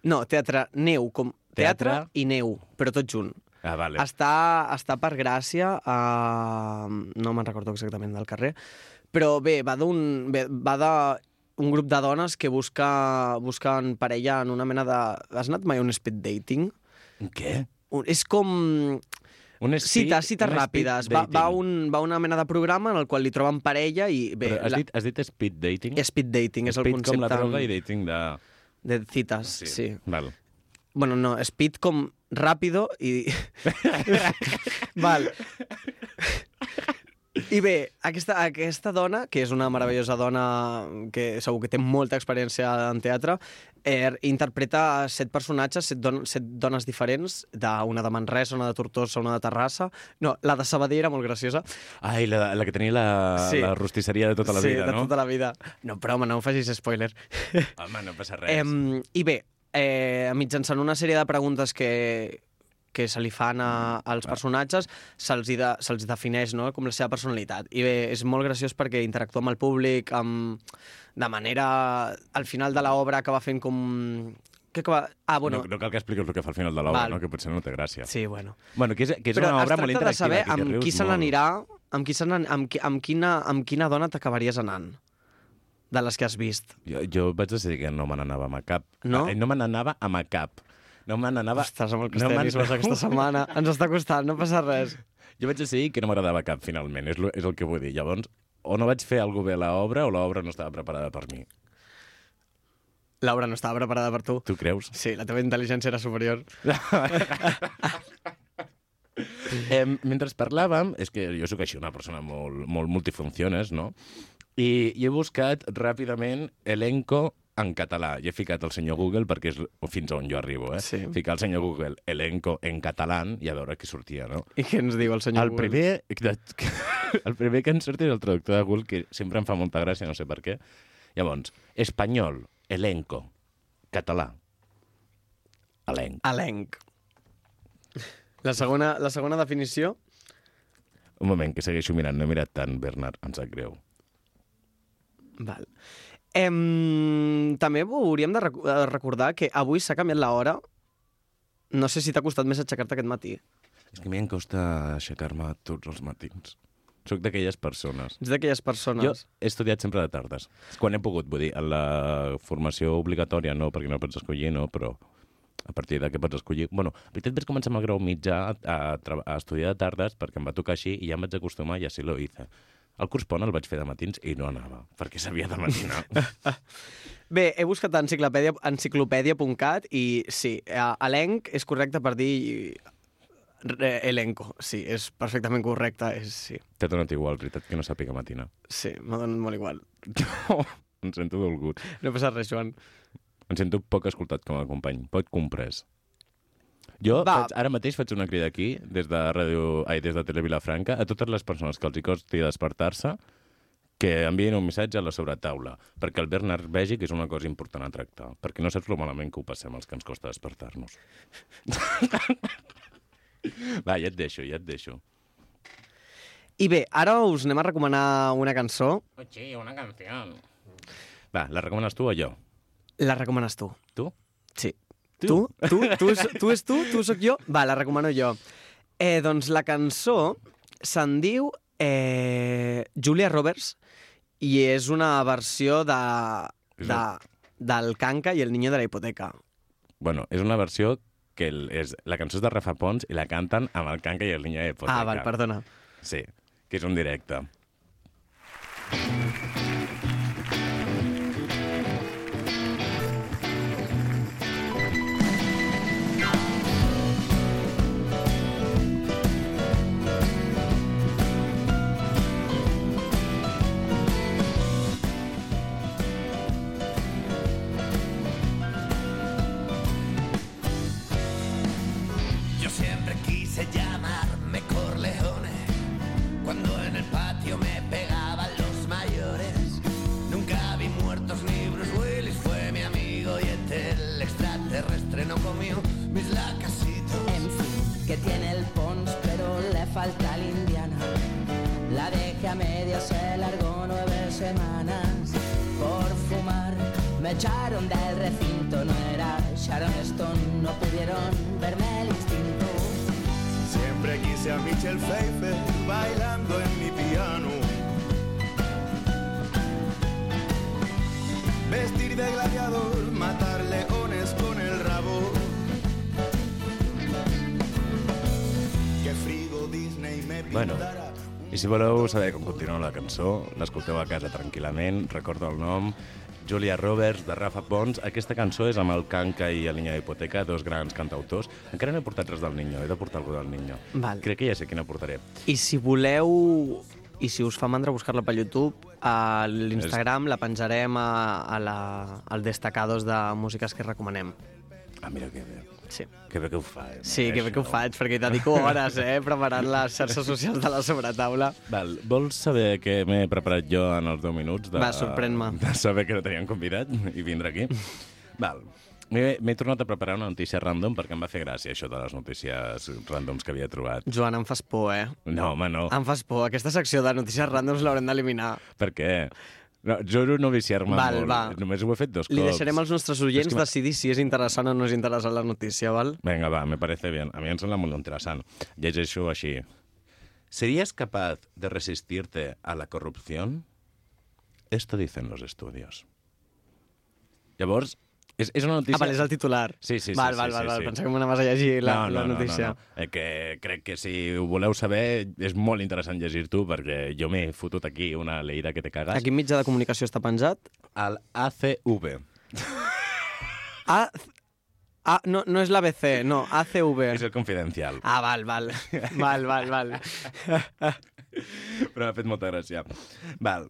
Speaker 7: No, Teatre Neu, com teatre,
Speaker 3: Teatre-
Speaker 7: i neu, però tot junt.
Speaker 3: Ah, vale.
Speaker 7: Està, està per Gràcia, a... no me'n recordo exactament del carrer, però bé, va d'un va de un grup de dones que busca, busquen parella en una mena de... Has anat mai a un speed dating?
Speaker 3: Què?
Speaker 7: Un, és com...
Speaker 3: Un speed,
Speaker 7: cites, cites
Speaker 3: un speed
Speaker 7: ràpides. Va, va, un, va una mena de programa en el qual li troben parella i... Bé,
Speaker 3: Però has,
Speaker 7: la-
Speaker 3: dit, has dit speed dating?
Speaker 7: Speed dating és el
Speaker 3: speed
Speaker 7: concepte
Speaker 3: com la droga i dating de...
Speaker 7: de cites, sí. sí.
Speaker 3: Val.
Speaker 7: Bueno, no, speed com ràpido i... <laughs> Val. <laughs> I bé, aquesta, aquesta dona, que és una meravellosa dona que segur que té molta experiència en teatre, eh, interpreta set personatges, set, don set dones diferents, d'una de Manresa, una de Tortosa, una de Terrassa... No, la de Sabadell era molt graciosa.
Speaker 3: Ai, la, la que tenia la,
Speaker 7: Sí.
Speaker 3: la rostisseria de tota la
Speaker 7: sí,
Speaker 3: vida,
Speaker 7: de
Speaker 3: no?
Speaker 7: tota la vida. No, però home, no em facis spoiler.
Speaker 3: Home, no passa res.
Speaker 7: Em, I bé, eh, mitjançant una sèrie de preguntes que, que se li fan a, als personatges, se'ls de, se defineix no? com la seva personalitat. I bé, és molt graciós perquè interactua amb el públic amb, de manera... Al final de l'obra acaba fent com... Què acaba... Ah, bueno...
Speaker 3: no, no cal que expliquis el que fa al final de l'obra, no? que potser no té gràcia.
Speaker 7: Sí, bueno.
Speaker 3: Bueno, que és, que és
Speaker 7: Però
Speaker 3: una
Speaker 7: es
Speaker 3: obra molt
Speaker 7: tracta de
Speaker 3: interactiva.
Speaker 7: saber
Speaker 3: que
Speaker 7: amb qui se n'anirà, amb, qui se amb, qui, amb, quina, amb quina dona t'acabaries anant de les que has vist.
Speaker 3: Jo, jo vaig decidir que no me n'anava a cap.
Speaker 7: No?
Speaker 3: Ah, no me n'anava a cap. No me n'anava...
Speaker 7: Ostres, amb el
Speaker 3: no me'n-
Speaker 7: castellanisme aquesta setmana. Ens està costant, no passa res.
Speaker 3: Jo vaig decidir que no m'agradava cap, finalment. És, lo, és el que vull dir. Llavors, o no vaig fer alguna bé a l'obra o l'obra no estava preparada per mi.
Speaker 7: L'obra no estava preparada per tu.
Speaker 3: Tu creus?
Speaker 7: Sí, la teva intel·ligència era superior. <laughs>
Speaker 3: Eh, mentre parlàvem, és que jo sóc així una persona molt, molt multifunciones, no? I, i he buscat ràpidament elenco en català. I he ficat el senyor Google perquè és fins on jo arribo, eh?
Speaker 7: Sí.
Speaker 3: Ficar el senyor Google elenco en català i a veure què sortia, no?
Speaker 7: I què ens diu el senyor
Speaker 3: El
Speaker 7: Google?
Speaker 3: primer, <laughs> el primer que em surt és el traductor de Google, que sempre em fa molta gràcia, no sé per què. Llavors, espanyol, elenco, català, elenc.
Speaker 7: Elenc. La segona, la segona definició...
Speaker 3: Un moment, que segueixo mirant, no he mirat tant, Bernard, em sap greu.
Speaker 7: Val. Em, també hauríem de rec recordar que avui s'ha canviat l'hora. No sé si t'ha costat més aixecar-te aquest matí.
Speaker 3: És que a mi em costa aixecar-me tots els matins. Soc d'aquelles persones.
Speaker 7: Ets d'aquelles persones...
Speaker 3: Jo he estudiat sempre de tardes. Quan he pogut, vull dir, en la formació obligatòria no, perquè no pots escollir, no, però a partir de què pots escollir... Bueno, la veritat vaig començar amb el grau mitjà a, a, a estudiar de tardes perquè em va tocar així i ja em vaig acostumar i així lo hice. El curs pont el vaig fer de matins i no anava, perquè s'havia de matinar. <laughs>
Speaker 7: Bé, he buscat a enciclopèdia, enciclopèdia.cat i sí, elenc és correcte per dir elenco. Sí, és perfectament correcte. És, sí,
Speaker 3: T'ha donat igual, veritat, que no sàpiga matinar.
Speaker 7: sí m'ha donat molt igual. <laughs>
Speaker 3: em sento dolgut.
Speaker 7: No passa res, Joan.
Speaker 3: Em sento poc escoltat com a company, poc comprès. Jo
Speaker 7: Va.
Speaker 3: faig, ara mateix faig una crida aquí, des de, ràdio, ai, des de Tele Vilafranca, a totes les persones que els hi costi despertar-se, que envien un missatge a la sobretaula, perquè el Bernard vegi que és una cosa important a tractar, perquè no saps lo malament que ho passem els que ens costa despertar-nos. <laughs> Va, ja et deixo, ja et deixo.
Speaker 7: I bé, ara us anem a recomanar una cançó.
Speaker 3: Oh, sí, una canció. Va, la recomanes tu o jo?
Speaker 7: La recomanes tu.
Speaker 3: Tu?
Speaker 7: Sí.
Speaker 3: Tu?
Speaker 7: Tu? Tu? Tu, és, tu és tu? Tu sóc jo? Va, la recomano jo. Eh, doncs la cançó se'n diu eh, Julia Roberts i és una versió de, de, del Canca i el niño de la hipoteca.
Speaker 3: Bueno, és una versió que el, és, la cançó és de Rafa Pons i la canten amb el Canca i el Niño de Hipoteca.
Speaker 7: Ah, val, perdona.
Speaker 3: Sí, que és un directe.
Speaker 8: extraterrestre
Speaker 3: si voleu saber com continua la cançó, l'escolteu a casa tranquil·lament, recordo el nom, Julia Roberts, de Rafa Pons. Aquesta cançó és amb el Canca i el Niño de Hipoteca, dos grans cantautors. Encara no he portat res del Niño, he de portar algú del Niño.
Speaker 7: Val.
Speaker 3: Crec que ja sé quina portaré.
Speaker 7: I si voleu i si us fa mandra buscar-la per YouTube, a l'Instagram la penjarem a, a la, al destacados de músiques que recomanem.
Speaker 3: Ah, mira que bé.
Speaker 7: Sí.
Speaker 3: Que bé que ho fa, eh?
Speaker 7: Sí, que bé que ho faig, perquè dedico hores, eh, preparant les xarxes socials de la sobretaula.
Speaker 3: Val, vols saber què m'he preparat jo en els 10 minuts? De,
Speaker 7: Va, sorprèn-me.
Speaker 3: De saber que no tenien convidat i vindre aquí. Val. M'he m'he tornat a preparar una notícia random perquè em va fer gràcia això de les notícies randoms que havia trobat.
Speaker 7: Joan, em fas por, eh?
Speaker 3: No, home, no.
Speaker 7: Em fas por. Aquesta secció de notícies randoms l'haurem d'eliminar.
Speaker 3: Per què? No, juro no viciar-me
Speaker 7: Val,
Speaker 3: molt.
Speaker 7: va.
Speaker 3: Només ho he fet dos
Speaker 7: Li
Speaker 3: cops.
Speaker 7: deixarem als nostres oients
Speaker 3: que
Speaker 7: decidir si és interessant o no és interessant la notícia, val?
Speaker 3: Venga, va, me parece bien. A mí em sembla molt interessant. Llegeixo així. ¿Serías capaz de resistirte a la corrupción? Esto dicen los estudios. Llavors, és, és una notícia...
Speaker 7: Ah, vale, és el titular.
Speaker 3: Sí, sí, sí.
Speaker 7: Val,
Speaker 3: sí,
Speaker 7: val,
Speaker 3: sí,
Speaker 7: val, val.
Speaker 3: sí.
Speaker 7: Pensava que me n'anaves a llegir la,
Speaker 3: no, no,
Speaker 7: la notícia.
Speaker 3: No, no, no. Eh, que crec que si ho voleu saber és molt interessant llegir-t'ho perquè jo m'he fotut aquí una leïda que te cagas.
Speaker 7: A quin mitjà de comunicació està penjat?
Speaker 3: Al ACV.
Speaker 7: A... A, no, no és l'ABC, no, ACV.
Speaker 3: És el confidencial.
Speaker 7: Ah, val, val. Val, val, val. <laughs>
Speaker 3: Però m'ha fet molta gràcia. Val.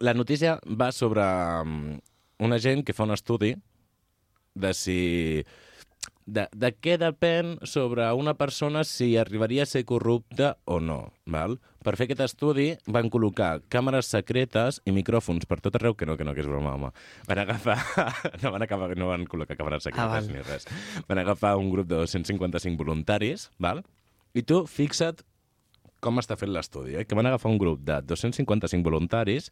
Speaker 3: La notícia va sobre um, una gent que fa un estudi de si... De, de què depèn sobre una persona si arribaria a ser corrupta o no. Val? Per fer aquest estudi van col·locar càmeres secretes i micròfons per tot arreu, que no, que no, que és broma, home. Van agafar... <laughs> No van, acabar, no van col·locar càmeres secretes
Speaker 7: Ah,
Speaker 3: ni res. Van agafar un grup de 255 voluntaris, val? i tu fixa't com està fet l'estudi, eh? que van agafar un grup de 255 voluntaris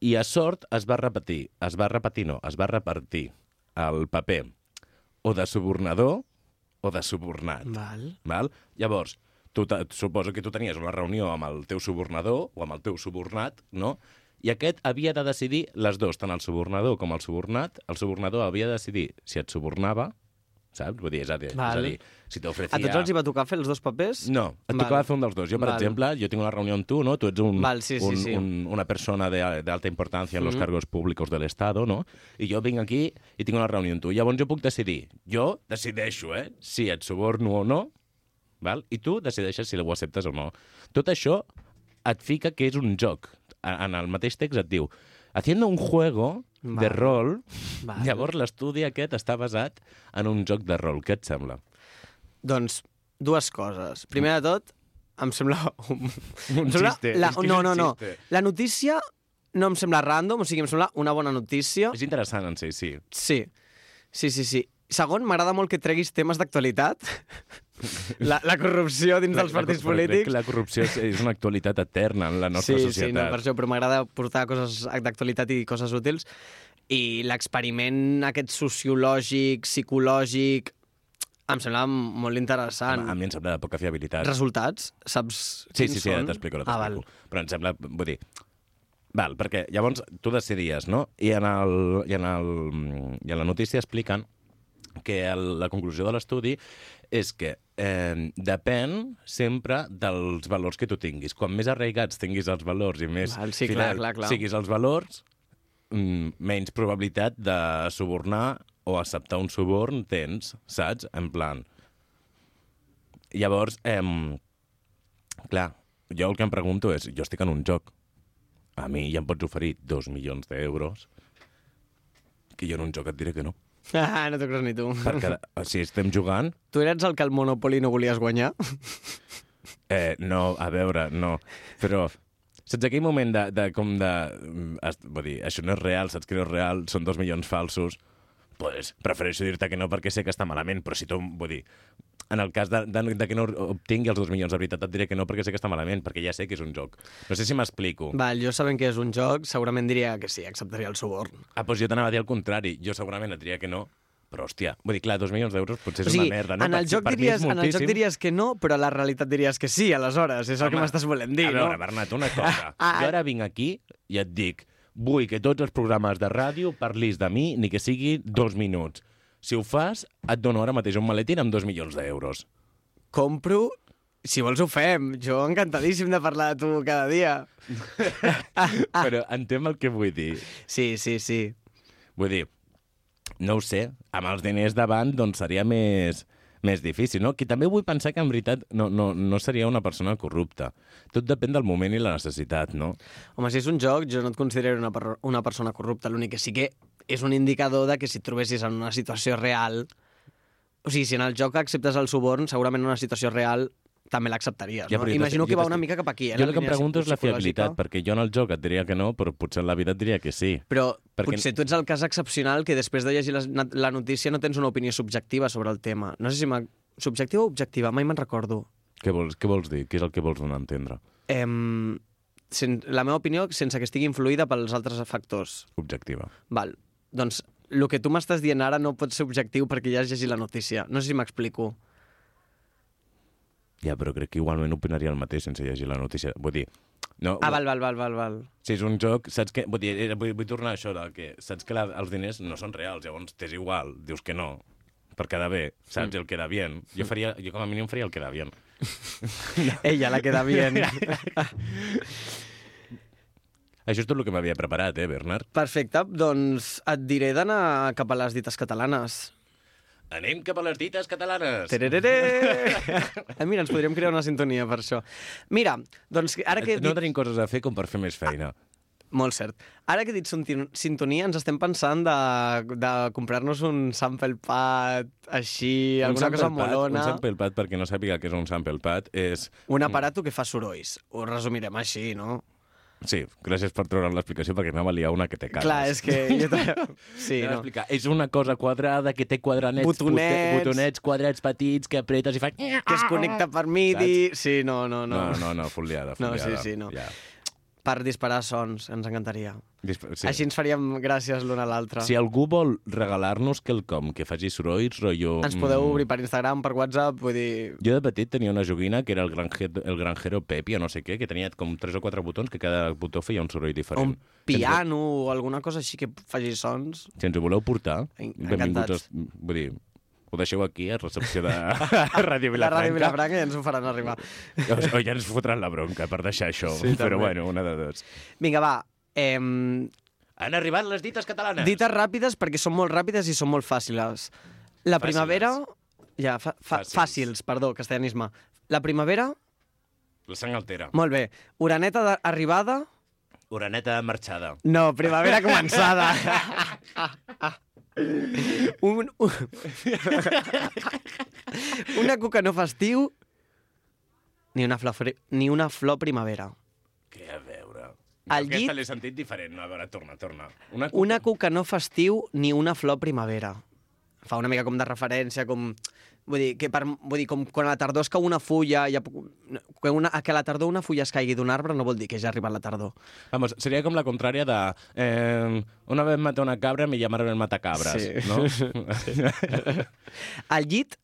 Speaker 3: i a sort es va repetir, es va repetir, no, es va repartir el paper o de subornador o de subornat.
Speaker 7: Val.
Speaker 3: Val? Llavors, tu suposo que tu tenies una reunió amb el teu subornador o amb el teu subornat, no? I aquest havia de decidir les dos, tant el subornador com el subornat. El subornador havia de decidir si et subornava, saps? Vull dir, és a dir, és a dir si t'ofrecia...
Speaker 7: A tots els hi va tocar fer els dos papers?
Speaker 3: No, et
Speaker 7: Val.
Speaker 3: tocava fer un dels dos. Jo, per
Speaker 7: Val.
Speaker 3: exemple, jo tinc una reunió amb tu, no? Tu ets un,
Speaker 7: Val, sí, sí,
Speaker 3: un,
Speaker 7: sí.
Speaker 3: Un, una persona de, de alta importància en los
Speaker 7: Mhm.
Speaker 3: cargos públicos del Estado, no? I jo vinc aquí i tinc una reunió amb tu. Llavors jo puc decidir. Jo decideixo, eh? Si et suborno o no, val? i tu decideixes si ho acceptes o no. Tot això et fica que és un joc. En el mateix text et diu haciendo un juego de rol,
Speaker 7: Val.
Speaker 3: llavors l'estudi aquest està basat en un joc de rol. Què et sembla?
Speaker 7: Doncs, dues coses. Primer de tot, em sembla... Un,
Speaker 3: Un
Speaker 7: em sembla
Speaker 3: xiste,
Speaker 7: La, no, no, no. La notícia no em sembla random, o sigui, em sembla una bona notícia.
Speaker 3: És interessant en si, sí.
Speaker 7: Sí, sí, sí. sí. Segon, m'agrada molt que treguis temes d'actualitat. <laughs> La, la corrupció dins dels
Speaker 3: La- la-
Speaker 7: partits
Speaker 3: crec
Speaker 7: polítics.
Speaker 3: que la corrupció és, és una actualitat eterna en la nostra
Speaker 7: sí,
Speaker 3: societat.
Speaker 7: Sí, no, per això, però m'agrada portar coses d'actualitat i coses útils. I l'experiment aquest sociològic, psicològic, em sembla molt interessant.
Speaker 3: A mi em sembla de poca fiabilitat.
Speaker 7: Resultats, saps
Speaker 3: Sí,
Speaker 7: quins
Speaker 3: sí, sí,
Speaker 7: són?
Speaker 3: t'explico, ara
Speaker 7: Ah, val.
Speaker 3: t'explico. Però em sembla, vull dir... Val, perquè llavors tu decidies, no? I en, el, i en, el, i en la notícia expliquen que el, la conclusió de l'estudi és que eh, depèn sempre dels valors que tu tinguis. Quan més arraigats tinguis els valors i més
Speaker 7: Val, sí, clar,
Speaker 3: fidel
Speaker 7: clar, clar.
Speaker 3: siguis els valors, mm, menys probabilitat de subornar o acceptar un suborn tens, saps? En plan... Llavors, eh, clar, jo el que em pregunto és, jo estic en un joc, a mi ja em pots oferir dos milions d'euros, que jo en un joc et diré que no.
Speaker 7: Ah, no t'ho creus ni tu.
Speaker 3: Perquè si estem jugant,
Speaker 7: Tu eres el que al Monopoly no volies guanyar?
Speaker 3: eh, no, a veure, no. Però saps aquell moment de, de com de... es- Vull dir, això no és real, saps que no és real, són dos milions falsos, pues, prefereixo dir-te que no perquè sé que està malament, però si tu, vull dir, en el cas de, de, de que no obtingui els dos milions de veritat, et diré que no perquè sé que està malament, perquè ja sé que és un joc. No sé si m'explico.
Speaker 7: Val, jo sabent que és un joc, segurament diria que sí, acceptaria el suborn.
Speaker 3: Ah, doncs jo t'anava a dir el contrari. Jo segurament et diria que no, però, hòstia, vull dir, clar, dos milions d'euros potser és
Speaker 7: o sigui,
Speaker 3: una merda, no?
Speaker 7: en, el joc
Speaker 3: per
Speaker 7: diries, en el joc diries que no, però a la realitat diries que sí, aleshores. És el que
Speaker 3: Home,
Speaker 7: m'estàs volent dir,
Speaker 3: a veure,
Speaker 7: no?
Speaker 3: Bernat, una cosa. <laughs>
Speaker 7: Ah,
Speaker 3: jo ara vinc aquí i et dic vull que tots els programes de ràdio parlis de mi ni que sigui dos minuts. Si ho fas, et dono ara mateix un maletín amb dos milions d'euros.
Speaker 7: Compro... Si vols ho fem. Jo encantadíssim de parlar de tu cada dia. <laughs>
Speaker 3: Però entenc el que vull dir.
Speaker 7: Sí, sí, sí.
Speaker 3: Vull dir, no ho sé, amb els diners davant doncs seria més, més difícil, no? Que també vull pensar que en veritat no, no, no seria una persona corrupta. Tot depèn del moment i la necessitat, no?
Speaker 7: Home, si és un joc, jo no et considero una, per una persona corrupta. L'únic que sí que és un indicador de que si et trobessis en una situació real... O sigui, si en el joc acceptes el suborn, segurament en una situació real també l'acceptaries,
Speaker 3: Ja,
Speaker 7: no?
Speaker 3: jo
Speaker 7: Imagino que va una mica cap aquí, eh?
Speaker 3: Jo el que em pregunto és la fiabilitat, perquè jo en el joc et diria que no, però potser en la vida et diria que sí.
Speaker 7: Però
Speaker 3: Perquè-
Speaker 7: potser tu ets el cas excepcional que després de llegir la, la notícia no tens una opinió subjectiva sobre el tema. No sé si. Subjectiva o objectiva? Mai me'n recordo.
Speaker 3: Què vols, què vols dir? Què és el que vols donar a entendre?
Speaker 7: Em... Sen... La meva opinió, sense que estigui influïda pels altres factors.
Speaker 3: Objectiva.
Speaker 7: Val. Doncs el que tu m'estàs dient ara no pot ser objectiu perquè ja has llegit la notícia. No sé si m'explico.
Speaker 3: Ja, però crec que igualment opinaria el mateix sense llegir la notícia. Vull dir, no,
Speaker 7: Ah, val, val, val, val, val.
Speaker 3: si és un joc, saps que... Vull dir, eh, vull, vull tornar a això, de que saps que la, els diners no són reals, llavors t'és igual, dius que no, per quedar bé, saps? El queda bien. Jo, faria, jo com a mínim faria el queda bien. <laughs>
Speaker 7: Ella la queda bien. <laughs>
Speaker 3: Això és tot el que m'havia preparat, eh, Bernard?
Speaker 7: Perfecte, doncs et diré d'anar cap a les dites catalanes.
Speaker 3: Anem cap a les dites catalanes.
Speaker 7: Tererere! <laughs> ah, mira, ens podríem crear una sintonia per això. Mira, doncs ara que
Speaker 3: No tenim coses a fer com per fer més feina.
Speaker 7: Molt cert. Ara que he dit sintonia, ens estem pensant de, de comprar-nos un sample pad així,
Speaker 3: Un
Speaker 7: alguna cosa molona.
Speaker 3: Un sample pad, perquè no sàpiga què és un sample pad, és...
Speaker 7: Un aparato que fa sorolls. Ho resumirem així, no?
Speaker 3: Sí, gràcies per treure'n l'explicació, perquè anava a liar una que té cares.
Speaker 7: Clar, és que... Jo <laughs> també- sí, no.
Speaker 3: explicar. És una cosa quadrada que té quadranets,
Speaker 7: Botonets.
Speaker 3: pote- botonets quadrats petits que apretes i fa...
Speaker 7: Que es connecta per MIDI... Sí, no, no, no.
Speaker 3: No, no, no, full liada, full
Speaker 7: No, sí, sí, no.
Speaker 3: Ja.
Speaker 7: Per disparar sons, ens encantaria.
Speaker 3: Disp sí.
Speaker 7: Així ens faríem gràcies l'un a l'altre.
Speaker 3: Si algú vol regalar-nos quelcom que faci sorolls, rotllo...
Speaker 7: Ens podeu
Speaker 3: mm,
Speaker 7: obrir per Instagram, per WhatsApp, vull dir...
Speaker 3: Jo de petit tenia una joguina que era el, granje, el granjero Pepi o no sé què, que tenia com tres o quatre botons que cada botó feia un soroll diferent.
Speaker 7: Un piano o alguna cosa així que faci sons.
Speaker 3: Si ens ho voleu portar,
Speaker 7: En-
Speaker 3: benvinguts.
Speaker 7: encantats.
Speaker 3: als- Vull dir, ho deixeu aquí, a recepció de <laughs> <laughs> Ràdio
Speaker 7: La
Speaker 3: Vilafranca.
Speaker 7: Ràdio Vilafranca ja ens ho faran arribar.
Speaker 3: O, ja ens fotran la bronca per deixar això.
Speaker 7: Sí,
Speaker 3: Però
Speaker 7: també.
Speaker 3: bueno, una de dos.
Speaker 7: Vinga, va. Eh,
Speaker 3: Han arribat les dites catalanes.
Speaker 7: dites ràpides perquè són molt ràpides i són molt fàcils. La
Speaker 3: Fàciles.
Speaker 7: primavera... Ja, fa, fa,
Speaker 3: Fàcils.
Speaker 7: fàcils, perdó, castellanisme. La primavera,
Speaker 3: La sang altera.
Speaker 7: molt bé. Oraneta d'arribada...
Speaker 3: Oraneta marxada.
Speaker 7: No, primavera <laughs> començada. <laughs> un, un... una cuca no fa estiu ni una flor, ni una flor primavera.
Speaker 3: Què a veure?
Speaker 7: Al
Speaker 3: Aquesta
Speaker 7: llit-
Speaker 3: l'he sentit diferent. No, a veure, torna, torna. Una,
Speaker 7: Una cuca no fa estiu ni una flor primavera. Fa una mica com de referència, com... Vull dir, que per, vull dir, com quan a la tardor es cau una fulla, ja, que, una, que a la tardor una fulla es caigui d'un arbre no vol dir que ja ha arribat la tardor.
Speaker 3: Vamos, seria com la contrària de... Eh, una vez maté una cabra, me llamaron el matacabres,
Speaker 7: Sí.
Speaker 3: no? <laughs>
Speaker 7: Al llit,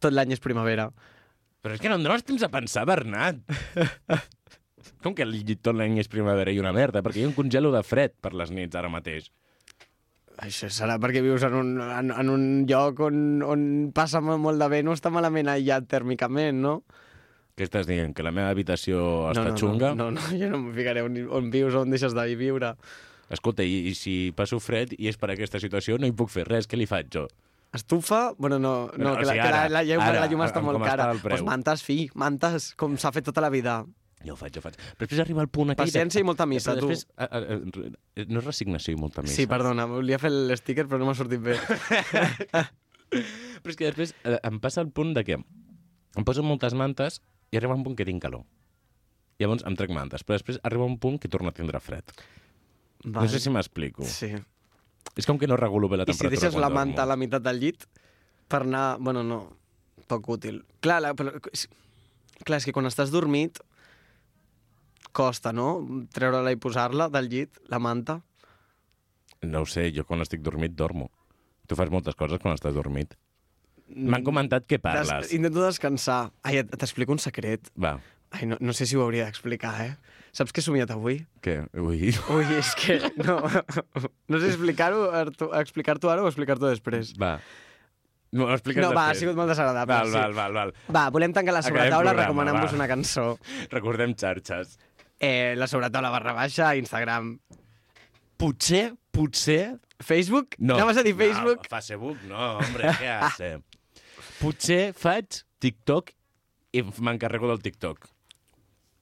Speaker 7: tot l'any és primavera.
Speaker 3: Però és que no em dones temps a pensar, Bernat. Com que el llit tot l'any és primavera i una merda? Perquè jo em congelo de fred per les nits ara mateix.
Speaker 7: Això serà perquè vius en un, en, en un lloc on, on passa molt de bé, no està malament aïllat tèrmicament, no?
Speaker 3: Què estàs dient? Que la meva habitació està
Speaker 7: no, no,
Speaker 3: xunga?
Speaker 7: No, no, no, jo no em ficaré on, on vius o on deixes de viure.
Speaker 3: Escolta, i, i si passo fred i és per aquesta situació, no hi puc fer res. Què li faig jo?
Speaker 7: Estufa? Bueno, no, no
Speaker 3: No, o
Speaker 7: que, la,
Speaker 3: sigui,
Speaker 7: que la,
Speaker 3: ara,
Speaker 7: la, llum,
Speaker 3: ara,
Speaker 7: la llum està molt cara. Pues mantes, fi, mantes, com s'ha fet tota la vida.
Speaker 3: Jo ho faig, jo ho faig. Però després arriba el punt aquell... de-
Speaker 7: Paciència i molta missa,
Speaker 3: Però
Speaker 7: tu.
Speaker 3: després, a, a, a, no és resignació i molta missa.
Speaker 7: Sí, perdona, volia fer l'sticker però no m'ha sortit bé. <laughs> <laughs>
Speaker 3: Però és que després eh, em passa el punt de que em poso moltes mantes i arriba un punt que tinc calor. Llavors em trec mantes, però després arriba un punt que torno a tindre fred. No sé si m'explico.
Speaker 7: Sí.
Speaker 3: És com que no regulo bé la
Speaker 7: I si
Speaker 3: temperatura
Speaker 7: deixes la manta a la meitat del llit, per anar... Bueno, no, poc útil. Clar, la, però, clar, és que quan estàs dormit costa, no? Treure-la i posar-la del llit, la manta.
Speaker 3: No ho sé, jo quan estic dormit dormo. Tu fas moltes coses quan estàs dormit. M'han comentat que parles.
Speaker 7: Des, intento descansar. Ai, t'explico un secret.
Speaker 3: Va,
Speaker 7: Ai, no, no sé si ho hauria d'explicar, eh? Saps què he somiat avui?
Speaker 3: què? Ui.
Speaker 7: Ui, és que... No, <laughs> no sé explicar-ho explicar-t'ho ara o explicar-t'ho després.
Speaker 3: Va. No,
Speaker 7: No, va, ha
Speaker 3: després.
Speaker 7: sigut molt desagradable.
Speaker 3: Val,
Speaker 7: sí.
Speaker 3: val, val, val.
Speaker 7: Va, volem tancar la sobretaula recomanant-vos una cançó.
Speaker 3: Recordem xarxes.
Speaker 7: Eh, la sobretaula barra baixa, Instagram.
Speaker 3: Potser, potser...
Speaker 7: Facebook?
Speaker 3: No.
Speaker 7: Anaves a dir Facebook?
Speaker 3: No, Facebook no, hombre, què hace? <laughs> Potser faig TikTok i m'encarrego del TikTok.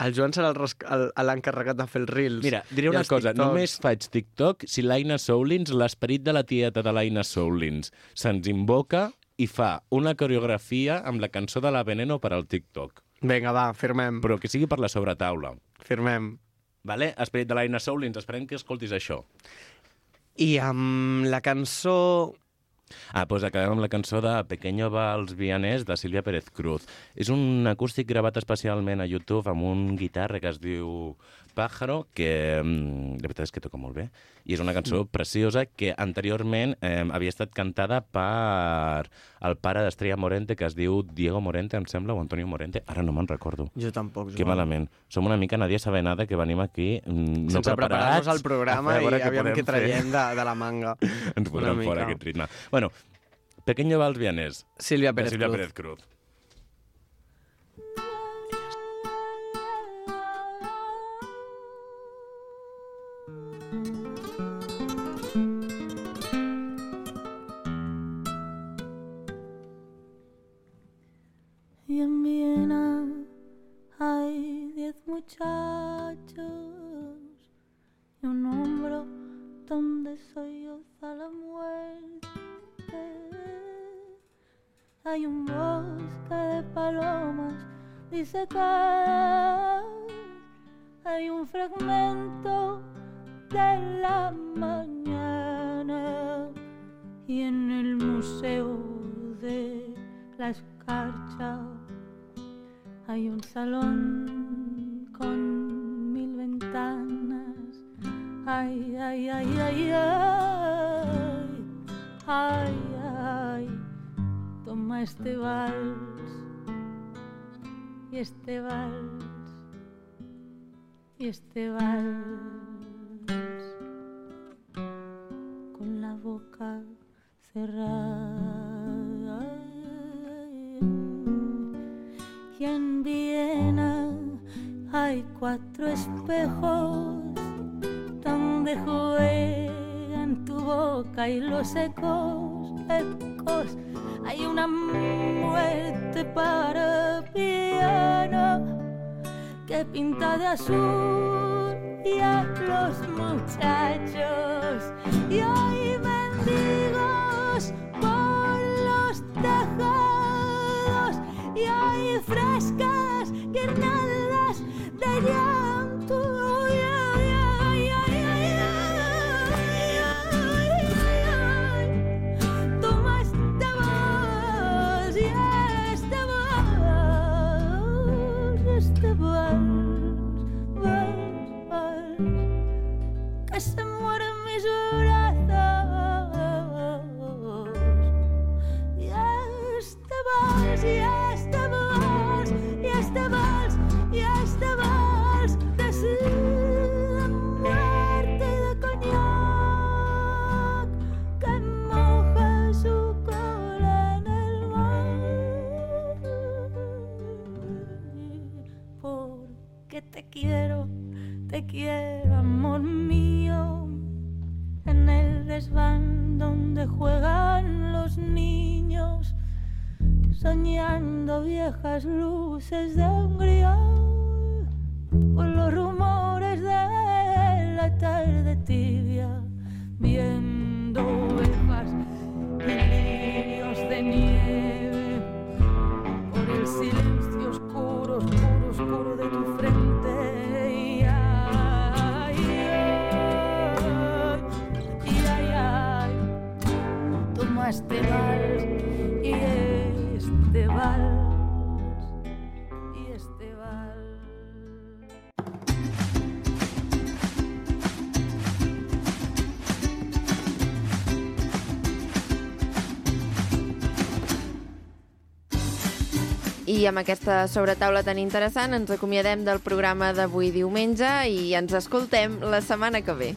Speaker 7: El Joan serà l'encarregat de fer els reels.
Speaker 3: Mira, diré una cosa,
Speaker 7: TikToks.
Speaker 3: només faig TikTok si l'Aina Soulins, l'esperit de la tieta de l'Aina Soulins, se'ns invoca i fa una coreografia amb la cançó de la Veneno per al TikTok.
Speaker 7: Vinga, va, firmem.
Speaker 3: Però que sigui per la sobretaula.
Speaker 7: Firmem.
Speaker 3: Vale? Esperit de l'Aina Soulins, esperem que escoltis això.
Speaker 7: I amb la cançó...
Speaker 3: Ah, doncs acabem amb la cançó de Pequeño Vals Vianés de Sílvia Pérez Cruz. És un acústic gravat especialment a YouTube amb un guitarra que es diu Pájaro, que mm, la veritat és que toca molt bé. I és una cançó preciosa que anteriorment eh, havia estat cantada per el pare d'Estrella Morente, que es diu Diego Morente, em sembla, o Antonio Morente. Ara no me'n recordo.
Speaker 7: Jo tampoc,
Speaker 3: Que
Speaker 7: Joan.
Speaker 3: malament. Som una mica Nadia Sabenada que venim aquí mm, no
Speaker 7: Sense preparar-nos al programa i
Speaker 3: què
Speaker 7: aviam què traiem de, de la manga. <laughs>
Speaker 3: Ens
Speaker 7: mica.
Speaker 3: fora aquest ritme. Bueno, Pequeño Vals Vianés.
Speaker 7: Sílvia Pérez
Speaker 3: Sílvia
Speaker 7: Cruz.
Speaker 3: Pérez Cruz.
Speaker 9: Muchachos y un hombro donde solloza la muerte. Hay un bosque de palomas disecadas, hay un fragmento de la mañana y en el museo de la escarcha hay un salón con mil ventanas. Ay, ay, ay, ay, ay, ay, ay, toma este vals y este vals y este vals con la boca cerrada. Y en Viena hay cuatro espejos donde juegan tu boca y los ecos, ecos. Hay una muerte para piano que pinta de azul y a los muchachos. Y hay mendigos por los tejados y hay guirnaldas de quiero, amor mío, en el desván donde juegan los niños, soñando viejas luces de Hungría, por los rumores de la tarde tibia, viendo este vals y este vals y este vals.
Speaker 1: I amb aquesta sobretaula tan interessant ens acomiadem del programa d'avui diumenge i ens escoltem la setmana que ve.